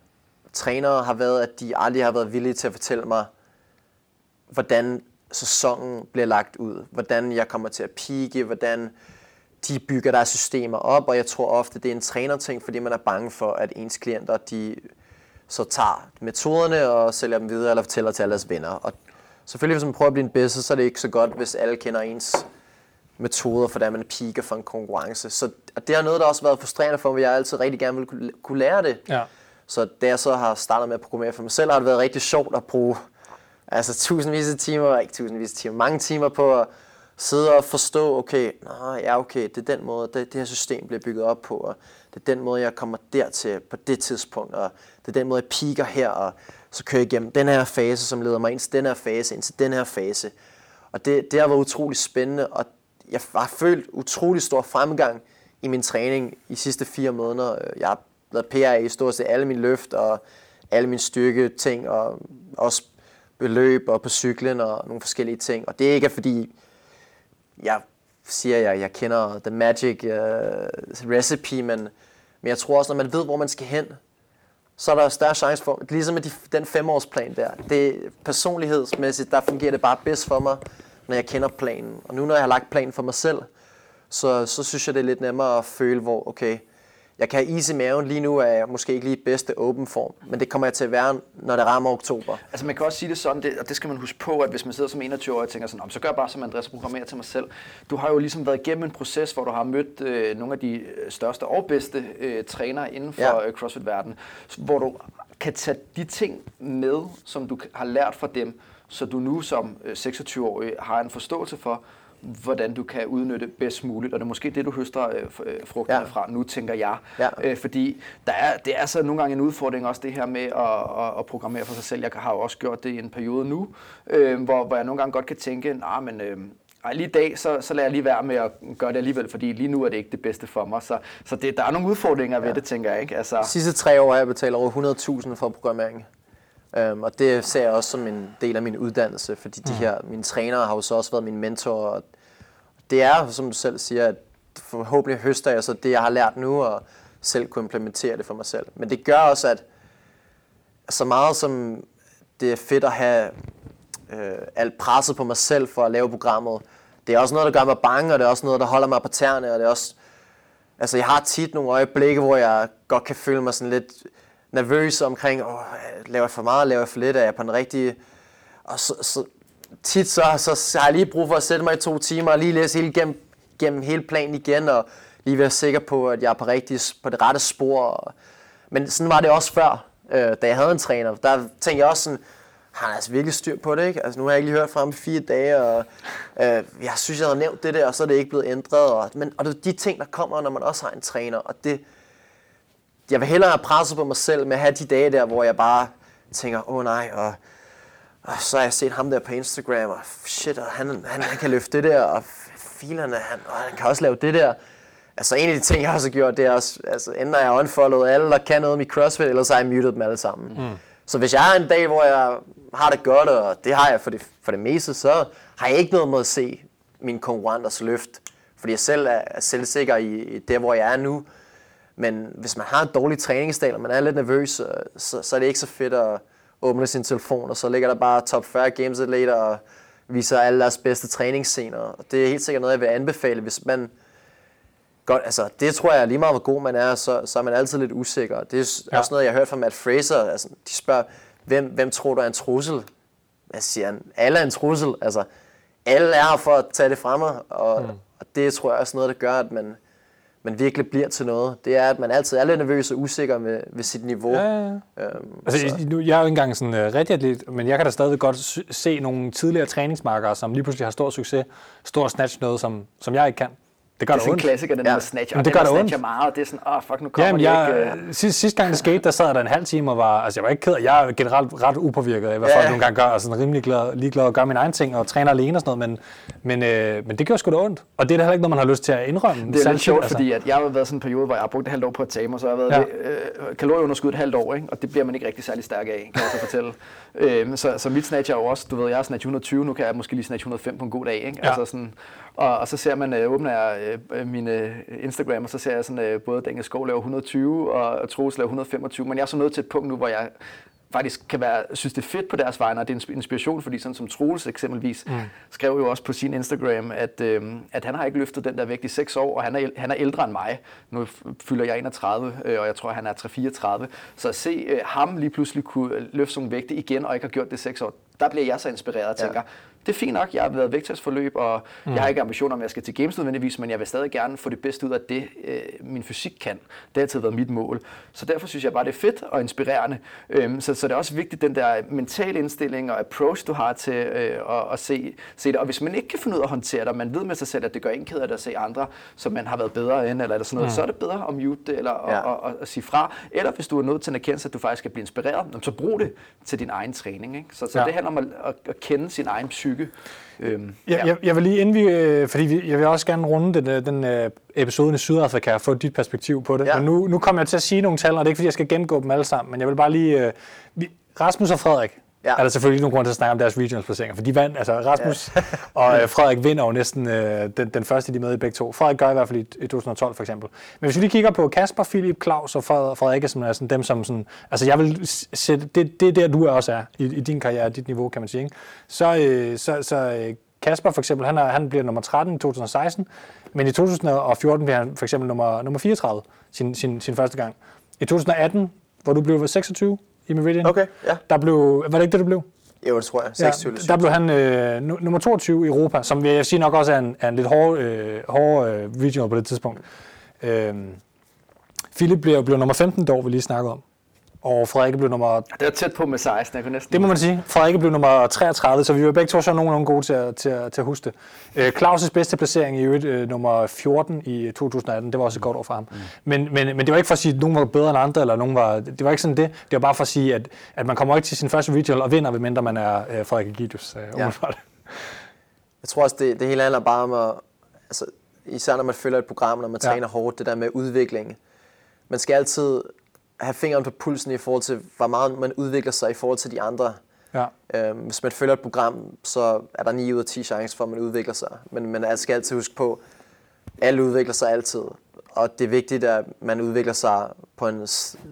Speaker 3: trænere, har været, at de aldrig har været villige til at fortælle mig, hvordan sæsonen bliver lagt ud, hvordan jeg kommer til at pike, hvordan de bygger deres systemer op, og jeg tror ofte, det er en trænerting, fordi man er bange for, at ens klienter, de så tager metoderne og sælger dem videre, eller fortæller til alle deres venner. Og selvfølgelig, hvis man prøver at blive en bedste, så er det ikke så godt, hvis alle kender ens metoder, for hvordan man piker for en konkurrence. Så og det har noget, der også har været frustrerende for mig, jeg altid rigtig gerne vil kunne, kunne lære det.
Speaker 1: Ja.
Speaker 3: Så da jeg så har startet med at programmere for mig selv, har det været rigtig sjovt at bruge altså tusindvis af timer, ikke tusindvis af timer, mange timer på at sidde og forstå, okay, nå, ja, okay, det er den måde, det, det her system bliver bygget op på, og det er den måde, jeg kommer dertil på det tidspunkt, og det er den måde, jeg piker her, og så kører jeg igennem den her fase, som leder mig ind til den her fase, ind til den her fase. Og det, det har været utrolig spændende, og jeg har følt utrolig stor fremgang i min træning i sidste fire måneder. Jeg har lavet PR i stort set alle mine løft og alle mine styrke ting, og også beløb og på cyklen og nogle forskellige ting. Og det er ikke fordi, jeg siger, jeg, jeg kender the magic uh, recipe, men, men jeg tror også, når man ved, hvor man skal hen, så er der større chance for, ligesom med de, den femårsplan der, det personlighedsmæssigt, der fungerer det bare bedst for mig, når jeg kender planen. Og nu når jeg har lagt planen for mig selv, så, så synes jeg, det er lidt nemmere at føle, hvor okay, jeg kan have is i maven. Lige nu er jeg måske ikke lige i bedste open form, men det kommer jeg til at være, når det rammer oktober.
Speaker 2: Altså man kan også sige det sådan, det, og det skal man huske på, at hvis man sidder som 21 år og tænker sådan, så gør jeg bare som Andreas programmerer til mig selv. Du har jo ligesom været igennem en proces, hvor du har mødt øh, nogle af de øh, største og bedste øh, trænere inden for ja. øh, CrossFit-verdenen, hvor du kan tage de ting med, som du har lært fra dem, så du nu som 26-årig øh, har en forståelse for, hvordan du kan udnytte bedst muligt, og det er måske det, du høster øh, øh, frugterne ja. fra nu, tænker jeg. Ja. Øh, fordi der er, det er så nogle gange en udfordring også det her med at, at, at programmere for sig selv. Jeg har jo også gjort det i en periode nu, øh, hvor, hvor jeg nogle gange godt kan tænke, nej, men... Øh, ej, lige i dag, så, så lader jeg lige være med at gøre det alligevel, fordi lige nu er det ikke det bedste for mig. Så, så det, der er nogle udfordringer ved ja. det, tænker jeg. Ikke? Altså...
Speaker 3: De sidste tre år har jeg betalt over 100.000 for programmering. Um, og det ser jeg også som en del af min uddannelse, fordi de mm. her, mine trænere har jo så også været mine mentorer. Og det er, som du selv siger, at forhåbentlig høster jeg så det, jeg har lært nu, og selv kunne implementere det for mig selv. Men det gør også, at så meget som det er fedt at have øh, alt presset på mig selv for at lave programmet, det er også noget, der gør mig bange, og det er også noget, der holder mig på tæerne, og det er også, altså jeg har tit nogle øjeblikke, hvor jeg godt kan føle mig sådan lidt nervøs omkring, åh, laver jeg for meget, laver jeg for lidt, er jeg på den rigtige, og så, så tit så, så, så har jeg lige brug for at sætte mig i to timer og lige læse hele gennem, gennem hele planen igen, og lige være sikker på, at jeg er på, rigtig, på det rette spor. Men sådan var det også før, øh, da jeg havde en træner. Der tænkte jeg også sådan, han har altså virkelig styr på det, ikke? Altså, nu har jeg ikke lige hørt fra ham i fire dage, og øh, jeg synes, jeg havde nævnt det der, og så er det ikke blevet ændret. Og, men, og det er de ting, der kommer, når man også har en træner, og det, jeg vil hellere have presset på mig selv med at have de dage der, hvor jeg bare tænker, åh oh, nej, og, og så har jeg set ham der på Instagram, og shit, og han, han, han kan løfte det der, og filerne, han, og han kan også lave det der. Altså en af de ting, jeg også har gjort, det er også, altså enten har jeg unfollowet alle, der kan noget med CrossFit, eller så har jeg muted dem alle sammen. Mm. Så hvis jeg har en dag, hvor jeg har det godt, og det har jeg for det, for det meste, så har jeg ikke noget med at se min konkurrenters løft. Fordi jeg selv er, er selvsikker i, i det, hvor jeg er nu. Men hvis man har en dårlig træningsdag, og man er lidt nervøs, så, så er det ikke så fedt at åbne sin telefon, og så ligger der bare top 40 games atleter og viser alle deres bedste træningsscener. Og det er helt sikkert noget, jeg vil anbefale, hvis man godt, altså det tror jeg lige meget, hvor god man er, så, så er man altid lidt usikker. Det er ja. også noget, jeg har hørt fra Matt Fraser. Altså, de spørger, hvem, hvem tror du er en trussel? Jeg siger, alle er en trussel. Altså, alle er her for at tage det fra mig, og, mm. og det tror jeg også noget, der gør, at man, man virkelig bliver til noget, det er, at man altid er lidt nervøs og usikker ved, ved sit niveau. Ja, ja, ja.
Speaker 1: Øhm, altså, nu, jeg er jo ikke engang sådan uh, rigtig atlet, men jeg kan da stadig godt se nogle tidligere træningsmarkere, som lige pludselig har stor succes, stor snatch noget, som, som jeg ikke kan. Det gør
Speaker 2: det er
Speaker 1: da
Speaker 2: sådan en klassiker, den
Speaker 3: Ja.
Speaker 2: ja. med snatch.
Speaker 1: Men
Speaker 2: Og
Speaker 1: det
Speaker 2: den
Speaker 1: gør
Speaker 2: der
Speaker 1: ondt.
Speaker 2: snatcher meget, og det er sådan, åh, oh, fuck, nu kommer
Speaker 1: Jamen, jeg,
Speaker 2: ikke. øh.
Speaker 1: sidste, sidste gang det skete, der sad der en halv time og var, altså jeg var ikke ked af, jeg er generelt ret upåvirket af, hvad
Speaker 3: Ja.
Speaker 1: folk nogle gange gør, og sådan rimelig glad, ligeglad og gør mine egne ting, og træner alene og sådan noget, men, men, øh, men det gør sgu da ondt, og det er da heller ikke noget, man har lyst til at indrømme.
Speaker 2: Det er lidt sjovt,
Speaker 1: tit,
Speaker 2: fordi at jeg har været sådan en periode, hvor jeg har brugt et halvt år på at tabe mig, så jeg har været
Speaker 1: Ja.
Speaker 2: øh, kalorieunderskud et halvt år, ikke? og det bliver man ikke rigtig særlig stærk af, kan jeg så fortælle. øhm, så, så mit snatch er jo også, du ved, jeg er snatch 120, nu kan jeg måske lige snatch 105 på en god dag. Ikke?
Speaker 1: Ja.
Speaker 2: Altså sådan, og, og så ser man, øh, åbner jeg øh, min øh, Instagram, og så ser jeg sådan, øh, både Daniel Skov laver 120, og, og Troels laver 125, men jeg er så nået til et punkt nu, hvor jeg faktisk kan være, synes det er fedt på deres vegne, og det er en inspiration, fordi sådan som Troels eksempelvis mm. skrev jo også på sin Instagram, at, øh, at han har ikke løftet den der vægt i 6 år, og han er, han er ældre end mig. Nu fylder jeg 31, øh, og jeg tror, han er 3-34. Så at se øh, ham lige pludselig kunne øh, løfte sådan nogle vægte igen, og ikke har gjort det i 6 år, der bliver jeg så inspireret og tænker, det er fint nok, jeg har været vægttabsforløb, og mm. jeg har ikke ambitioner om, at jeg skal til games nødvendigvis, men jeg vil stadig gerne få det bedste ud af det, øh, min fysik kan. Det har altid været mit mål. Så derfor synes jeg bare, det er fedt og inspirerende. Øhm, så, så det er også vigtigt, den der mentale indstilling og approach, du har til øh, at, at se, se det. Og hvis man ikke kan finde ud af at håndtere det, og man ved med sig selv, at det gør en ked af det at se andre, som man har været bedre end, eller, eller sådan noget, mm. så er det bedre at mute det, eller
Speaker 3: Ja.
Speaker 2: at, at, at sige fra. Eller hvis du er nødt til en erkendelse, at du faktisk skal blive inspireret, så brug det til din egen træning. Ikke? Så, så
Speaker 1: ja.
Speaker 2: det handler om at, at, at kende sin egen psyke. Øhm,
Speaker 1: Jeg, jeg, jeg vil lige inden vi, øh, fordi vi, jeg vil også gerne runde den, øh, den øh, episoden i Sydafrika og få dit perspektiv på det.
Speaker 3: Ja.
Speaker 1: Men nu, nu kommer jeg til at sige nogle tal, og det er ikke fordi, jeg skal gennemgå dem alle sammen, men jeg vil bare lige... Vi, Rasmus og Frederik,
Speaker 3: Ja.
Speaker 1: er der selvfølgelig nogen grund til at snakke om deres regionals placeringer, for de vandt, altså Rasmus ja. og øh, Frederik vinder jo næsten øh, den, den første, de med i begge to. Frederik gør i hvert fald i, i 2012 for eksempel. Men hvis vi lige kigger på Kasper, Philip, Claus og Frederik, som er sådan dem, som sådan, altså jeg vil sætte, det, det er der, du også er i, i din karriere, dit niveau, kan man sige. Ikke? Så, øh, så, så øh, Kasper for eksempel, han, er, han bliver nummer 13 i 2016, men i 2014 bliver han for eksempel nummer, nummer 34 sin, sin, sin første gang. I 2018, hvor du blev 26 i Meridian,
Speaker 3: Okay, ja.
Speaker 1: der blev, var det ikke det, du blev?
Speaker 3: Jo, det tror jeg. 26
Speaker 1: Ja, der blev han øh, nu- nummer 22 i Europa, som vil jeg sige nok også er en, er en lidt hård, øh, hård øh, regional på det tidspunkt. Øh, Philip blev, blev nummer 15 dog, vi lige snakkede om. Og Frederik blev nummer...
Speaker 2: det var tæt på med 16, jeg kunne næsten...
Speaker 1: Det må man sige. Frederik blev nummer 33, så vi var begge to så nogenlunde gode til at, til at, til at huske det. Øh, Claus' bedste placering i øvrigt øh, nummer 14 i 2018, det var også et godt år for ham. Mm. Men, men, men det var ikke for at sige, at nogen var bedre end andre, eller nogen var... Det var ikke sådan det. Det var bare for at sige, at, at man kommer ikke til sin første regional og vinder, medmindre man er øh, Frederik Egidius. Øh,
Speaker 3: ja. Jeg tror også, det, det hele handler bare om at, altså, især når man følger et program, når man
Speaker 1: Ja.
Speaker 3: træner hårdt, det der med udvikling. Man skal altid have fingeren på pulsen i forhold til, hvor meget man udvikler sig i forhold til de andre.
Speaker 1: Ja.
Speaker 3: Øhm, hvis man følger et program, så er der 9 ud af 10 chancer for, at man udvikler sig. Men man skal altid huske på, at alle udvikler sig altid. Og det er vigtigt, at man udvikler sig på en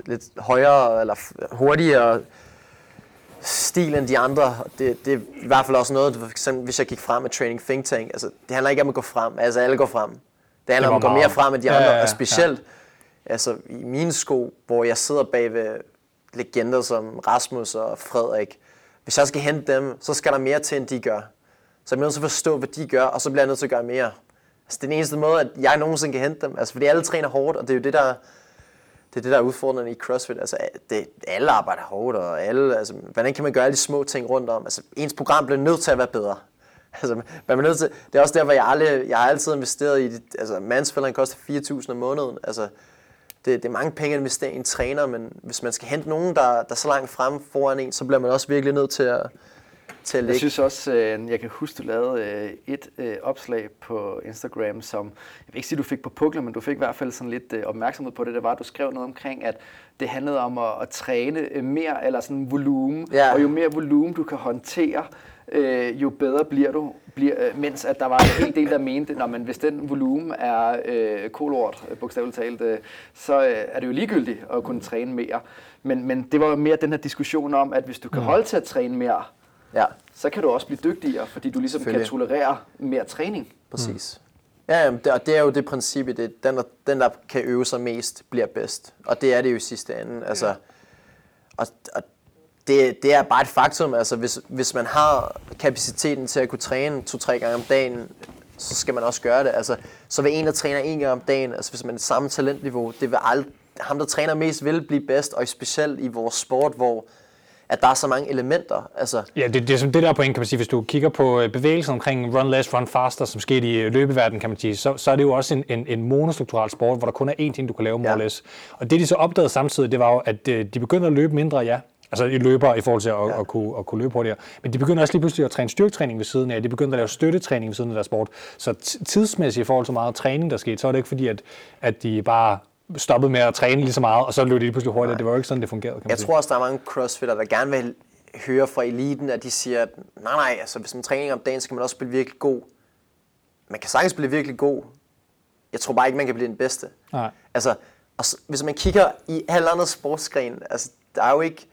Speaker 3: lidt højere eller hurtigere stil end de andre. Det, det er i hvert fald også noget, for eksempel, hvis jeg gik frem med Training Think Tank. Altså, det handler ikke om at gå frem. Altså, alle går frem. Det handler
Speaker 1: Det
Speaker 3: om at gå mere frem end de
Speaker 1: Ja,
Speaker 3: andre.
Speaker 1: ja, ja,
Speaker 3: og specielt altså, i mine sko, hvor jeg sidder bag ved legender som Rasmus og Frederik. Hvis jeg skal hente dem, så skal der mere til, end de gør. Så jeg bliver nødt til at forstå, hvad de gør, og så bliver jeg nødt til at gøre mere. Altså, det er den eneste måde, at jeg nogensinde kan hente dem. Altså, fordi alle træner hårdt, og det er jo det, der, det er det, der er udfordrende i CrossFit. Altså, det, alle arbejder hårdt, og alle, altså, hvordan kan man gøre alle de små ting rundt om? Altså, ens program bliver nødt til at være bedre. Altså, man er nødt til, det er også derfor, jeg, aldrig, jeg har altid investeret i, det. altså, mandsfælderen koster 4.000 om måneden. Altså, det, det er mange penge at investere i en træner, men hvis man skal hente nogen, der, der er så langt frem foran en, så bliver man også virkelig nødt til at, til at
Speaker 2: Jeg
Speaker 3: ligge.
Speaker 2: synes også, øh, jeg kan huske, du lavede øh, et øh, opslag på Instagram, som, jeg vil ikke sige, du fik på pukler, men du fik i hvert fald sådan lidt opmærksomhed på det. Det var, at du skrev noget omkring, at det handlede om at, at træne mere, eller sådan volumen,
Speaker 3: Ja.
Speaker 2: og jo mere volumen du kan håndtere, øh, jo bedre bliver du. Bliver, øh, mens at der var en hel del, der mente, at hvis den volumen er øh, kolort, øh, bogstaveligt talt, øh, så øh, er det jo ligegyldigt at kunne træne mere. Men, men det var jo mere den her diskussion om, at hvis du kan holde til at træne mere,
Speaker 3: Ja,
Speaker 2: så kan du også blive dygtigere, fordi du ligesom kan tolerere mere træning.
Speaker 3: præcis. Ja, jamen, det, og det er jo det princip, i det den, der, den, der kan øve sig mest, bliver bedst. Og det er det jo i sidste ende. Altså, og, og det, det er bare et faktum. Altså, hvis, hvis man har kapaciteten til at kunne træne to-tre gange om dagen, så skal man også gøre det. Altså, så vil en, der træner en gang om dagen, altså hvis man er samme talentniveau, det vil ald- ham, der træner mest, vil blive bedst, og specielt i vores sport, hvor at der er så mange elementer. Altså,
Speaker 1: Ja, det, det er som det der point, kan man sige. Hvis du kigger på øh, bevægelsen omkring run less, run faster, som skete i øh, løbeverdenen, kan man sige, så, så er det jo også en, en, en monostrukturel sport, hvor der kun er én ting, du kan lave more
Speaker 3: Ja.
Speaker 1: less. Og det de så opdagede samtidig, det var jo, at øh, de begyndte at løbe mindre, ja. Altså i løber i forhold til at, ja. at, kunne, at kunne løbe hurtigere. Men de begynder også lige pludselig at træne styrketræning ved siden af. De begyndte at lave støttetræning ved siden af deres sport. Så tidsmæssigt i forhold til meget træning, der skete, så var det ikke fordi, at, at de bare stoppede med at træne lige så meget, og så løb de lige pludselig hurtigere. Det var jo ikke sådan, det fungerede, kan man
Speaker 3: Jeg
Speaker 1: sige.
Speaker 3: tror også, der er mange crossfitter, der gerne vil høre fra eliten, at de siger, at nej, nej, altså hvis man træner om dagen, så kan man også blive virkelig god. Man kan sagtens blive virkelig god. Jeg tror bare ikke, man kan blive den bedste.
Speaker 1: Nej.
Speaker 3: Altså, og s- hvis man kigger i alle andre sportsgren, altså, der er jo ikke,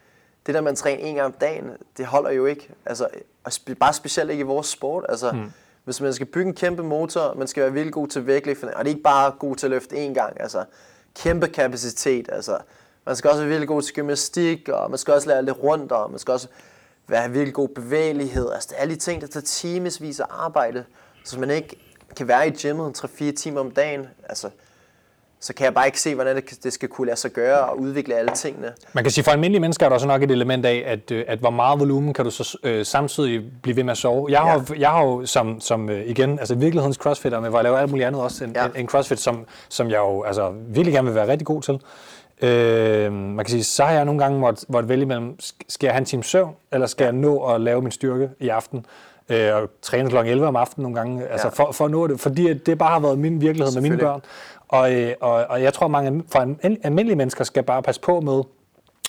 Speaker 3: det der man træner en gang om dagen, det holder jo ikke. Altså, og spe, bare specielt ikke i vores sport. Altså, mm. hvis man skal bygge en kæmpe motor, man skal være virkelig god til vægtløftning, og det er ikke bare god til at løfte én gang, altså, kæmpe kapacitet, altså, man skal også være virkelig god til gymnastik, og man skal også lære lidt rundt, og man skal også være virkelig god bevægelighed, altså, det er alle de ting, der tager timesvis af arbejde, så man ikke kan være i gymmet 3-4 timer om dagen, altså, så kan jeg bare ikke se, hvordan det, det skal kunne lade sig gøre og udvikle alle tingene.
Speaker 1: Man kan sige, for almindelige mennesker er der også nok et element af, at, øh, at hvor meget volumen kan du så øh, samtidig blive ved med at sove. Jeg har, ja. jeg har jo som, som øh, igen, altså virkelighedens crossfitter, men hvor jeg laver alt muligt andet også, en,
Speaker 3: Ja.
Speaker 1: en, en crossfit, som, som jeg jo altså, virkelig gerne vil være rigtig god til. Øh, man kan sige, så har jeg nogle gange måtte, måtte vælge mellem, sk- skal jeg have en time søvn, eller skal jeg nå at lave min styrke i aften? Øh, og træne kl. 11 om aftenen nogle gange, altså
Speaker 3: Ja.
Speaker 1: for, for at nå det, fordi det bare har været min virkelighed med mine børn. Og, øh, og, og jeg tror, mange for almindelige mennesker skal bare passe på med,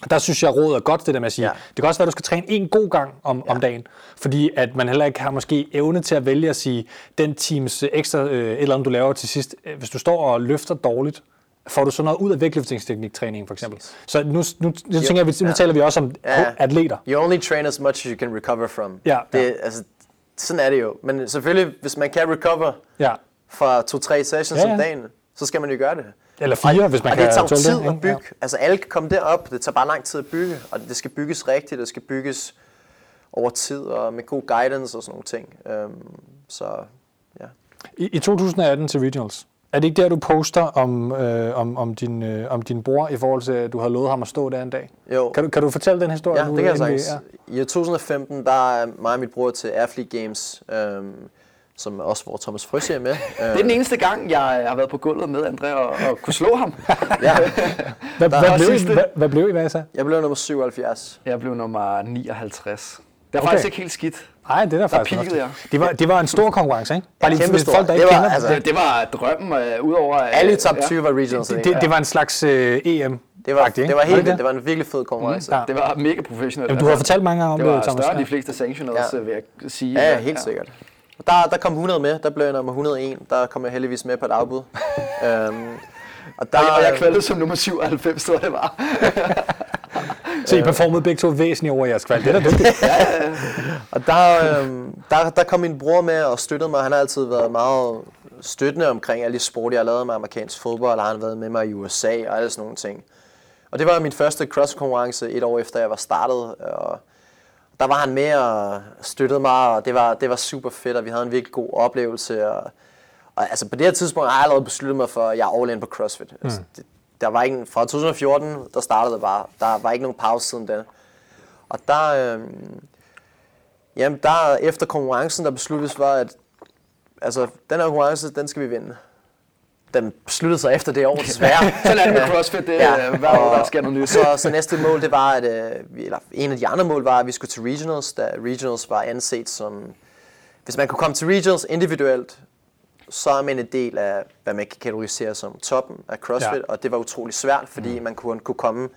Speaker 1: der synes jeg, rådet er godt, det der med at sige,
Speaker 3: Ja.
Speaker 1: det kan også være, at du skal træne en god gang om, ja. om dagen, fordi at man heller ikke har måske evne til at vælge at sige, den times ekstra øh, eller andet, du laver til sidst, øh, hvis du står og løfter dårligt, får du så noget ud af vægtløftningstekniktræning for eksempel. Så nu, nu, nu, tænker jeg, vi- nu
Speaker 3: ja.
Speaker 1: taler vi også om
Speaker 3: Ja.
Speaker 1: atleter.
Speaker 3: You only train as much as you can recover from.
Speaker 1: Ja,
Speaker 3: det,
Speaker 1: ja.
Speaker 3: Altså, sådan er det jo. Men selvfølgelig, hvis man kan recover
Speaker 1: Ja.
Speaker 3: fra to-tre sessions
Speaker 1: Ja,
Speaker 3: om
Speaker 1: ja.
Speaker 3: dagen, så skal man jo gøre det.
Speaker 1: Eller fire, hvis man
Speaker 3: og
Speaker 1: kan
Speaker 3: det tager jo tid
Speaker 1: det,
Speaker 3: at bygge.
Speaker 1: Ja.
Speaker 3: Altså alle kan komme derop, det tager bare lang tid at bygge, og det skal bygges rigtigt, det skal bygges over tid og med god guidance og sådan nogle ting. Øhm, så ja.
Speaker 1: I, I 2018 til Regionals, er det ikke der, du poster om, øh, om, om, din, øh, om din bror, i forhold til, at du har lovet ham at stå der en dag?
Speaker 3: Jo.
Speaker 1: Kan du, kan du fortælle den historie?
Speaker 3: Ja,
Speaker 1: nu,
Speaker 3: det kan jeg sagtens. I 2015, der er mig og mit bror til Athlete Games, øhm, som også hvor Thomas Frøsje er med.
Speaker 2: Det er den eneste gang, jeg har været på gulvet med André og, og kunne slå ham.
Speaker 3: ja,
Speaker 1: Hvad,
Speaker 3: Der
Speaker 1: hvad, blev, I, hvad, hvad blev I, hvad jeg sagde?
Speaker 3: jeg blev nummer 77.
Speaker 2: Jeg blev nummer 59. Det er
Speaker 1: Okay.
Speaker 2: faktisk ikke helt skidt.
Speaker 1: Nej, det er der faktisk
Speaker 2: peakede.
Speaker 1: Det var, det var en stor konkurrence, ikke? Bare lige
Speaker 3: kæmpe
Speaker 1: for
Speaker 3: stor.
Speaker 1: folk, der
Speaker 3: Det
Speaker 1: ikke
Speaker 3: var,
Speaker 1: kender
Speaker 3: altså,
Speaker 2: Det, det var drømmen, øh, udover... øh,
Speaker 3: Alle top
Speaker 2: ja.
Speaker 3: 20 var regionals.
Speaker 1: det, det, det var en slags øh, EM.
Speaker 3: det var, det var helt
Speaker 1: det.
Speaker 3: Det var en virkelig fed konkurrence.
Speaker 1: Ja.
Speaker 2: Det var mega professionelt.
Speaker 1: Jamen, du har fortalt mange gange om
Speaker 2: det
Speaker 1: det,
Speaker 2: var
Speaker 1: Thomas.
Speaker 2: større end
Speaker 1: Ja.
Speaker 2: de fleste sanctionals,
Speaker 3: Ja.
Speaker 2: ja. vil jeg sige.
Speaker 3: Ja, ja, helt sikkert. Og Der, der kom 100 med, der blev jeg nummer 101, der kom jeg heldigvis med på et afbud. øhm, og der,
Speaker 2: Og, jeg kvalede som nummer 97, så det var.
Speaker 1: Så I performede begge to væsentligt over jeres kval. Det er da dygtigt.
Speaker 3: Og der, øhm, der, der kom min bror med og støttede mig. Han har altid været meget støttende omkring alle de sport, jeg har lavet med amerikansk fodbold, og han har været med mig i USA og alle sådan nogle ting. Og det var min første cross-konkurrence et år efter, jeg var startet. Og der var han med og støttede mig, og det var, det var super fedt, og vi havde en virkelig god oplevelse. Og, og altså på det her tidspunkt har jeg allerede besluttet mig for, at jeg er all in på CrossFit. Altså, det, der var ikke, fra 2014, der startede det bare. Der var ikke nogen pause siden da. Og der, øhm, Jamen, der efter konkurrencen, der besluttes var, at altså, den her konkurrence, den skal vi vinde. Den besluttede sig efter det år, desværre.
Speaker 2: Sådan er det med CrossFit, det er hver år, der sker noget nyt.
Speaker 3: Så, så næste mål, det var, at, øh, eller en af de andre mål var, at vi skulle til regionals, da regionals var anset som, hvis man kunne komme til regionals individuelt, så er man en del af, hvad man kan kategorisere som toppen af CrossFit,
Speaker 1: Ja.
Speaker 3: ja. og det var utrolig svært, fordi mm. man kunne, kunne komme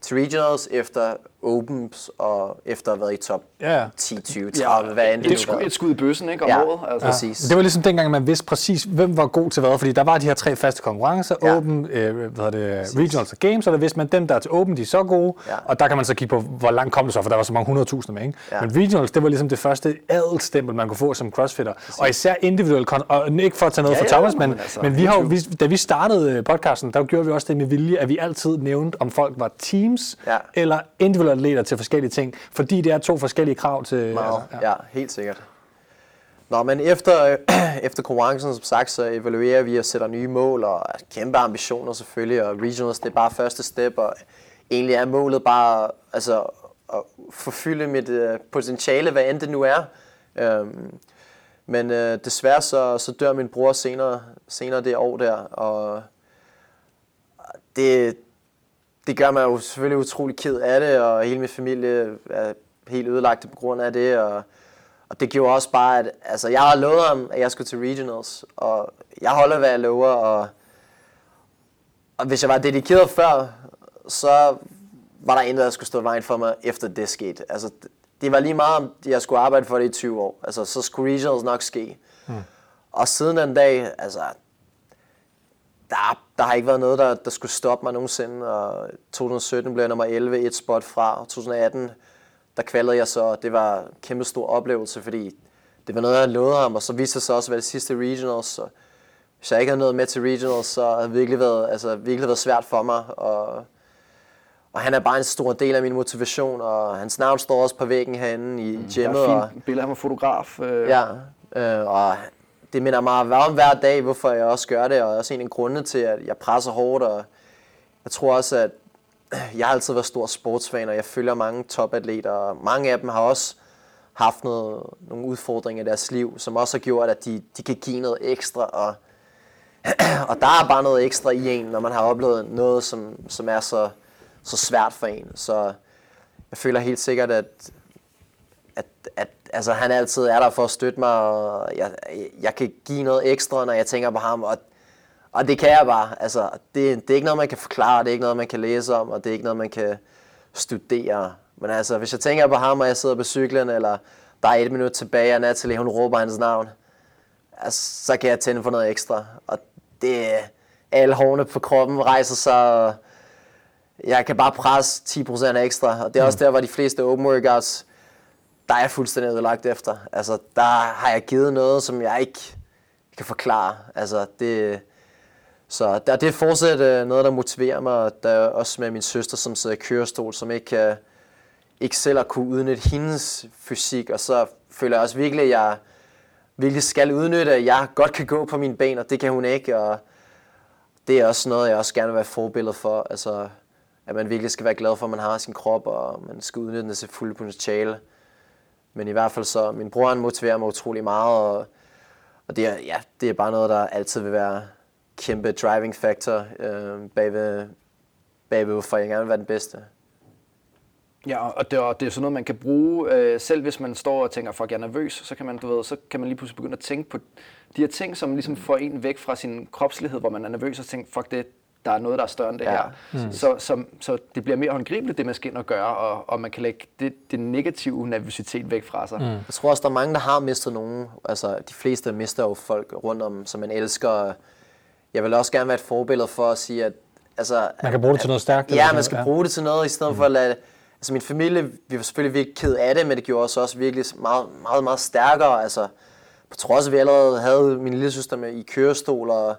Speaker 3: til regionals efter Opens og efter at have været i top
Speaker 1: Ja, ja.
Speaker 3: 10, 20, 30, hvad end det
Speaker 2: et,
Speaker 3: nu
Speaker 2: skud,
Speaker 3: var.
Speaker 2: et skud i bøssen, ikke, om
Speaker 3: Ja.
Speaker 2: året. Altså.
Speaker 3: Præcis.
Speaker 1: Det var ligesom dengang, man vidste præcis, hvem var god til hvad, fordi der var de her tre faste konkurrencer, ja.
Speaker 3: Ja.
Speaker 1: Open, øh, hvad hedder det, Regionals og Games, og der vidste man, dem der er til Open, de er så gode,
Speaker 3: Ja.
Speaker 1: og der kan man så kigge på, hvor langt kom det så, for der var så mange hundredtusinder med, ikke?
Speaker 3: Ja.
Speaker 1: Men Regionals, det var ligesom det første adelstempel, man kunne få som crossfitter, og især individuelt, og ikke for at tage noget
Speaker 2: Ja,
Speaker 1: fra
Speaker 2: ja,
Speaker 1: Thomas,
Speaker 2: men
Speaker 1: men,
Speaker 2: altså,
Speaker 1: men vi har vi, da vi startede øh, podcasten, der gjorde vi også det med vilje, at vi altid nævnte, om folk var teams,
Speaker 3: Ja.
Speaker 1: eller individuelle atleter til forskellige ting, fordi det er to forskellige krav til...
Speaker 3: Meget.
Speaker 1: altså,
Speaker 3: ja. ja, helt sikkert. Nå, men efter, efter konkurrencen, som sagt, så evaluerer vi og sætter nye mål og kæmpe ambitioner selvfølgelig, og regionals, det er bare første step, og egentlig er målet bare altså, at forfylde mit øh, potentiale, hvad end det nu er. Øhm, men øh, desværre så, så dør min bror senere, senere det år der, og det, det gør mig jo selvfølgelig utrolig ked af det, og hele min familie er helt ødelagt på grund af det, og, og det gjorde også bare, at altså, jeg har lovet ham, at jeg skulle til regionals, og jeg holder, hvad jeg lover, og, og hvis jeg var dedikeret før, så var der intet, der skulle stå i vejen for mig, efter det skete. Altså, det var lige meget, om jeg skulle arbejde for det i 20 år. Altså, så skulle regionals nok ske. Mm. Og siden den dag, altså, der, der har ikke været noget, der, der skulle stoppe mig nogensinde. Og 2017 blev jeg nummer 11, et spot fra. Og 2018, der kvalede jeg så. Det var en kæmpe stor oplevelse, fordi det var noget, jeg lovede ham. Og så viste det sig også at være det sidste regionals. Så hvis jeg ikke havde noget med til regionals, så havde det virkelig været, altså, virkelig været svært for mig. Og, og han er bare en stor del af min motivation, og hans navn står også på væggen herinde i gymmet.
Speaker 2: Der er
Speaker 3: og,
Speaker 2: fint billede af ham fotograf. Øh.
Speaker 3: Ja, øh, og det minder mig om hver dag, hvorfor jeg også gør det, og også en af grundene til, at jeg presser hårdt, og jeg tror også, at jeg har altid været stor sportsfan, og jeg følger mange topatleter, og mange af dem har også haft noget, nogle udfordringer i deres liv, som også har gjort, at de, de kan give noget ekstra, og, og der er bare noget ekstra i en, når man har oplevet noget, som, som er så, så svært for en. Så jeg føler helt sikkert, at, at, at altså, han altid er der for at støtte mig, og jeg, jeg kan give noget ekstra, når jeg tænker på ham, og, og det kan jeg bare. Altså, det, det er ikke noget, man kan forklare, det er ikke noget, man kan læse om, og det er ikke noget, man kan studere. Men altså, hvis jeg tænker på ham, og jeg sidder på cyklen, eller der er et minut tilbage, og Natalie, hun råber hans navn, altså, så kan jeg tænde for noget ekstra. Og det alle hårene på kroppen rejser sig, og jeg kan bare presse 10% ekstra. Og det er også der, hvor de fleste open workouts, der er jeg fuldstændig ødelagt efter. Altså, der har jeg givet noget, som jeg ikke kan forklare. Altså, det, så der, det er fortsat øh, noget, der motiverer mig. Der er også med min søster, som sidder i kørestol, som ikke, kan, ikke selv har kunne udnytte hendes fysik. Og så føler jeg også virkelig, at jeg virkelig skal udnytte, at jeg godt kan gå på mine ben, og det kan hun ikke. Og det er også noget, jeg også gerne vil være forbillede for. Altså, at man virkelig skal være glad for, at man har sin krop, og man skal udnytte den til fulde potentiale. Men i hvert fald så, min bror han motiverer mig utrolig meget, og, og det, er, ja, det er bare noget, der altid vil være kæmpe driving factor øh, bagved, bagved, for jeg gerne vil være den bedste.
Speaker 2: Ja, og det, og det er sådan noget, man kan bruge, øh, selv hvis man står og tænker, fuck, jeg er nervøs, så kan man, du ved, så kan man lige pludselig begynde at tænke på de her ting, som ligesom får en væk fra sin kropslighed, hvor man er nervøs og tænker, fuck, det, der er noget, der er større end det
Speaker 3: Ja.
Speaker 2: her. Mm. Så, så, så det bliver mere håndgribeligt, det man skal ind og gøre, og, og man kan lægge det, det negative nervøsitet væk fra sig. Mm.
Speaker 3: Jeg tror også, der er mange, der har mistet nogen. Altså, de fleste mister jo folk rundt om, som man elsker. Jeg vil også gerne være et forbillede for at sige, at... Altså,
Speaker 1: Man kan bruge det til noget stærkt.
Speaker 3: Ja, man skal
Speaker 1: noget,
Speaker 3: bruge det til noget, i stedet for at lade... Altså min familie, vi var selvfølgelig virkelig ked af det, men det gjorde os også virkelig meget, meget, meget stærkere. Altså, på trods af, at vi allerede havde min lille søster med i kørestol, og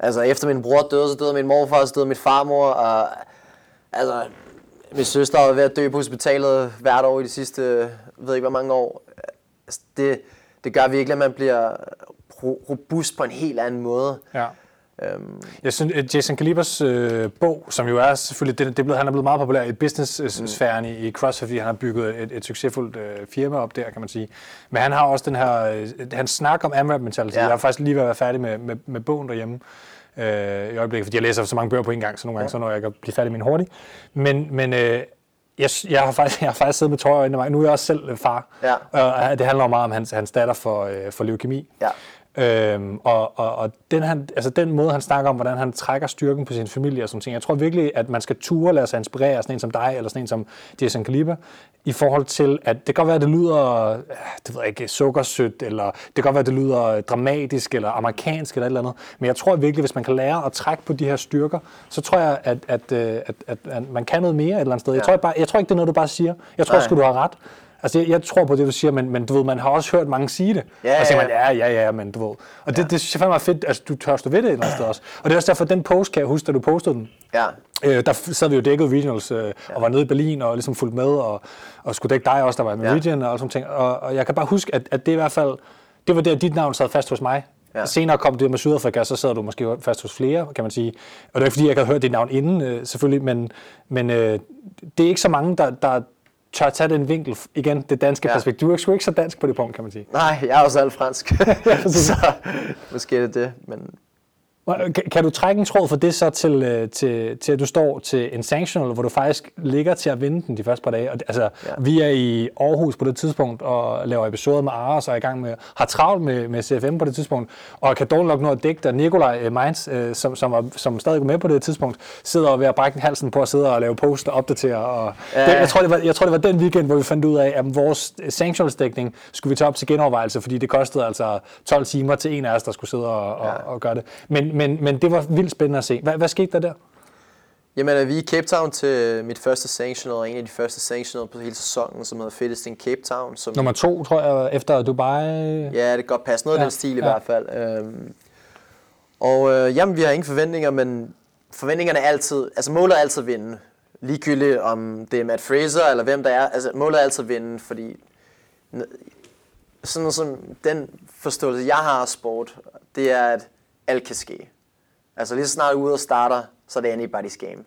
Speaker 3: altså, efter min bror døde, så døde min morfar, så døde min farmor, og altså, min søster var ved at dø på hospitalet hvert år i de sidste, ved ikke hvor mange år. Altså, det, det gør virkelig, at man bliver ro- robust på en helt anden måde.
Speaker 1: Ja.
Speaker 3: Øhm,
Speaker 1: Jeg synes, at Jason Kalibers øh, bog, som jo er selvfølgelig, det, det blevet, han er blevet meget populær i business-sfæren i, i CrossFit, fordi han har bygget et, et succesfuldt øh, firma op der, kan man sige. Men han har også den her, øh, han snakker om AMRAP mentality.
Speaker 3: Ja.
Speaker 1: Jeg har faktisk lige ved at være færdig med, med, med bogen derhjemme øh, i øjeblikket, fordi jeg læser så mange bøger på en gang, så nogle gange ja. så når jeg ikke at blive færdig med en hurtigt. Men, men øh, jeg, jeg, har faktisk, jeg har faktisk siddet med ind i mig. Nu er jeg også selv far,
Speaker 3: Ja.
Speaker 1: og øh, det handler jo meget om hans, hans datter for, øh, for leukemi.
Speaker 3: Ja.
Speaker 1: Øhm, og, og, og den, han, altså den måde, han snakker om, hvordan han trækker styrken på sin familie og sådan ting. Jeg tror virkelig, at man skal ture lade sig inspirere af sådan en som dig, eller sådan en som Jason Kaliber, i forhold til, at det kan godt være, at det lyder, øh, det ved jeg ikke, sukkersødt, eller det kan godt være, at det lyder dramatisk, eller amerikansk, eller et eller andet. Men jeg tror virkelig, hvis man kan lære at trække på de her styrker, så tror jeg, at, at, øh, at, at, at man kan noget mere et eller andet sted. Jeg, tror, ikke bare, jeg tror ikke, det er noget, du bare siger. Jeg tror sgu, du har ret. Altså, jeg, jeg tror på det, du siger, men, men du ved, man har også hørt mange sige det.
Speaker 3: Ja,
Speaker 1: og så
Speaker 3: ja.
Speaker 1: man, ja, ja, ja, men du ved. Og det, det synes jeg fandme er fedt, altså du tør stå ved det et eller andet sted også. Og det er også derfor, den post, kan jeg huske, da du postede den,
Speaker 3: ja.
Speaker 1: øh, der sad vi jo dækket regionals øh, og var nede i Berlin og ligesom fulgte med, og, og skulle dække dig også, der var med
Speaker 3: Ja.
Speaker 1: region og sådan ting. Og, og jeg kan bare huske, at, at det i hvert fald, det var der, dit navn sad fast hos mig.
Speaker 3: Ja.
Speaker 1: Ja. Senere kom det med Sydafrika, så sad du måske fast hos flere, kan man sige. Og det er ikke fordi, jeg ikke havde hørt dit navn inden, øh, selvfølgelig, men, men øh, det er ikke så mange, der, der, tør tage den vinkel, igen, det danske ja. Perspektiv. Du er sgu ikke så dansk på det punkt, kan man sige.
Speaker 3: Nej, jeg er også alt fransk. så måske er det det, men
Speaker 1: Kan, kan du trække en tråd for det så til, øh, til, til, at du står til en sanctional, hvor du faktisk ligger til at vinde den de første par dage? Og, altså, ja. Vi er i Aarhus på det tidspunkt og laver episoder med Ares og er i gang med, har travlt med, med CFM på det tidspunkt, og kan dårligt nok nå at dække der. Nikolaj øh, Mainz, øh, som, som, var, som stadig var med på det tidspunkt, sidder ved at brække halsen på at sidde og lave post og opdatere. Og
Speaker 3: Ja.
Speaker 1: det, jeg, tror, det var, jeg tror, det var den weekend, hvor vi fandt ud af, at vores sanctionsdækning skulle vi tage op til genovervejelse, fordi det kostede altså 12 timer til en af os, der skulle sidde og, og,
Speaker 3: Ja.
Speaker 1: og gøre det. Men, men, men det var vildt spændende at se. Hvad, hvad skete der der?
Speaker 3: Jamen, er vi i Cape Town til mit første sanctional, og en af de første sanctional på hele sæsonen, som hedder Fittest in Cape Town. Som,
Speaker 1: Nummer to, tror jeg, efter Dubai.
Speaker 3: Ja, det kan godt passe. Noget af
Speaker 1: Ja,
Speaker 3: den stil i
Speaker 1: ja.
Speaker 3: hvert fald. Øhm, og øh, jamen, vi har ingen forventninger, men forventningerne er altid, altså målet er altid at vinde. Ligegyldigt om det er Matt Fraser eller hvem der er, altså målet er altid at vinde, fordi sådan noget som den forståelse, jeg har af sport, det er, at alt kan ske. Altså lige så snart ude og starter, så er det anybody's game.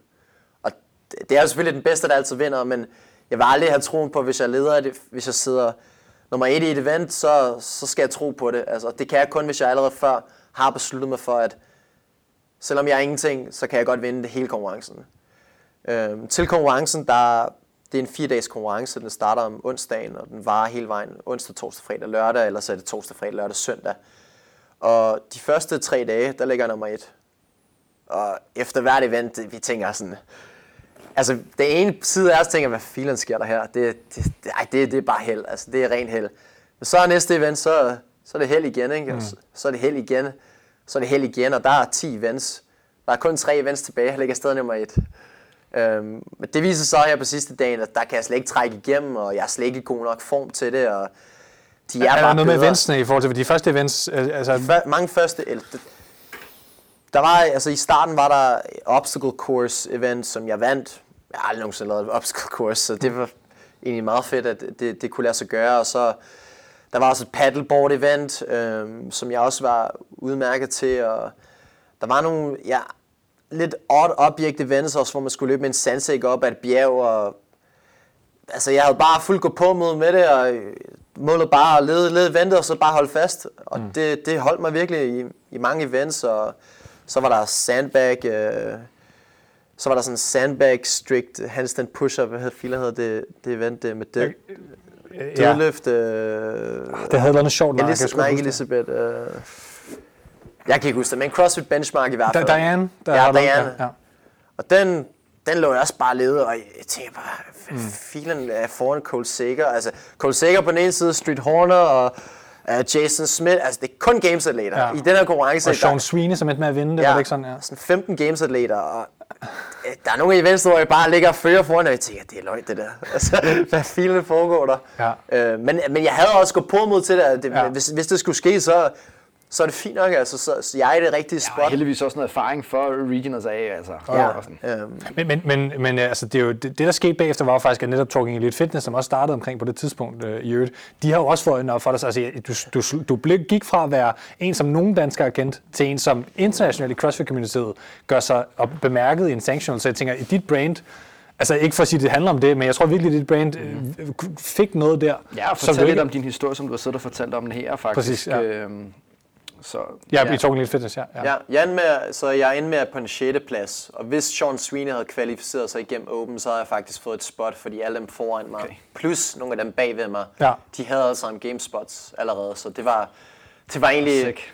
Speaker 3: Og det det er jo selvfølgelig den bedste, der altid vinder, men jeg vil aldrig have troen på, hvis jeg leder det, e-, hvis jeg sidder nummer et i et event, så, så skal jeg tro på det. Altså, det kan jeg kun, hvis jeg allerede før har besluttet mig for, at selvom jeg er ingenting, så kan jeg godt vinde det hele konkurrencen. Øhm, til konkurrencen, der, det er en fire dages konkurrence, den starter om onsdagen, og den varer hele vejen onsdag, torsdag, fredag, lørdag, eller så er det torsdag, fredag, lørdag, søndag. Og de første tre dage, der ligger jeg nummer et. Og efter hvert event, vi tænker sådan, altså det ene side af os tænker, hvad filen sker der her? Det, det, ej, det, det er bare held, altså det er ren held. Men så er næste event, så, så er det held igen, ikke? Mm. Så, så er det held igen, så er det held igen, og der er 10 events. Der er kun tre events tilbage, jeg ligger stadig nummer et. Øhm, men det viser så her på sidste dagen, at der kan jeg slet ikke trække igennem, og jeg er slet ikke i god nok form til det, og de er,
Speaker 1: Er, er
Speaker 3: bare
Speaker 1: der noget med
Speaker 3: bedre.
Speaker 1: eventsene i forhold til, for de første events, altså,
Speaker 3: Før, mange første... Eller, der var, altså i starten var der obstacle course event, som jeg vandt. Jeg har aldrig nogensinde lavet et obstacle course, så det var egentlig meget fedt, at det, det kunne lade sig gøre. Og så der var også et paddleboard event, øhm, som jeg også var udmærket til. Og der var nogle ja, lidt odd object events også, hvor man skulle løbe med en sandsæk op ad et bjerg. Og, altså jeg havde bare fuldt gå på mod med det, og øh, målet bare at lede, lede vente, og så bare holde fast. Og mm. det, det holdt mig virkelig i, i mange events, og så var der sandbag, øh, så var der sådan sandbag strict handstand push-up, hvad hedder filer hedder det, det event det med det,
Speaker 1: ja,
Speaker 3: dødløft. Øh,
Speaker 1: det havde været noget sjovt, kan
Speaker 3: Elis- nej,
Speaker 1: ikke.
Speaker 3: Elisabeth. Øh, jeg kan ikke huske det, men CrossFit Benchmark i hvert fald.
Speaker 1: Diane, der
Speaker 3: Ja, Diane.
Speaker 1: Ja, ja.
Speaker 3: Og den, den lå jeg også bare lede, og jeg tænker bare, mm. filen er foran Cole Sager? Altså, Cole Sager på den ene side, Street Horner og uh, Jason Smith, altså det er kun gamesatleter
Speaker 1: Ja.
Speaker 3: ja. i den her konkurrence.
Speaker 1: Og Sean Sweeney, som endte med at vinde det, var det ikke sådan? Ja.
Speaker 3: sådan 15 gamesatleter, og øh, der er nogle events, hvor jeg bare ligger og fører foran, og jeg tænker, det er løgn det der. Altså, hvad filen foregår der?
Speaker 1: Ja.
Speaker 3: Øh, men, men jeg havde også gået på mod til det, det
Speaker 1: Ja.
Speaker 3: ja. hvis, hvis det skulle ske, så, så er det fint nok, altså, så, så jeg er i det rigtige
Speaker 2: Og
Speaker 3: spot.
Speaker 2: heldigvis også noget erfaring for regionals af, altså.
Speaker 3: Ja,
Speaker 2: Og sådan.
Speaker 3: øhm,
Speaker 1: Men, men, men, men øh, altså, det, er jo, det, det, der skete bagefter, var jo faktisk, at netop Talking Elite Fitness, som også startede omkring på det tidspunkt øh, i øvrigt, de har jo også fået op for dig. Altså, du, du, du blev, gik fra at være en, som nogen danskere har kendt, til en, som internationalt i CrossFit-communityet gør sig op bemærket i en sanctional. Så jeg tænker, i dit brand, altså ikke for at sige, at det handler om det, men jeg tror virkelig, at dit brand øh, fik noget der.
Speaker 2: Ja, og fortæl lidt
Speaker 1: ikke-
Speaker 2: om din historie, som du har siddet og fortalt om den her, faktisk.
Speaker 1: Præcis, ja.
Speaker 2: Øhm, så,
Speaker 1: Ja, i Talking Elite Fitness, ja. ja.
Speaker 3: Ja, jeg endte med, så jeg endte med på en 6. plads, og hvis Sean Sweeney havde kvalificeret sig igennem Open, så havde jeg faktisk fået et spot, fordi alle dem foran mig,
Speaker 2: Okay.
Speaker 3: plus nogle af dem bagved mig,
Speaker 1: Ja.
Speaker 3: de havde altså en game spots allerede, så det var, det var egentlig,
Speaker 2: Sick.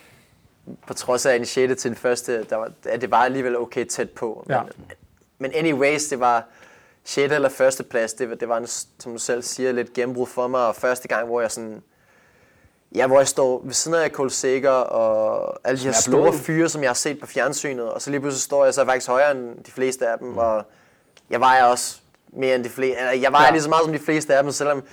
Speaker 3: på trods af en 6. til den første, der var, at det var alligevel okay tæt på. Men,
Speaker 1: Ja.
Speaker 3: men anyways, det var 6. eller første plads, det, var- det var, en, som du selv siger, lidt gennembrud for mig, og første gang, hvor jeg sådan, Ja, hvor jeg står ved siden af Cole Sager og alle de her
Speaker 2: er
Speaker 3: store fyre, som jeg har set på fjernsynet, og så lige pludselig står jeg så faktisk højere end de fleste af dem, mm. og jeg vejer også mere end de fleste, eller jeg vejer
Speaker 1: Ja.
Speaker 3: lige så meget som de fleste af dem, selvom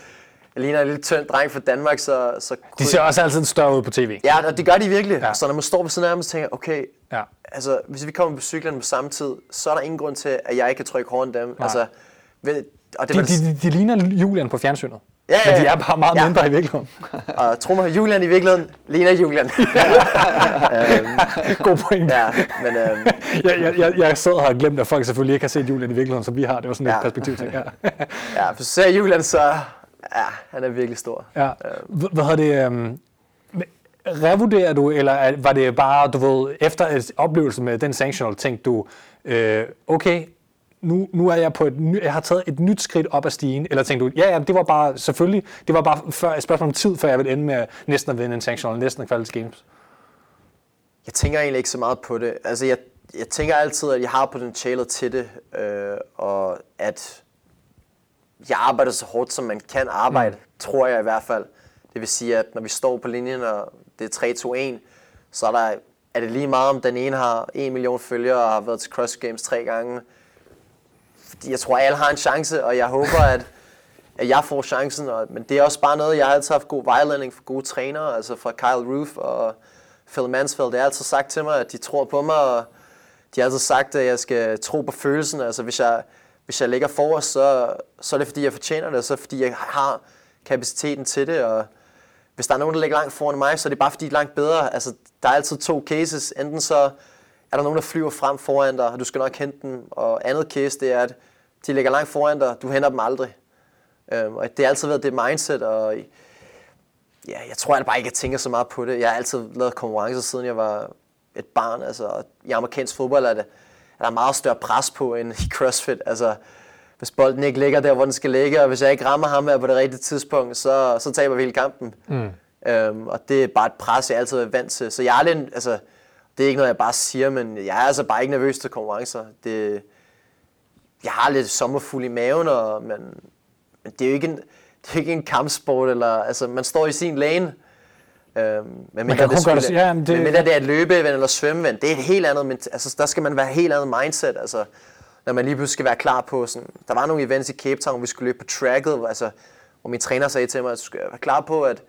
Speaker 3: jeg ligner en lille tynd dreng fra Danmark, så... så
Speaker 1: De ser også altid større ud på tv.
Speaker 3: Ja, og det gør de virkelig.
Speaker 1: Ja.
Speaker 3: Så når man står ved siden af dem, så tænker jeg, okay,
Speaker 1: Ja.
Speaker 3: altså hvis vi kommer på cyklerne på samme tid, så er der ingen grund til, at jeg ikke kan trykke hårdt end dem. Altså, ved, og det
Speaker 1: De,
Speaker 3: var,
Speaker 1: de, de, de ligner Julian på fjernsynet.
Speaker 3: Ja, ja,
Speaker 1: Men de er bare meget
Speaker 3: Ja.
Speaker 1: mindre i virkeligheden.
Speaker 3: Og mig, Julian i virkeligheden ligner Julian. øhm,
Speaker 1: God point.
Speaker 3: ja, men øhm,
Speaker 1: Jeg, jeg, jeg, jeg sad og har glemt, at folk selvfølgelig ikke har set Julian i virkeligheden, som vi har. Det var sådan et
Speaker 3: Ja.
Speaker 1: perspektiv ting. Ja.
Speaker 3: ja, hvis du ser Julian, så ja, han er virkelig stor.
Speaker 1: Ja. H- Hvad hedder det? Um, revurderer du, eller er- var det bare, du ved, efter et oplevelse med den sanctional, tænkte du, øh, okay, nu, nu er jeg på et ny, jeg har taget et nyt skridt op ad stigen, eller tænkte du, ja, ja, det var bare, selvfølgelig, det var bare før, et spørgsmål om tid, før jeg ville ende med næsten at vinde en sanctional, næsten at kvalde games.
Speaker 3: Jeg tænker egentlig ikke så meget på det. Altså, jeg, jeg tænker altid, at jeg har potentialet til det, øh, og at jeg arbejder så hårdt, som man kan arbejde, mm. tror jeg i hvert fald. Det vil sige, at når vi står på linjen, og det er 3-2-1, så er, der, er det lige meget, om den ene har 1 million følgere og har været til Cross Games tre gange. Fordi jeg tror, at alle har en chance, og jeg håber, at, at jeg får chancen. Og, men det er også bare noget, jeg har altid haft god vejledning fra gode trænere, altså fra Kyle Roof og Phil Mansfield. Det har altid sagt til mig, at de tror på mig, og de har altid sagt, at jeg skal tro på følelsen. Altså hvis jeg, hvis jeg ligger forrest, så, så er det fordi, jeg fortjener det, og så er det fordi, jeg har kapaciteten til det. Og hvis der er nogen, der ligger langt foran mig, så er det bare fordi, de er langt bedre. Altså, der er altid to cases. Enten så er der nogen, der flyver frem foran dig, og du skal nok hente dem. Og andet case, det er, at de ligger langt foran dig, du henter dem aldrig. Øhm, og det har altid været det mindset, og ja, jeg tror jeg bare ikke, jeg tænker så meget på det. Jeg har altid lavet konkurrencer, siden jeg var et barn. Altså, i amerikansk fodbold er, det, er der meget større pres på end i CrossFit. Altså, hvis bolden ikke ligger der, hvor den skal ligge, og hvis jeg ikke rammer ham her på det rigtige tidspunkt, så, så taber vi hele kampen. Mm. Øhm, og det er bare et pres, jeg altid er vant til. Så jeg er lidt, altså, det er ikke noget, jeg bare siger, men jeg er altså bare ikke nervøs til konkurrencer. Det, jeg har lidt sommerfuld i maven, og, men, men det er jo ikke en, det er ikke en kampsport, eller, altså, man står i sin lane. Øhm, men
Speaker 1: kan kun gøre det- ja, men det-
Speaker 3: det, men det er et løbeevent eller svømmeevent, det er et helt andet, men, altså, der skal man være et helt andet mindset, altså, når man lige pludselig skal være klar på sådan, der var nogle events i Cape Town, hvor vi skulle løbe på tracket, hvor, altså, hvor min træner sagde til mig, at du skal være klar på, at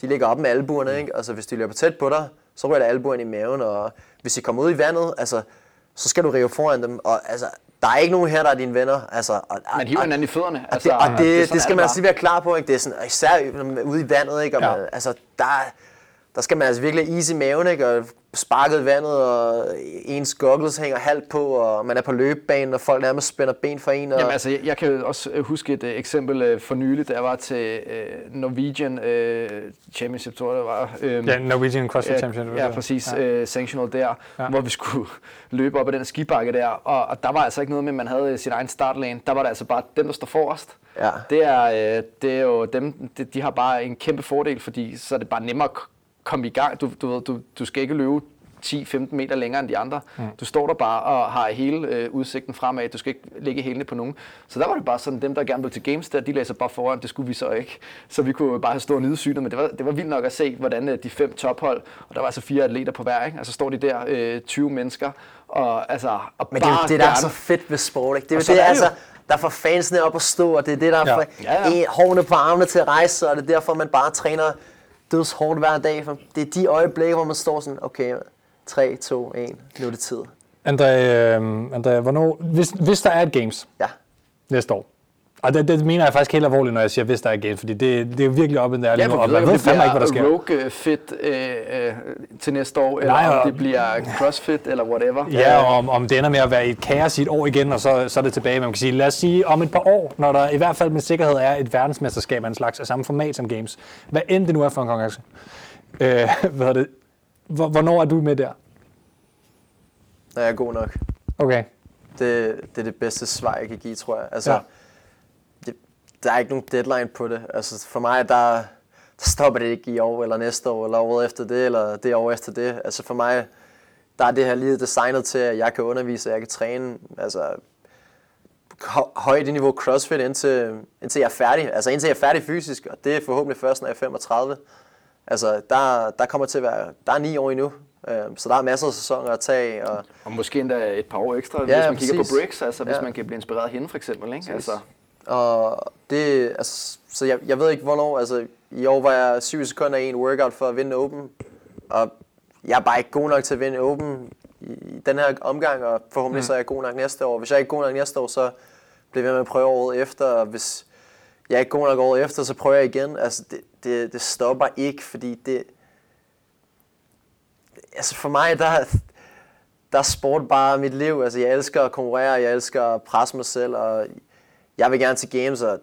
Speaker 3: de ligger op med albuerne, ikke? Altså, hvis de løber tæt på dig, så rører der albuerne i maven, og hvis de kommer ud i vandet, altså, så skal du rive foran dem, og altså, der er ikke nogen her, der er dine venner, altså, og,
Speaker 2: Man hiver hinanden i fødderne.
Speaker 3: Altså, det, og det, det, det skal man altså lige være klar på, ikke? Det er sådan, især ude i vandet, ikke? Og
Speaker 1: Ja.
Speaker 3: man, altså, der, der skal man altså virkelig is i maven, ikke? Og sparket vandet, og ens goggles hænger halvt på, og man er på løbebanen, og folk nærmest spænder ben for en. Og,
Speaker 2: Jamen altså, jeg, jeg kan også øh, huske et uh, eksempel uh, for nylig, da jeg var til uh, Norwegian uh, Championship, tror jeg det var. Um,
Speaker 1: Ja, Norwegian CrossFit
Speaker 2: ja,
Speaker 1: Championship.
Speaker 2: Ja, præcis. Ja. Uh, sanctional der,
Speaker 1: Ja.
Speaker 2: ja. hvor vi skulle løbe op ad den skibakke der. Og, og der var altså ikke noget med, at man havde sin egen startlane. Der var det altså bare dem, der står forrest.
Speaker 3: Ja.
Speaker 2: Det, er, øh, det er jo dem, de, de har bare en kæmpe fordel, fordi så er det bare nemmere at k- komme i gang. Du, du, ved, du, du skal ikke løbe 10-15 meter længere end de andre. Mm. Du står der bare og har hele øh, udsigten fremad. Du skal ikke lægge hælene på nogen. Så der var det bare sådan, dem der gerne ville til Games, der, de læser bare foran. Det skulle vi så ikke. Så vi kunne bare have stået nydesynet, men det var, det var vildt nok at se, hvordan øh, de fem tophold, og der var altså fire atleter på hver, ikke? Altså står de der, øh, 20 mennesker, og altså... Og
Speaker 3: Men det er jo
Speaker 2: bare
Speaker 3: det, der er så fedt ved sport, ikke? Det er
Speaker 2: Og
Speaker 3: det,
Speaker 2: er det
Speaker 3: altså, der får fansene op at stå, og det er det, der
Speaker 1: Ja.
Speaker 3: får
Speaker 2: Ja, ja.
Speaker 3: en- hårene på armene til at rejse sig, og det er derfor, man bare træner døds hårdt hver dag. For det er de øjeblikke, hvor man står sådan, okay, 3, 2, 1, nu er det tid.
Speaker 1: André, øh, André hvornår, hvis, hvis der er et games
Speaker 3: Ja.
Speaker 1: næste år, og det, det mener jeg faktisk helt alvorligt, når jeg siger, hvis der er games, fordi det, det er virkelig op i den der
Speaker 2: Ja,
Speaker 1: nu, og man ved
Speaker 2: det
Speaker 1: fandme ikke, hvad der sker.
Speaker 2: Rogue Fit øh, øh, til næste år, eller
Speaker 1: Nej,
Speaker 2: om
Speaker 1: og-
Speaker 2: det bliver CrossFit, eller whatever.
Speaker 1: Ja, og om, om det ender med at være et kaos i et år igen, og så, så er det tilbage. Man kan sige, lad os sige, om et par år, når der i hvert fald med sikkerhed er et verdensmesterskab af en slags af samme format som Games. Hvad end det nu er for en konkurrence. Øh, hvad er det? Hvor- Hvornår er du med der?
Speaker 3: Når jeg er god nok.
Speaker 1: Okay.
Speaker 3: Det, det er det bedste svar, jeg kan give, tror jeg. Altså,
Speaker 1: Ja.
Speaker 3: Der er ikke nogen deadline på det. Altså, for mig, der, der stopper det ikke i år, eller næste år, eller året efter det, eller det år efter det. Altså for mig, der er det her lige designet til, at jeg kan undervise, og jeg kan træne. Altså, hø- højt niveau CrossFit, indtil, indtil jeg er færdig. Altså indtil jeg er færdig fysisk, og det er forhåbentlig først, når jeg er 35. Altså, der, der kommer til at være, der er ni år endnu, Øhm, så der er masser af sæsoner at tage og
Speaker 2: Og måske endda et par år ekstra,
Speaker 3: Ja,
Speaker 2: hvis man kigger
Speaker 3: præcis.
Speaker 2: på Bricks, altså hvis
Speaker 3: Ja.
Speaker 2: man kan blive inspireret af hende for eksempel. Ikke? Altså,
Speaker 3: Og det, altså, så jeg, jeg ved ikke hvornår, altså i år var jeg 7 sekunder i en workout for at vinde Open, og jeg er bare ikke god nok til at vinde Open i, den her omgang, og forhåbentlig mm. så er jeg god nok næste år. Hvis jeg ikke er god nok næste år, så bliver jeg ved med at prøve året efter, og hvis jeg er ikke god nok året efter, så prøver jeg igen. Altså, det, det, det stopper ikke, fordi det... Altså for mig, der, der er sport bare mit liv. Altså, jeg elsker at konkurrere, jeg elsker at presse mig selv, og jeg vil gerne til games, og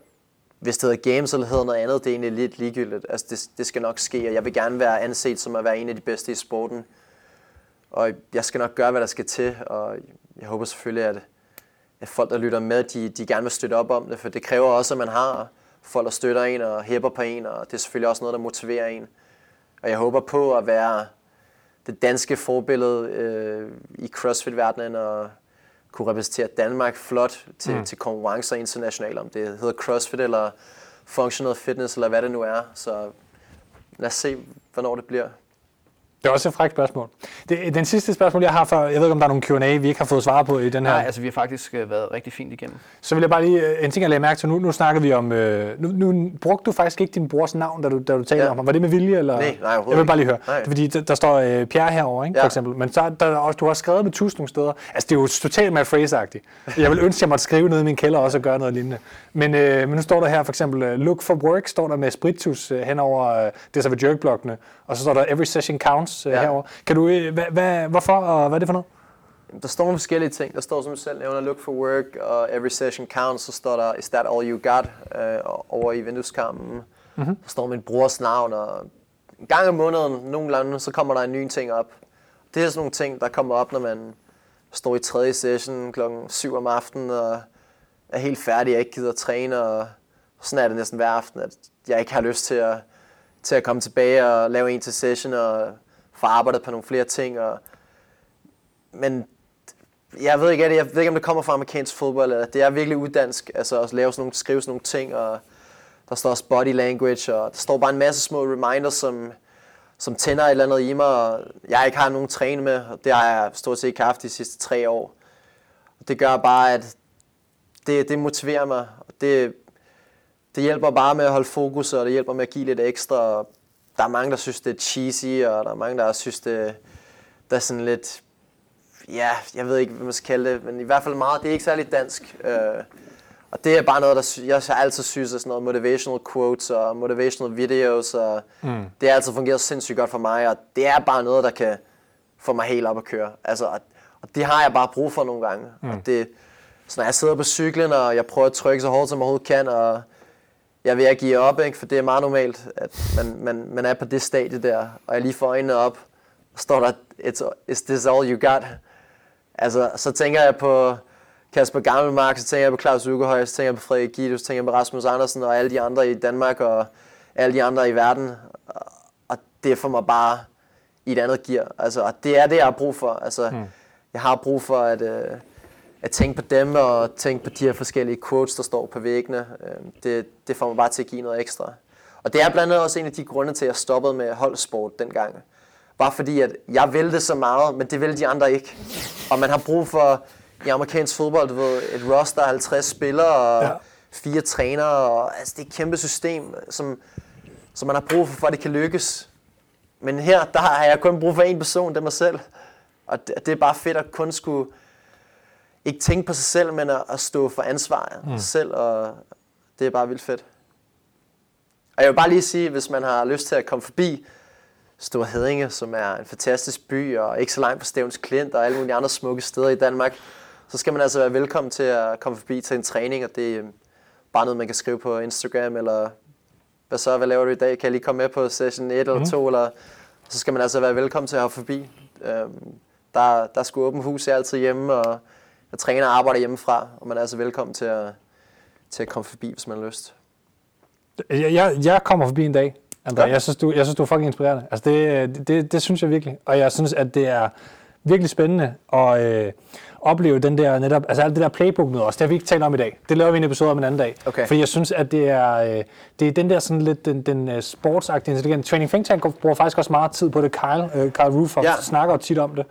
Speaker 3: hvis det hedder games eller hedder noget andet, det er egentlig lidt ligegyldigt. Altså, det, det skal nok ske, og jeg vil gerne være anset som at være en af de bedste i sporten. Og jeg skal nok gøre, hvad der skal til, og jeg håber selvfølgelig, at, at folk, der lytter med, de, de gerne vil støtte op om det, for det kræver også, at man har folk, der støtter en og hæpper på en, og det er selvfølgelig også noget, der motiverer en. Og jeg håber på at være det danske forbillede øh, i CrossFit-verdenen og kunne repræsentere Danmark flot til, mm. til konkurrencer internationalt, om det hedder CrossFit eller Functional Fitness eller hvad det nu er. Så lad os se, hvornår det bliver.
Speaker 1: Det er også et frækt spørgsmål. Det, den sidste spørgsmål, jeg har for, jeg ved ikke, om der er nogle Q&A, vi ikke har fået svar på i den her.
Speaker 2: Nej, altså vi har faktisk øh, været rigtig fint igennem.
Speaker 1: Så vil jeg bare lige, øh, en ting jeg lagde mærke til, nu, nu snakker vi om, øh, nu, nu brugte du faktisk ikke din brors navn, da du, da du talte ja. om ham. Var det med vilje? Eller?
Speaker 3: Nej, nej,
Speaker 1: Jeg vil bare lige høre.
Speaker 3: Nej.
Speaker 1: Det er fordi, der, der står øh, Pierre herovre, ikke, ja. for eksempel. Men så, der, er også, du har skrevet med tusind nogle steder. Altså, det er jo totalt med agtigt Jeg vil ønske, at jeg måtte skrive noget i min kælder også og gøre noget lignende. Men, øh, men nu står der her for eksempel, look for work, står der med spritus øh, henover, øh, det er så ved jerkblokkene. Og så står der every session counts øh,
Speaker 3: Ja.
Speaker 1: herover. Kan du, øh, hvad, hvad, hvorfor og hvad er det for noget?
Speaker 3: Der står nogle forskellige ting. Der står, som du selv nævner, look for work, og every session counts. Så står der, is that all you got, øh, over i vindueskampen. Mm-hmm. Der står min brors navn, og en gang om måneden, nogle gange, så kommer der en ny ting op. Det er sådan nogle ting, der kommer op, når man står i tredje session klokken 7 om aftenen, og er helt færdig, og ikke gider at træne, og sådan er det næsten hver aften, at jeg ikke har lyst til at, til at komme tilbage og lave en til session, og få arbejdet på nogle flere ting, og men jeg ved ikke, jeg ved ikke, om det kommer fra amerikansk fodbold, eller det er virkelig uddansk, altså at lave sådan nogle, skrive sådan nogle ting, og der står også body language, og der står bare en masse små reminders, som, som tænder et eller andet i mig, og jeg ikke har nogen træne med, og det har jeg stort set ikke haft de sidste tre år. Og det gør bare, at det, det motiverer mig, og det, det hjælper bare med at holde fokus, og det hjælper med at give lidt ekstra. og der er mange, der synes, det er cheesy, og der er mange, der synes, det, der er sådan lidt ja, jeg ved ikke, hvad man skal kalde det, men i hvert fald meget, det er ikke særlig dansk. Øh, og det er bare noget, der jeg altid synes er sådan noget motivational quotes og motivational videos, og mm. det har altid fungeret sindssygt godt for mig, og det er bare noget, der kan få mig helt op at køre. Altså, og, og det har jeg bare brug for nogle gange. Mm. Og det, så når jeg sidder på cyklen, og jeg prøver at trykke så hårdt, som jeg overhovedet kan, og jeg vil at give op, ikke? for det er meget normalt, at man, man, man er på det stadie der, og jeg lige får øjnene op, og står der, It's, is this all you got? Altså, så tænker jeg på Kasper Gammelmark, så tænker jeg på Claus Ukehøj, så tænker jeg på Frederik Gitte, så tænker jeg på Rasmus Andersen og alle de andre i Danmark og alle de andre i verden. Og- Og det får mig bare i et andet gear. Altså, og det er det, jeg har brug for. Altså, mm. Jeg har brug for at, øh, at tænke på dem og tænke på de her forskellige quotes, der står på væggene. Øh, det, det får mig bare til at give noget ekstra. Og det er blandt andet også en af de grunde til, at jeg stoppede med holdsport dengang. Bare fordi, at jeg ville det så meget, men det ville de andre ikke. Og man har brug for, i amerikansk fodbold, du ved, et roster af 50 spillere og
Speaker 1: Ja.
Speaker 3: fire trænere. Og, altså, det er et kæmpe system, som, som man har brug for, for at det kan lykkes. Men her, der har jeg kun brug for en person, det er mig selv. Og det, det er bare fedt at kun skulle ikke tænke på sig selv, men at, at stå for ansvar mm. selv, og det er bare vildt fedt. Og jeg vil bare lige sige, hvis man har lyst til at komme forbi Stor Hedinge, som er en fantastisk by, og ikke så langt fra Stævns Klint og alle mulige andre smukke steder i Danmark, så skal man altså være velkommen til at komme forbi til en træning, og det er bare noget, man kan skrive på Instagram, eller hvad så, hvad laver du i dag? Kan jeg lige komme med på session 1 eller 2, eller så skal man altså være velkommen til at hoppe forbi. Øhm, der, der er sgu åben hus, jeg er altid hjemme, og jeg træner og arbejder hjemmefra, og man er altså velkommen til at, til at komme forbi, hvis man har lyst.
Speaker 1: Jeg, jeg, jeg kommer forbi en dag, André.
Speaker 3: Ja.
Speaker 1: Jeg synes, du, jeg synes, du er fucking inspirerende. Altså, det, det, det synes jeg virkelig. Og jeg synes, at det er virkelig spændende at øh, opleve den der netop, altså alt det der playbook noget også. Det har vi ikke talt om i dag. Det laver vi en episode om en anden dag.
Speaker 3: Okay.
Speaker 1: Fordi jeg synes, at det er, øh, det er den der sådan lidt, den, den uh, sportsagtige intelligens. Training Think Tank bruger faktisk også meget tid på det. Kyle, øh, Kyle Roof
Speaker 3: Ja.
Speaker 1: snakker tit om det.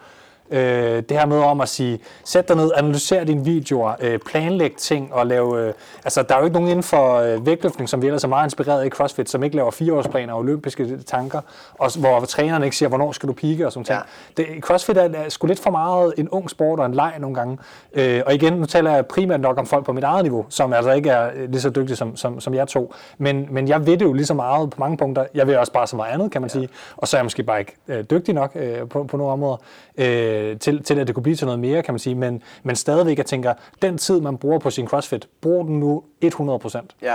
Speaker 1: Øh, det her med om at sige, sæt dig ned, analysere dine videoer, øh, planlæg ting og lave... Øh, altså, der er jo ikke nogen inden for øh, vægtløftning, som vi ellers er meget inspireret af i CrossFit, som ikke laver fireårsplaner og olympiske tanker, og hvor trænerne ikke siger, hvornår skal du pike og sådan ting.
Speaker 3: Ja.
Speaker 1: Det, CrossFit er, er sgu lidt for meget en ung sport og en leg nogle gange. Øh, og igen, nu taler jeg primært nok om folk på mit eget niveau, som altså ikke er øh, lige så dygtige som, som, som jeg to. Men, men jeg ved det jo lige så meget på mange punkter. Jeg ved også bare så meget andet, kan man ja. sige. Og så er jeg måske bare ikke øh, dygtig nok øh, på, på nogle områder, øh, til, til at det kunne blive til noget mere, kan man sige. Men, men stadigvæk, jeg tænker, den tid, man bruger på sin CrossFit, brug den nu 100%.
Speaker 3: Ja,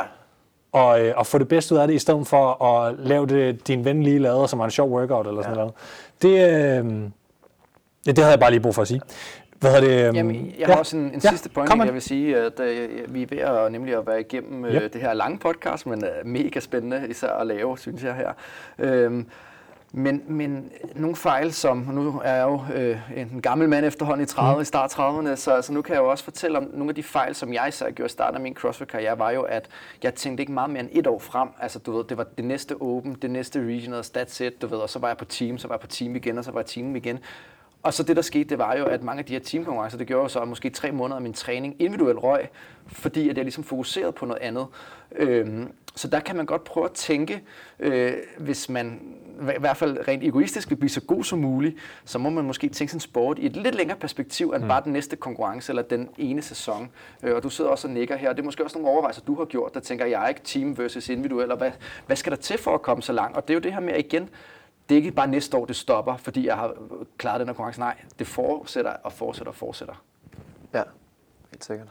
Speaker 1: Og, øh, og få det bedste ud af det, i stedet for at lave det, din ven lige lavede, som var en sjov workout eller sådan
Speaker 3: Ja.
Speaker 1: noget. Det, øh, ja, det havde jeg bare lige brug for at sige. Hvad hedder det? øhm,
Speaker 2: Jamen, jeg har også en, en
Speaker 1: ja,
Speaker 2: sidste point,
Speaker 1: kom
Speaker 2: jeg vil sige, at øh, vi er ved at, nemlig at være igennem
Speaker 1: Yep.
Speaker 2: øh, det her lange podcast, men øh, mega spændende især at lave, synes jeg her. Øhm, men, men nogle fejl, som nu er jeg jo øh, en gammel mand efterhånden i 30, mm. i start 30'erne, så altså, nu kan jeg jo også fortælle om nogle af de fejl, som jeg især gjorde i starten af min CrossFit-karriere, var jo, at jeg tænkte ikke meget mere end et år frem. Altså, du ved, det var det næste Open, det næste Regionals, that's it, du ved, og så var jeg på team, så var jeg på team igen, og så var jeg team igen. Og så det, der skete, det var jo, at mange af de her teamkonkurrencer, det gjorde jo så at måske tre måneder af min træning individuelt røg, fordi at jeg ligesom fokuserede på noget andet. Øhm, så der kan man godt prøve at tænke, øh, hvis man i hvert fald rent egoistisk vil blive så god som muligt, så må man måske tænke sin sport i et lidt længere perspektiv end mm. bare den næste konkurrence eller den ene sæson. Øh, og du sidder også og nikker her, og det er måske også nogle overvejelser, du har gjort, der tænker, jeg er ikke team versus individuel, og hvad, hvad skal der til for at komme så langt? Og det er jo det her med igen, det er ikke bare næste år, det stopper, fordi jeg har klaret den her konkurrence. Nej, det fortsætter og fortsætter og fortsætter.
Speaker 3: ja, helt sikkert.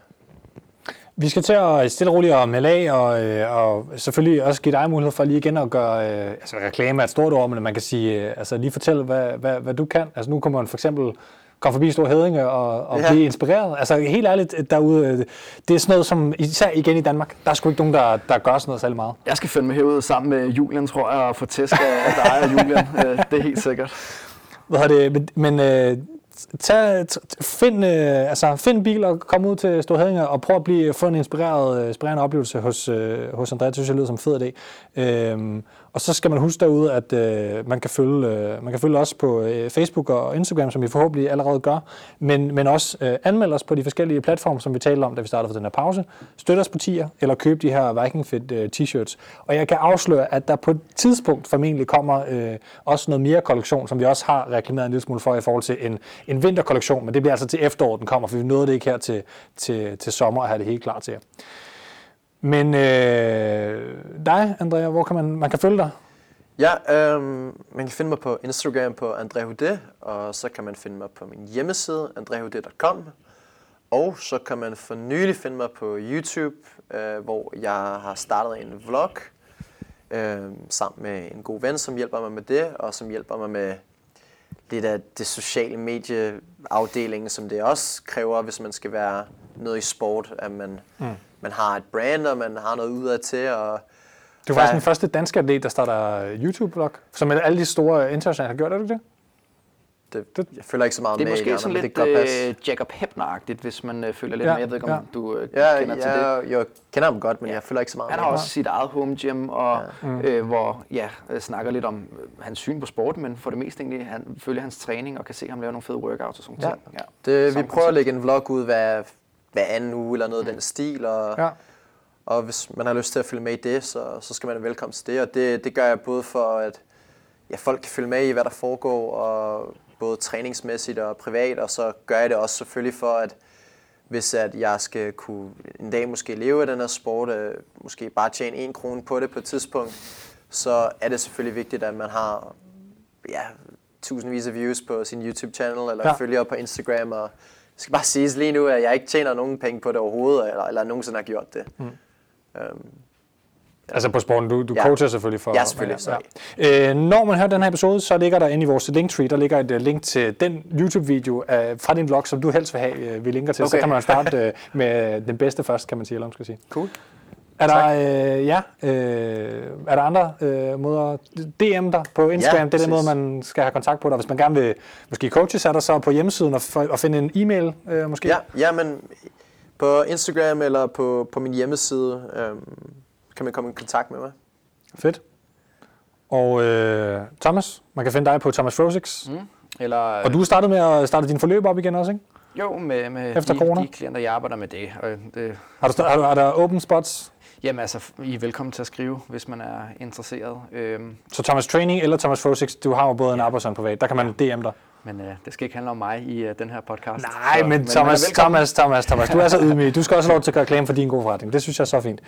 Speaker 1: Vi skal til at stille og roligt og melde af, og, øh, og selvfølgelig også give dig mulighed for lige igen at gøre, øh, altså reklame er et stort ord, men man kan sige, øh, altså lige fortælle, hvad, hvad, hvad du kan. Altså nu kommer man for eksempel komme forbi Stor Hedinge og, og ja. Blive inspireret. Altså helt ærligt derude, øh, det er sådan noget som, især igen i Danmark, der er sgu ikke nogen, der, der gør sådan noget særlig meget.
Speaker 2: Jeg skal fandme herud sammen med Julian, tror jeg, og få tæsk af dig og Julian. Det er helt sikkert.
Speaker 1: Hvad har det, men, men tag, t- find, øh, altså, find en bil og kom ud til Storhedinge og prøv at blive, få en inspireret, øh, inspirerende oplevelse hos, øh, hos Andrea. Det synes jeg lyder som en fed idé. Øh, og så skal man huske derude, at øh, man, kan følge, øh, man kan følge os på øh, Facebook og Instagram, som vi forhåbentlig allerede gør, men, men også øh, anmelde os på de forskellige platforme, som vi talte om, da vi startede for den her pause. Støt os på tier, eller køb de her Vikingfit øh, t-shirts. Og jeg kan afsløre, at der på et tidspunkt formentlig kommer øh, også noget mere kollektion, som vi også har reklameret en lille smule for i forhold til en, en vinterkollektion, men det bliver altså til efteråret, den kommer, for vi nåede det ikke her til, til, til sommer at have det helt klar til jer. Men øh, dig, Andrea, hvor kan man, man kan følge dig?
Speaker 3: Ja, øhm, man kan finde mig på Instagram på André Hude, og så kan man finde mig på min hjemmeside, andrehude.com. Og så kan man for nylig finde mig på YouTube, øh, hvor jeg har startet en vlog øh, sammen med en god ven, som hjælper mig med det, og som hjælper mig med lidt af det sociale medieafdelingen, som det også kræver, hvis man skal være noget i sport, at man, mm. Man har et brand, og man har noget udad til, og
Speaker 1: Du var faktisk
Speaker 3: Ja.
Speaker 1: den første danske atlet, der starter YouTube-blog, som alle de store internationale har gjort, er du ikke det?
Speaker 3: det, jeg føler ikke så meget
Speaker 2: Det er
Speaker 3: med
Speaker 2: måske sådan
Speaker 3: men
Speaker 2: lidt
Speaker 3: det kan godt passe.
Speaker 2: øh, Jacob Hebner-agtigt, hvis man øh, følger lidt
Speaker 1: Ja,
Speaker 2: med. Jeg ved ikke, om
Speaker 1: ja.
Speaker 2: du øh,
Speaker 3: Ja,
Speaker 2: kender til det.
Speaker 3: jeg, jeg kender ham godt, men jeg føler ikke så meget
Speaker 2: Han har også sit eget home gym, og, ja. øh, hvor ja, øh, snakker lidt om øh, hans syn på sporten, men for det meste egentlig, han følger hans træning og kan se ham lave nogle fede workouts og sådan
Speaker 3: Ja.
Speaker 2: ting. Ja.
Speaker 3: Det, vi prøver at lægge en vlog ud hver, hver anden uge eller noget af den stil, og,
Speaker 1: Ja.
Speaker 3: og hvis man har lyst til at følge med i det, så, så skal man være velkommen til det. Og det, det gør jeg både for, at ja, folk kan følge med i, hvad der foregår, og både træningsmæssigt og privat, og så gør jeg det også selvfølgelig for, at hvis at jeg skal kunne en dag måske leve af den her sport, øh, måske bare tjene en krone på det på et tidspunkt, så er det selvfølgelig vigtigt, at man har ja, tusindvis af views på sin YouTube-channel, eller
Speaker 1: Ja.
Speaker 3: følgere på Instagram, og skal bare siges lige nu, at jeg ikke tjener nogen penge på det overhovedet, eller, eller nogensinde har gjort det. Mm. Øhm,
Speaker 1: Altså på sporten, du, du
Speaker 3: Ja.
Speaker 1: coacher selvfølgelig for...
Speaker 3: Ja, selvfølgelig, sorry.
Speaker 1: Ja. Øh, når man hører den her episode, så ligger der inde i vores linktree, der ligger et uh, link til den YouTube-video uh, fra din blog, som du helst vil have, uh, vi linker til. Okay. Så kan man starte uh, med den bedste først, kan man sige, eller man skal sige.
Speaker 3: cool.
Speaker 1: Er der, øh, ja, øh, er der andre øh, måder? DM dig på Instagram,
Speaker 3: Ja,
Speaker 1: det er den måde, man skal have kontakt på dig. Hvis man gerne vil måske coaches, er der så på hjemmesiden og, og finde en e-mail øh, måske?
Speaker 3: Ja, ja, men på Instagram eller på, på min hjemmeside øhm, kan man komme i kontakt med mig.
Speaker 1: Fedt. Og øh, Thomas, man kan finde dig på Thomas Frosix. Mm.
Speaker 2: Eller,
Speaker 1: Og du startede med at starte din forløb op igen også, ikke?
Speaker 2: Jo, med, med
Speaker 1: Efter
Speaker 2: de,
Speaker 1: corona?
Speaker 2: de klienter, jeg arbejder med det. Og det
Speaker 1: Har du, har du, er der open spots?
Speaker 2: Jamen altså, I er velkommen til at skrive, hvis man er interesseret. Øhm,
Speaker 1: Så Thomas Training eller Thomas Frosix, du har jo både en app og en privat. Der kan man DM dig.
Speaker 2: men øh, det skal ikke handle om mig i øh, den her podcast.
Speaker 1: Nej,
Speaker 2: Så-
Speaker 1: men
Speaker 2: er
Speaker 1: Thomas. Thomas, Thomas, Thomas, du er så ydmyg. Du skal også have lov til at gøre reklame for din gode forretning. Det synes jeg er så fint.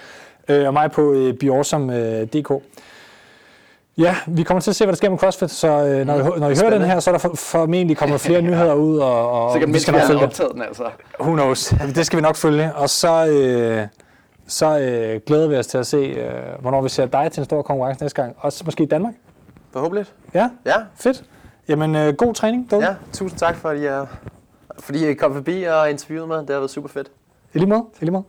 Speaker 1: Øh, og mig på øh, biawesome.dk. Ja, vi kommer til at se, hvad der sker med CrossFit, så øh, når, I, når I hører den her, så er der for, formentlig kommet flere nyheder ud, og, og
Speaker 2: Så kan
Speaker 1: vi skal nok følge
Speaker 2: den, altså.
Speaker 1: Who knows? Det skal vi nok følge. Og så, øh, så øh, glæder vi os til at se, øh, hvornår vi ser dig til en stor konkurrence næste gang. Også måske i Danmark.
Speaker 3: Forhåbentlig.
Speaker 1: Ja,
Speaker 3: Ja,
Speaker 1: fedt. Jamen, øh, god træning derude.
Speaker 3: ja. Tusind tak, fordi, jeg, fordi I kom forbi og interviewede mig. Det har været super fedt.
Speaker 1: I lige måde. I lige måde.